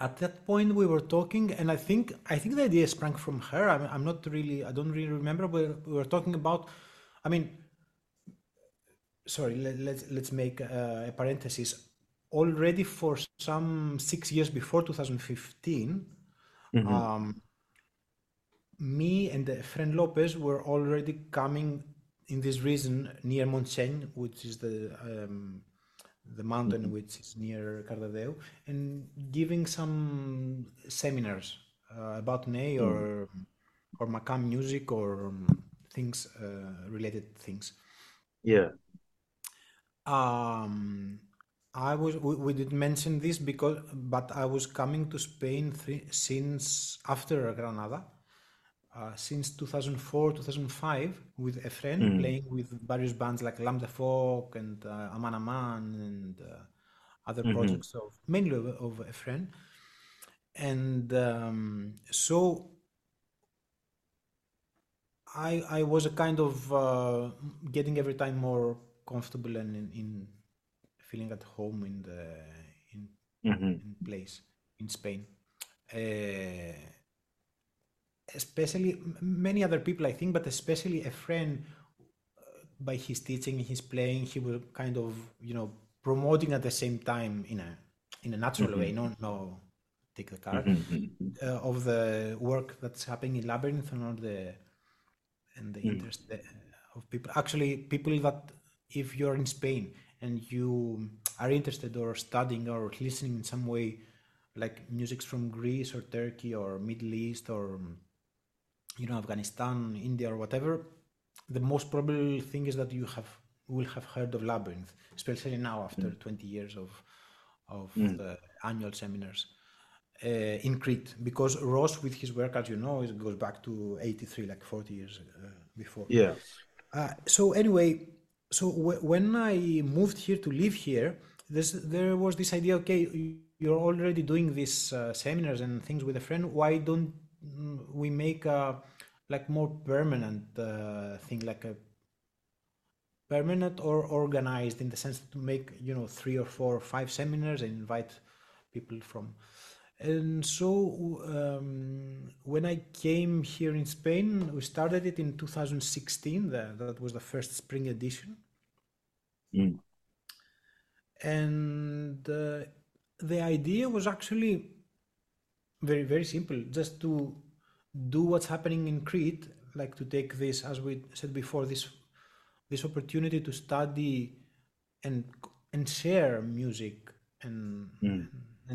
at that point, we were talking, and I think I think the idea sprang from her. I'm, I'm not really, I don't really remember, but we were talking about. I mean, sorry, let, let's let's make uh, a parenthesis. Already for some six years before 2015, Mhm. um, me and the Efren Lopez were already coming in this region near Montseny, which is the um, the mountain which is near Cardedeu, and giving some seminars uh, about Ney or or Makam music or um, things uh, related things. Yeah. Um, I was we, we did mention this because but I was coming to Spain th- since after Granada, uh, since 2004 2005 with Efren Mm. playing with various bands like L'Ham de Foc and uh, Aman Aman and uh, other Mhm. projects of mainly of, of Efren, and um, so I I was a kind of uh, getting every time more comfortable and in, in feeling at home in the in, Mhm. in place in Spain. Uh, especially many other people, I think, but especially Efren uh, by his teaching, his playing, he was kind of you know promoting at the same time in a in a natural way. No, no, take the card Mhm. uh, of the work that's happening in Labyrinth and all the and the Mm. interest of people. Actually, people that if you're in Spain and you are interested or studying or listening in some way, like music from Greece or Turkey or Middle East or you know Afghanistan, India or whatever, the most probable thing is that you have will have heard of Labyrinth, especially now after 20 years of of Mm. the annual seminars uh, in Crete, because Ross, with his work, as you know, it goes back to 83, like 40 years uh, before. Yeah. Uh, so anyway, so when I moved here to live here, there was this idea. Okay, you're already doing these uh, seminars and things with Efren. Why don't mm, we make a like more permanent uh, thing, like a permanent or organized in the sense to make you know three or four or five seminars and invite people from and so um, when i came here in spain we started it in 2016 that, that was the first spring edition Mm. and uh, the idea was actually very very simple. Just to do what's happening in Crete, like to take this, as we said before, this this opportunity to study and and share music and Mm. and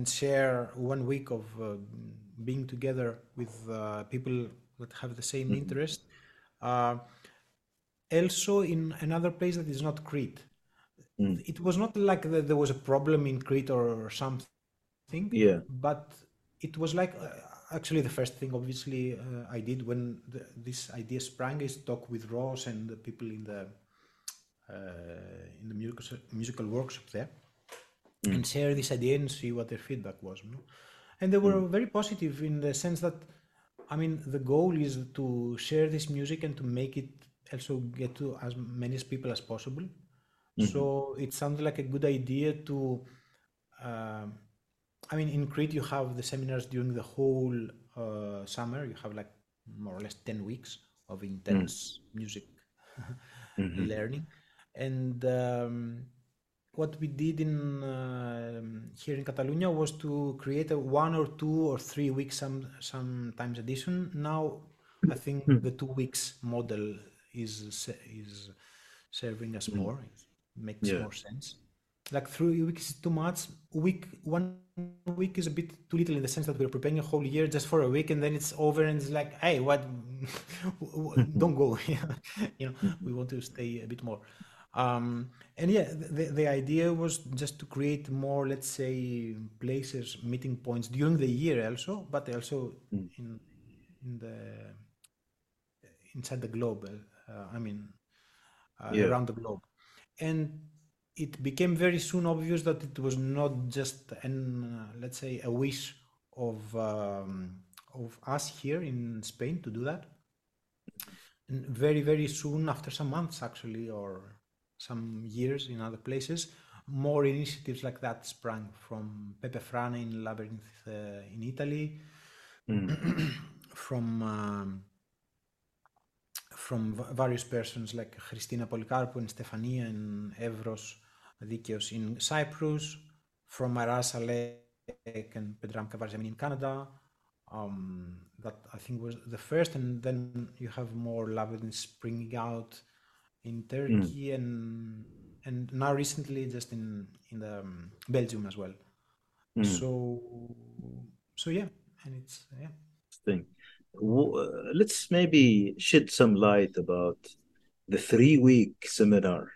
share one week of uh, being together with uh, people that have the same Mhm. interest. Uh, also, in another place that is not Crete, Mm. it was not like that there was a problem in Crete or something, Yeah. but it was like uh, actually the first thing, obviously, uh, I did when the, this idea sprang is talk with Ross and the people in the uh, in the musical musical workshop there Mm. and share this idea and see what their feedback was. no? And they were Mm. very positive in the sense that, I mean, the goal is to share this music and to make it also get to as many people as possible. Mhm. So it sounded like a good idea to. um I mean, in Crete, you have the seminars during the whole uh, summer. You have like more or less 10 weeks of intense music Mhm. [laughs] learning. And um, what we did in um here in Catalonia was to create a one or two or three weeks some sometimes edition. Now I think Mm. the two weeks model is is serving us Mm. more. It makes Yeah. more sense. Like three weeks is too much. Week one week is a bit too little in the sense that we're preparing a whole year just for a week and then it's over and it's like, hey, what? [laughs] Don't go. [laughs] you know, we want to stay a bit more. Um, and yeah, the, the idea was just to create more, let's say, places, meeting points during the year also, but also Mm. in in the inside the globe. Uh, I mean, uh, Yeah. around the globe, and it became very soon obvious that it was not just an, uh, let's say, a wish of um, of us here in Spain to do that. And very, very soon, after some months actually, or some years in other places, more initiatives like that sprang from Peppe Frana in Labyrinth uh, in Italy, Mm. [clears throat] from um, from various persons like Christina Policarpo and Stefania and Evros Dikios in Cyprus, from Araz Salek and Pedram Khavarzamini in Canada. Um, that I think was the first, and then you have more labyrinth springing out in Turkey and and now recently just in in the um, Belgium as well. Mm. So so yeah, and it's yeah. Thing. Uh, Let's maybe shed some light about the three-week seminar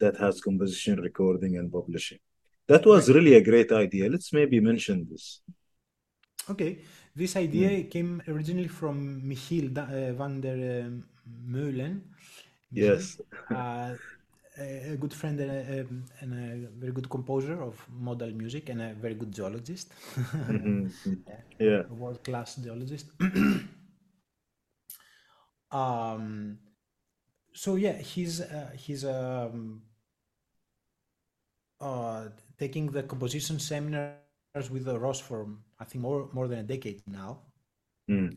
that has composition recording and publishing. That was Right. really a great idea. Let's maybe mention this. Okay, this idea came originally from Michiel da- uh, van der um, Meulen. Yes. uh, a good friend and a, um, and a very good composer of modal music and a very good geologist, Mhm. [laughs] Yeah. world-class geologist. [clears throat] um, so yeah, he's uh, he's um, uh, taking the composition seminars with the Ross for I think more more than a decade now. Mm.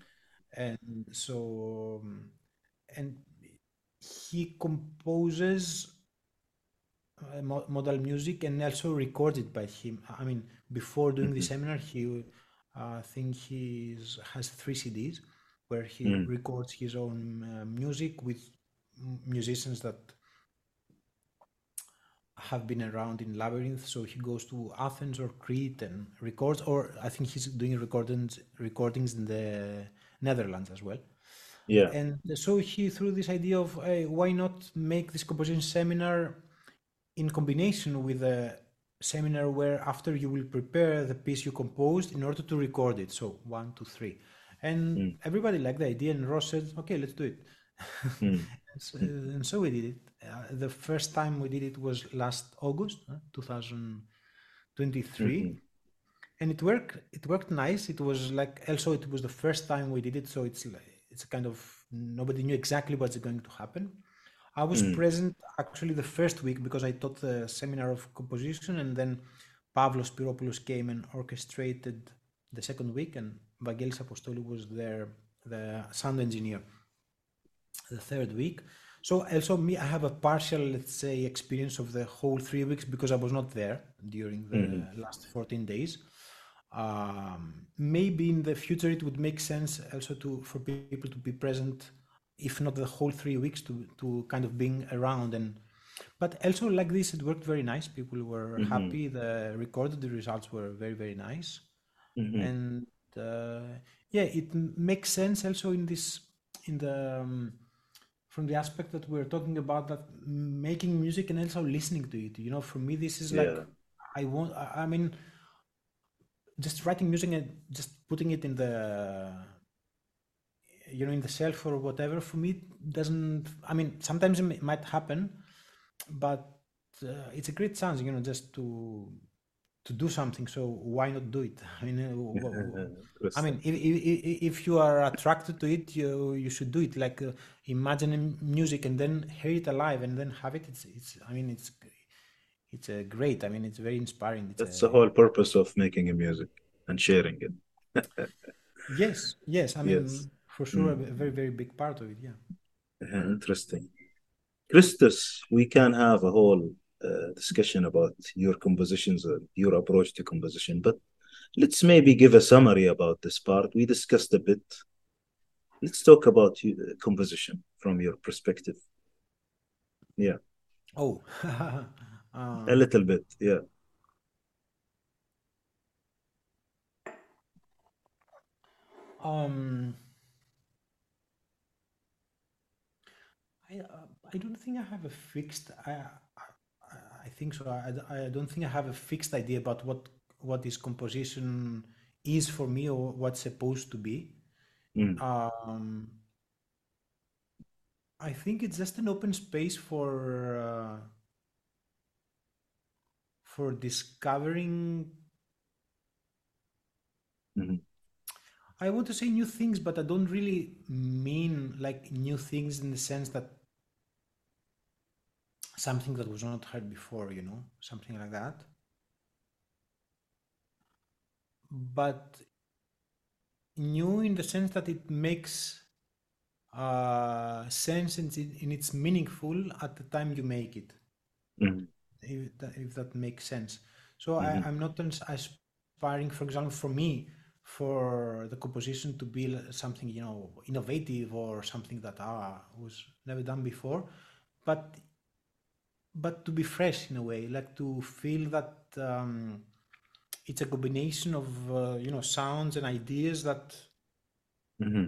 and so um, and he composes uh, modal music and also records it by him i mean before doing the Mhm. seminar he uh, i think he has three cds where he Mm. records his own uh, music with musicians that have been around in labyrinth so he goes to athens or crete and records or i think he's doing recordings recordings in the netherlands as well Yeah. and so he threw this idea of hey, why not make this composition seminar in combination with a seminar where after you will prepare the piece you composed in order to record it so one two three and Mm. everybody liked the idea and ross said okay let's do it Mm. [laughs] and, so, and so we did it uh, the first time we did it was last august uh, 2023 Mhm. and it worked it worked nice it was like also it was the first time we did it so it's like it's a kind of nobody knew exactly what's going to happen i was Mm. present actually the first week because i taught the seminar of composition and then pavlos spyropoulos came and orchestrated the second week and vangelis apostolou was there the sound engineer the third week so also me i have a partial let's say experience of the whole three weeks because i was not there during the Mhm. last 14 days um, maybe in the future it would make sense also to for people to be present, if not the whole three weeks, to to kind of being around and. But also like this, it worked very nice. People were Mm-hmm. happy. The recorded the results were very very nice, Mm-hmm. and uh, yeah, it makes sense also in this in the um, from the aspect that we're talking about that making music and also listening to it. You know, for me, this is like I want. I mean, just writing music and just putting it in the you know in the shelf or whatever for me doesn't i mean sometimes it might happen but uh, it's a great chance you know just to to do something. So why not do it? [laughs] I mean uh, [laughs] i mean if, if, if you are attracted to it you you should do it. Like uh, imagining music and then hear it alive and then have it. It's it's i mean it's it's a great i mean it's very inspiring it's That's a, the whole purpose of making a music and sharing it. [laughs] yes yes i mean Yes. for sure Mm. a very very big part of it yeah Uh, Interesting. Christos, we can have a whole uh, discussion about your compositions or your approach to composition, but let's maybe give a summary about this part. We discussed a bit. Let's talk about you, uh, composition from your perspective. Yeah, oh [laughs] a little bit. Yeah. um I uh, I don't think I have a fixed I I, I think so I, I don't think I have a fixed idea about what what this composition is for me or what's supposed to be Mm, um I think it's just an open space for uh, for discovering mhm, I want to say new things, but I don't really mean like new things in the sense that something that was not heard before, you know, something like that. But new in the sense that it makes uh, sense and it's meaningful at the time you make it, mhm, if that, if that makes sense. So I, mhm, I'm not aspiring, for example, for me, for the composition to be something, you know, innovative or something that ah, was never done before, but but to be fresh in a way, like to feel that um, it's a combination of uh, you know sounds and ideas that mm-hmm.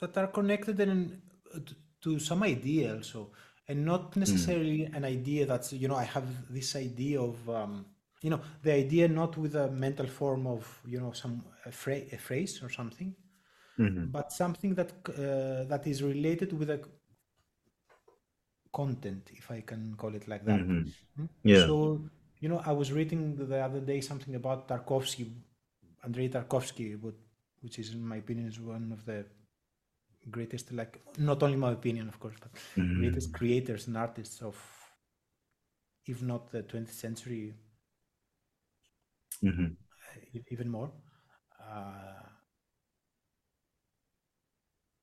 that are connected and uh, to some idea also and not mm, necessarily an idea that's you know i have this idea of um, you know the idea not with a mental form of you know some a, phra- a phrase or something mhm, but something that uh, that is related with a content if i can call it like that mhm. Mm. Yeah. so you know i was reading the other day something about tarkovsky andrei tarkovsky which is in my opinion is one of the greatest like not only my opinion of course but greatest Mhm, creators and artists of if not the 20th century mhm, e- even more. Uh,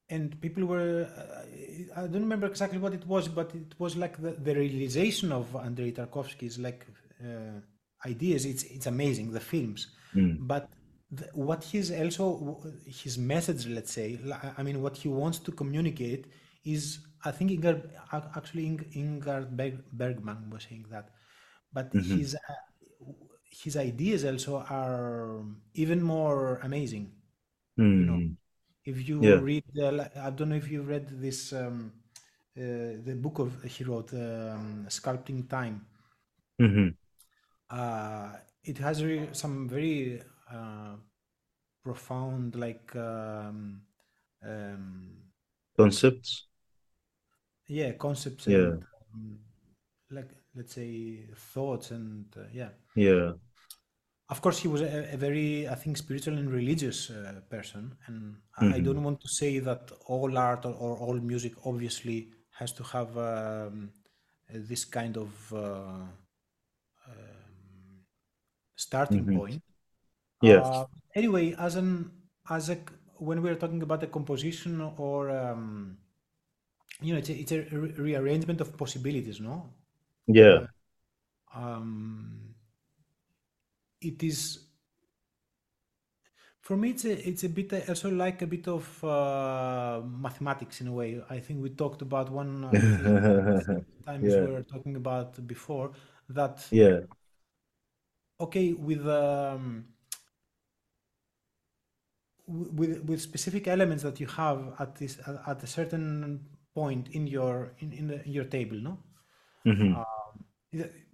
and people were uh, i don't remember exactly what it was but it was like the, the realization of andrei tarkovsky's like uh, ideas. It's it's amazing the films. Mm, but the, what he's also his message let's say i mean what he wants to communicate is i think Ingar, ac- actually Ing- ingard Berg, bergman was saying that but mhm, his uh, his ideas also are even more amazing you know mm. if you Yeah. read i don't know if you read this um, uh, the book of he wrote um, sculpting time mhm. uh, it has re- some very uh, profound like um, um, Concepts. yeah concepts Yeah. and um, like let's say thoughts and uh, yeah Yeah. of course he was a, a very i think spiritual and religious uh, person and I, I Mhm, don't want to say that all art or, or all music obviously has to have um, this kind of uh, um, starting mhm. point Yeah. Uh, anyway, as an as a when we're talking about a composition or um, you know, it's a, it's a re- rearrangement of possibilities, no? Yeah. Uh, um, it is for me, it's a, it's a bit also like a bit of uh, mathematics in a way. I think we talked about one uh, [laughs] times we were talking about before that yeah. okay with um, with with specific elements that you have at this at a certain point in your in, in, the, in your table, no? hmm Um,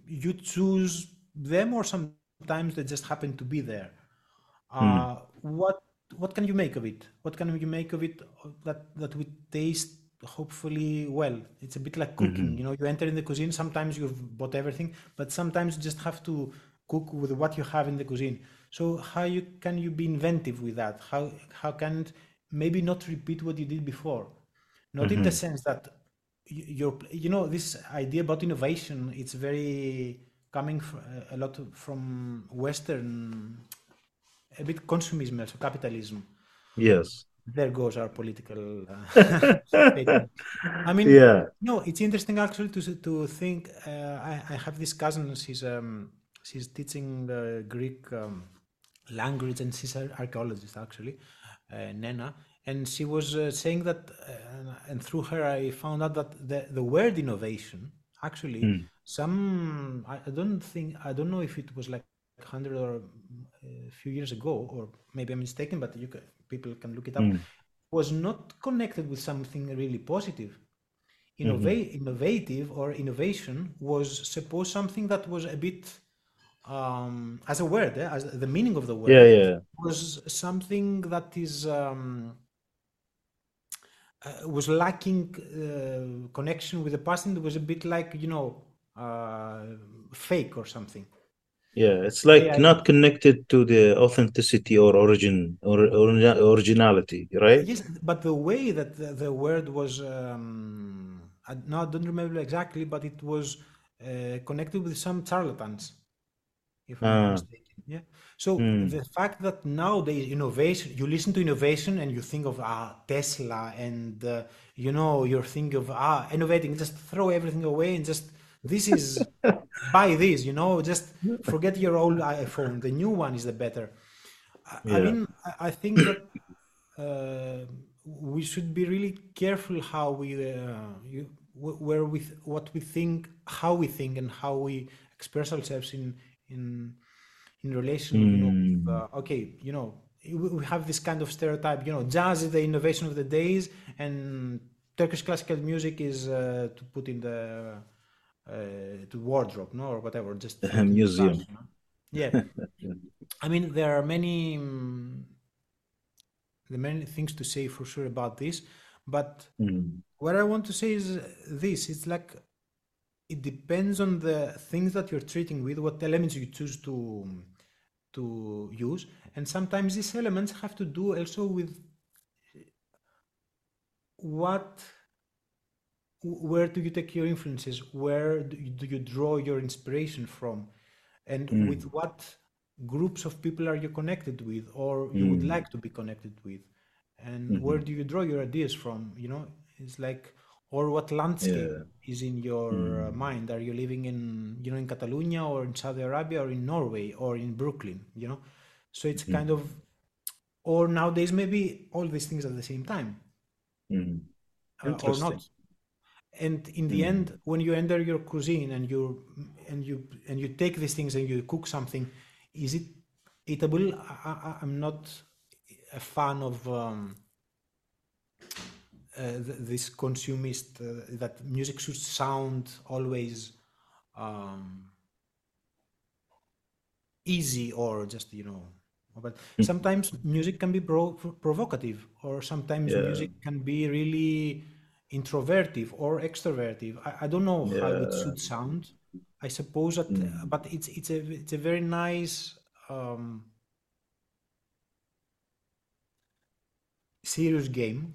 you choose them, or sometimes they just happen to be there. Mm, Uh, what what can you make of it? What can you make of it uh, that that would taste hopefully well? It's a bit like cooking. hmm You know, you enter in the cuisine. Sometimes you've bought everything, but sometimes you just have to cook with what you have in the cuisine. So how you can you be inventive with that? How how can maybe not repeat what you did before? Not in the hmm sense that you're you know this idea about innovation. It's very coming fr a lot from Western a bit consumism, also capitalism. Yes. There goes our political [laughs] uh. I mean, Yeah. no, it's interesting actually to to think. Uh, I, I have this cousin. She's um she's teaching uh, Greek um, language and she's an archaeologist actually, uh, Nena. And she was uh, saying that, uh, and through her I found out that the the word innovation actually Mm, some I, I don't think I don't know if it was like hundred or a few years ago, or maybe I'm mistaken, but you can, people can look it up. mm, Was not connected with something really positive. hmm Innovate, innovative or innovation was suppose something that was a bit um, as a word, eh, as the meaning of the word yeah. was something that is um, uh, was lacking uh, connection with the past and it was a bit like you know uh, fake or something. Yeah, it's like I not connected to the authenticity or origin or, or originality, right? yes, but the way that the, the word was um, I, no, I don't remember exactly, but it was uh, connected with some charlatans. If I'm not Ah, mistaken. Yeah. So mm, the fact that nowadays innovation, you listen to innovation and you think of ah Tesla, and uh, you know you're thinking of ah innovating, just throw everything away and just this is [laughs] buy this, you know, just [laughs] forget your old iPhone. The new one is the better. I, I mean, I, I think that uh, we should be really careful how we uh, you, where we what we think, how we think, and how we express ourselves in in in relation, you know, with, Mm, uh, okay, you know, we have this kind of stereotype, you know, jazz is the innovation of the days, and Turkish classical music is uh, to put in the uh, to wardrobe, no, or whatever, just [laughs] the museum. you know. Yeah, [laughs] I mean, there are many. mm, there are many things to say for sure about this, but Mm, what I want to say is this: it's like it depends on the things that you're treating with, what elements you choose to to use, and sometimes these elements have to do also with what where do you take your influences? Where do you, do you draw your inspiration from? And with mm, what groups of people are you connected with or you would mm, like to be connected with? And where mhm. do you draw your ideas from? You know it's like or what landscape Yeah. is in your Mm, mind? Are you living in you know in catalonia or in saudi arabia or in norway or in brooklyn you know? So it's mhm, kind of or nowadays maybe all these things at the same time. Mhm. uh, or not. And in the Mm, end when you enter your cuisine and you and you and you take these things and you cook something is it eatable? I, I, i'm not a fan of um, this consumist uh, that music should sound always um, easy or just you know but sometimes music can be pro- provocative or sometimes Yeah. music can be really introvertive or extrovertive. I, I don't know how it should sound. I suppose that Mm. but it's it's a it's a very nice um, serious game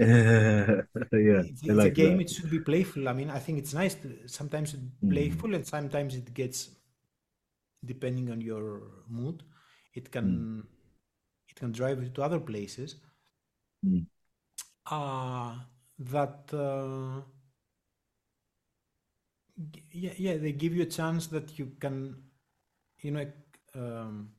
[laughs] Yeah, it's, it's a game that. it should be playful. I mean i think it's nice to sometimes it's Mm, playful and sometimes it gets depending on your mood it mm, can it can drive you to other places. Mm, uh that uh, yeah, yeah they give you a chance that you can you know um,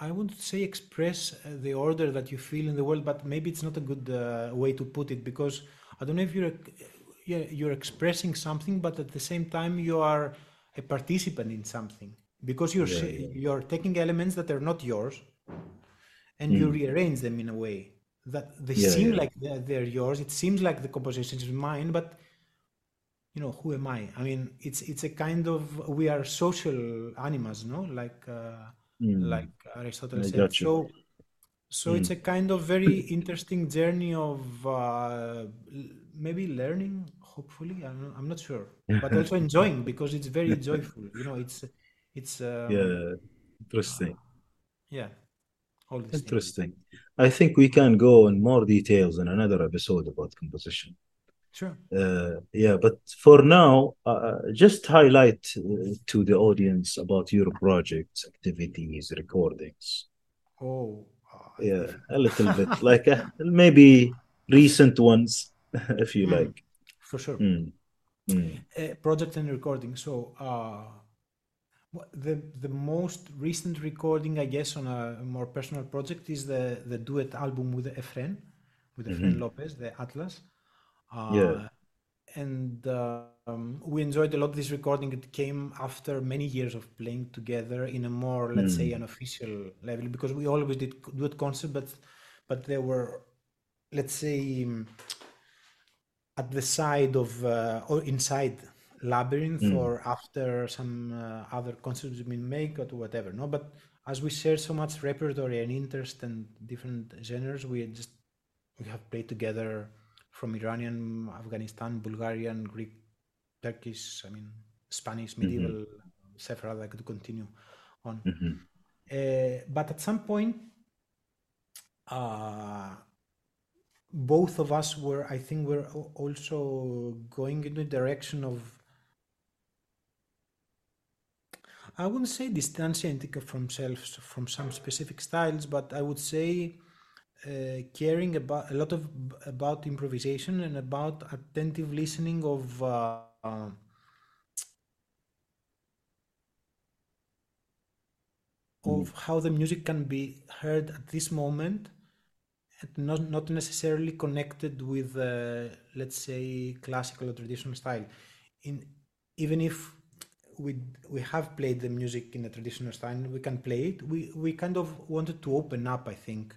I wouldn't say express uh, the order that you feel in the world, but maybe it's not a good uh, way to put it because I don't know if you're yeah, you're expressing something, but at the same time you are a participant in something because you're Yeah, yeah. you're taking elements that are not yours and you Mm. rearrange them in a way that they Yeah, seem like they're, they're yours. It seems like the composition is mine, but you know, who am I? I mean, it's it's a kind of we are social animals, no? Like uh, Mm. like Aristotle I said. So so it's Mm. a kind of very interesting journey of uh, maybe learning, hopefully. I'm not, I'm not sure, but also [laughs] enjoying because it's very joyful. You know, it's it's um, Yeah, interesting. yeah, all these things. Interesting. I think we can go in more details in another episode about composition. Sure. Uh, yeah, but for now, uh, just highlight uh, to the audience about your projects, activities, recordings. Oh, uh, Yeah, a little bit, [laughs] like uh, maybe recent ones, [laughs] if you Mm, like. for sure. Mm, mm, Uh, project and recording. So uh, the the most recent recording, I guess, on a more personal project is the the duet album with Efren, with Efren mhm. Lopez, the Atlas. Yeah. Uh, and um, we enjoyed a lot this recording. It came after many years of playing together in a more, let's say, Mm, unofficial level because we always did duet concert, but but there were, let's say, um, at the side of uh, or inside Labyrinth mm, or after some uh, other concerts we make or whatever. No, but as we share so much repertoire and interest and different genres, we just we have played together from Iranian, Afghanistan, Bulgarian, Greek, Turkish, I mean Spanish, mhm, medieval, Sepharad. I could continue on. mhm. Uh, but at some point, uh, both of us were, I think, were al- also going in the direction of, I wouldn't say distancing from self from some specific styles, but I would say uh, caring about a lot of about improvisation and about attentive listening of uh, uh, Mm, of how the music can be heard at this moment and not not necessarily connected with uh, let's say classical or traditional style. In even if we we have played the music in a traditional style we can play it we we kind of wanted to open up i think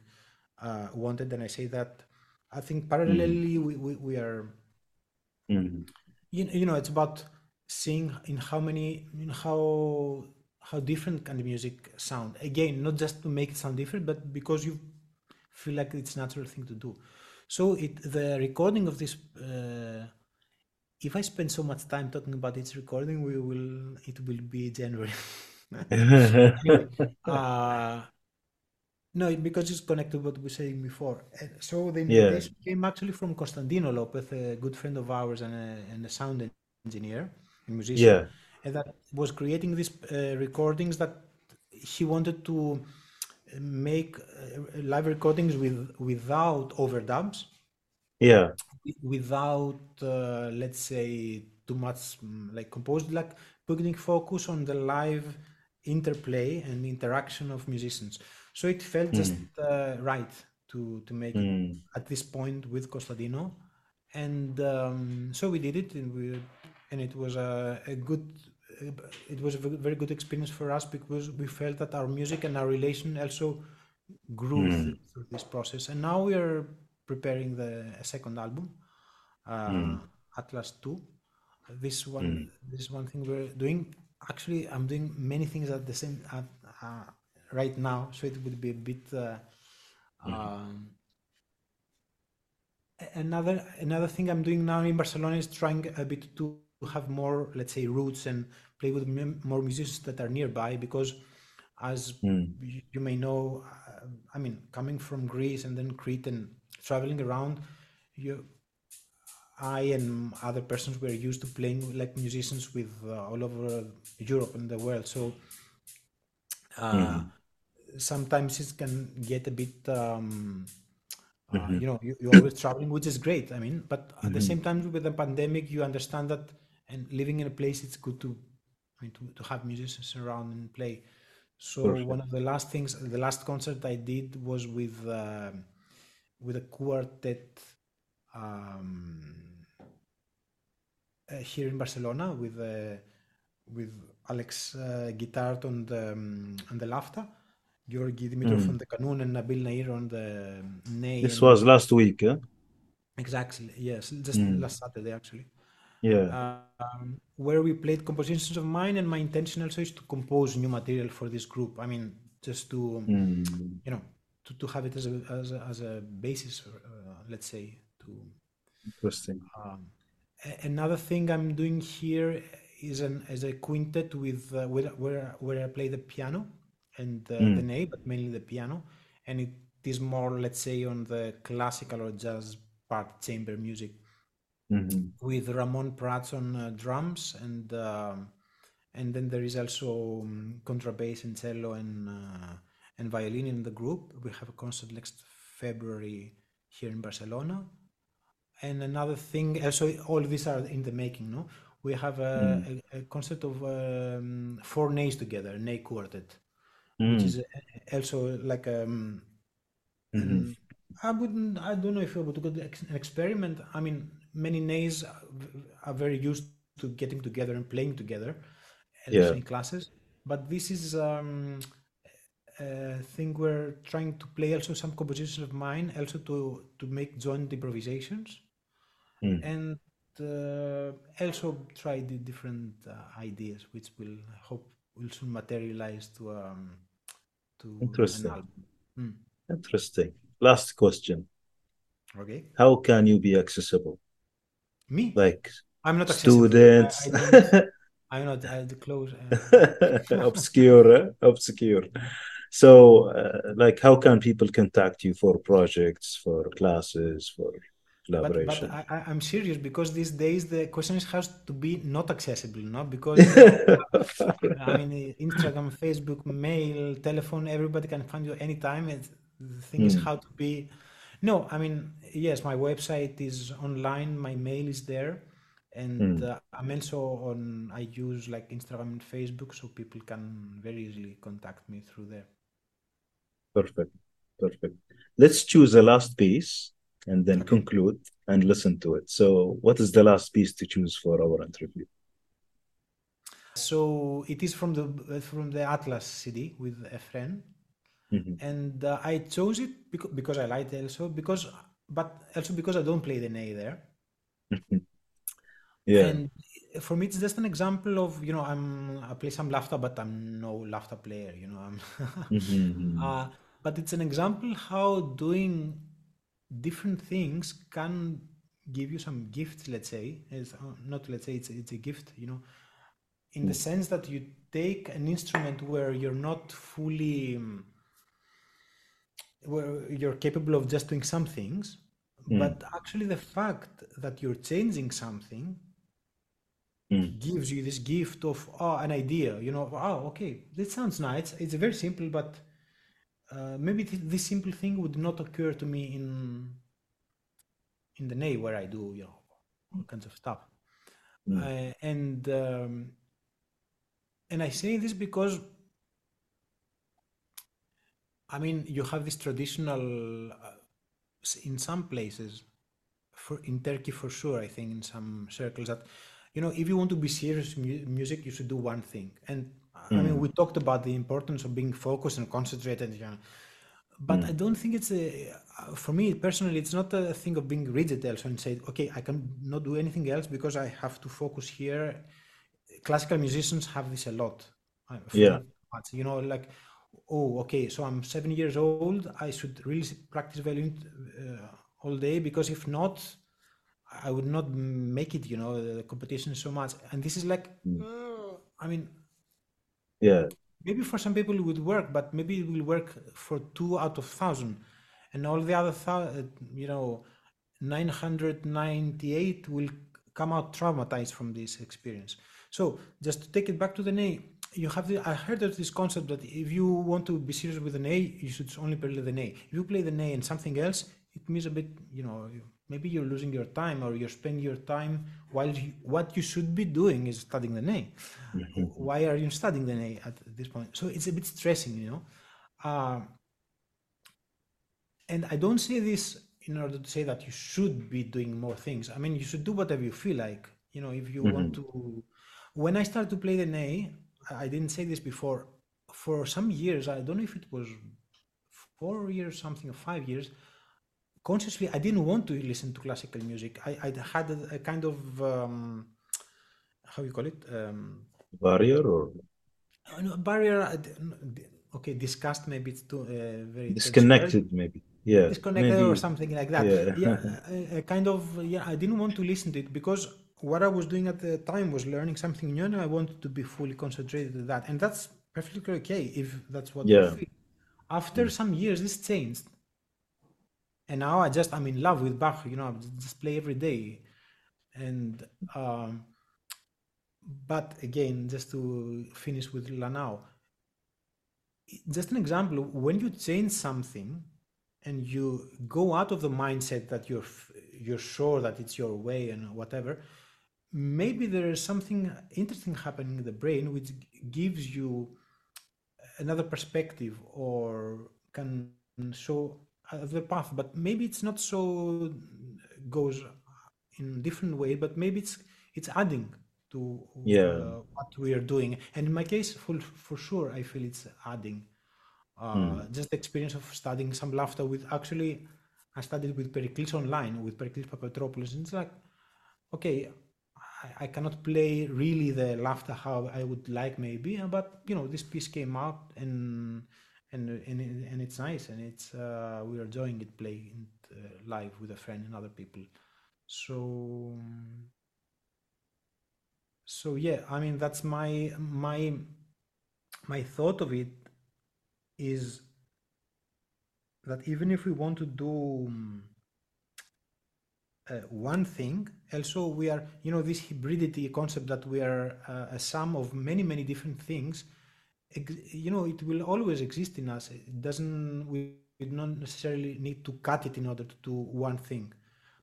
uh, wanted and i say that i think mm, parallelly we, we, we are mm. you, you know it's about seeing in how many in how how different can the music sound. Again not just to make it sound different but because you feel like it's natural thing to do. So it the recording of this uh, if i spend so much time talking about its recording we will it will be january. Anyway [laughs] [laughs] uh no, because it's connected to what we were saying before. Uh, So the Yeah, came actually from Constantino Lopez, a good friend of ours and a, and a sound engineer and musician, yeah, and that was creating these uh, recordings that he wanted to uh, make uh, live recordings with without overdubs, yeah, without uh, let's say too much mm, like composed, like putting focus on the live interplay and interaction of musicians. So it felt just mm, uh, right to to make it mm, at this point with Costadino, and um, so we did it, and we and it was a, a good. It was a very good experience for us because we felt that our music and our relation also grew mm, th- through this process. And now we are preparing the a second album, uh, mm, Atlas Two. This one, mm, this is one thing we're doing. Actually, I'm doing many things at the same at, uh, right now, so it would be a bit. Uh, mhm, um, another another thing I'm doing now in Barcelona is trying a bit to have more, let's say, roots and play with more musicians that are nearby because, as mm, you may know, uh, I mean, coming from Greece and then Crete and traveling around, you I and other persons were used to playing like musicians with uh, all over Europe and the world. So uh, mhm, sometimes it can get a bit, um, uh, mhm, you know, you, you're always traveling, which is great. I mean, but at the mhm, same time, with the pandemic, you understand that and living in a place it's good to I mean to, to have musicians around and play. So Perfect. one of the last things, the last concert I did was with uh, with a quartet um, uh, here in Barcelona with uh, with Alex uh, Guitart on the um, on the lavta, Georgi Dimitrov Mm. on the kanun, and Nabil Nair on the ney. This was last week, huh? exactly yes, just Mm. last Saturday actually Yeah. um, where we played compositions of mine and my intention also is to compose new material for this group i mean just to Mm. you know to, to have it as a as a, as a basis uh, let's say to Interesting. um, another thing i'm doing here is an as a quintet with uh, where, where where i play the piano and uh, Mm. the ney but mainly the piano and it is more let's say on the classical or jazz part chamber music Mhm. with Ramon Prats on uh, drums and um, and then there is also um, contrabass and cello and uh, and violin in the group. We have a concert next February here in Barcelona. And another thing, also all these are in the making. No, we have a, a, a concert of um, four neys together, ney quartet, which Mm. is uh, also like um, Mhm. and I wouldn't. I don't know if I would go to an experiment. I mean, many neys are very used to getting together and playing together, Yeah. in classes. But this is um, a thing we're trying to play also some compositions of mine, also to to make joint improvisations, Mm. and uh, also try the different uh, ideas, which will hope will soon materialize to um, to Interesting. an album. Mm, Interesting. Last question. okay. How can you be accessible? Me? Like I'm not accessible. I, students, I don't, I'm not. I the close. Uh, [laughs] obscure, eh? obscure. So, uh, like, how can people contact you for projects, for classes, for but but? I, I'm serious because these days the question is has to be not accessible, no? Because [laughs] I mean, Instagram, Facebook, mail, telephone, everybody can find you anytime. It's, the thing is Hmm. how to be. No, I mean, yes, my website is online. My mail is there, and Hmm. uh, I'm also on. I use like Instagram and Facebook, so people can very easily contact me through there. Perfect, perfect. Let's choose the last piece and then Okay. conclude and listen to it. So, what is the last piece to choose for our interview? So it is from the from the Atlas CD with a friend, Mhm. and uh, I chose it because, because I liked it also because but also because I don't play the ney there. Yeah. And for me, it's just an example of you know I'm I play some lavta, but I'm no lavta player. You know I'm. Mhm. [laughs] uh, but it's an example how doing different things can give you some gifts. Let's say it's uh, not let's say it's it's a gift. You know, in the sense that you take an instrument where you're not fully um, where you're capable of just doing some things Mm. but actually the fact that you're changing something Mm. gives you this gift of oh an idea you know oh okay this sounds nice it's very simple but uh, maybe th- this simple thing would not occur to me in in the ney where i do you know all kinds of stuff Mm. uh, and um, and i say this because I mean, you have this traditional, uh, in some places, for in Turkey for sure. I think in some circles that, you know, if you want to be serious mu- music, you should do one thing. And I mean, we talked about the importance of being focused and concentrated. You know, but I don't think it's a. uh, For me personally, it's not a thing of being rigid also and say, okay, I can not do anything else because I have to focus here. Classical musicians have this a lot. Yeah. much, You know, like, oh, okay, so I'm seven years old. I should really practice violin uh, all day because if not, I would not make it. You know, the competition so much, and this is like, uh, I mean, Yeah. maybe for some people it would work, but maybe it will work for two out of thousand, and all the other, uh, you know, nine hundred ninety-eight will come out traumatized from this experience. So just to take it back to the ney, you have the, I heard of this concept that if you want to be serious with the ney, you should only play the ney. If you play the ney and something else, it means a bit, you know, maybe you're losing your time or you're spending your time while you, what you should be doing is studying the name. Mhm. [laughs] Why are you studying the name at this point? So it's a bit stressing, you know. Uh, and I don't say this in order to say that you should be doing more things. I mean, you should do whatever you feel like. You know, if you want [laughs] to. When I started to play the I I didn't say this before. For some years, I don't know if it was four years, something, or five years. Consciously, I didn't want to listen to classical music. I, I had a, a kind of um, how you call it. Um, Barrier or uh, no, barrier. uh, d- n- d- Okay, disgust. Maybe it's too uh, very disconnected, maybe. Yeah, disconnected or something like that. Yeah. Yeah, [laughs] a, kind of yeah. I didn't want to listen to it because what I was doing at the time was learning something new, and I wanted to be fully concentrated on that, and that's perfectly okay if that's what Yeah. you feel. After some years, this changed, and now I just I'm in love with Bach. You know, I just play every day, and um, but again, just to finish with Lanao, just an example when you change something and you go out of the mindset that you're you're sure that it's your way and whatever maybe there is something interesting happening in the brain which gives you another perspective or can show other path but maybe it's not so goes in different way but maybe it's it's adding to Yeah. uh, what we are doing. And in my case for, for sure i feel it's adding uh, just the experience of studying some lavta with actually i studied with pericles online with pericles Papapetropoulos and it's like okay I, I cannot play really the lavta how i would like maybe uh, but you know this piece came out and and and, and it's nice and it's uh, we're enjoying it playing uh, live with a friend and other people. So so yeah i mean that's my my my thought of it is that even if we want to do um, uh, one thing also we are you know this hybridity concept that we are uh, a sum of many many different things you know it will always exist in us it doesn't we, we don't necessarily need to cut it in order to do one thing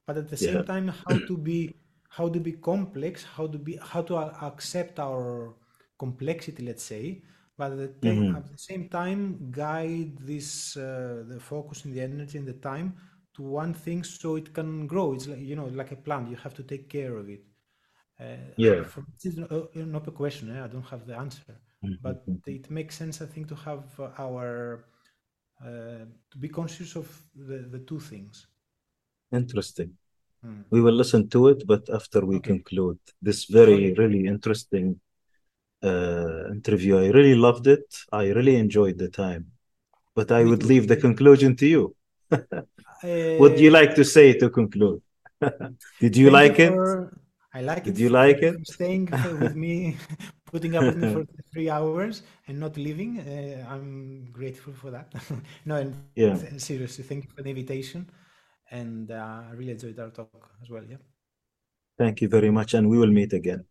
but at the Yeah. same time how to be how to be complex how to be how to accept our complexity let's say but at the, ta- Mhm. at the same time guide this uh, the focus and the energy and the time to one thing so it can grow it's like you know like a plant you have to take care of it uh, Yeah. it's not, uh, not a question eh? i don't have the answer but Mhm. it makes sense i think to have uh, our uh, to be conscious of the, the two things Interesting. Hmm. We will listen to it, but after we Okay. conclude this very, really interesting uh, interview. I really loved it. I really enjoyed the time. But I would leave the conclusion to you. Uh, [laughs] What do you like to say to conclude? [laughs] Did you thank like it? for- I like Did it. you like it? staying with me, [laughs] putting up with me for three hours and not leaving. Uh, I'm grateful for that. [laughs] no, and Yeah. th- seriously, thank you for the invitation. And uh, I really enjoyed our talk as well. Yeah. Thank you very much, and we will meet again.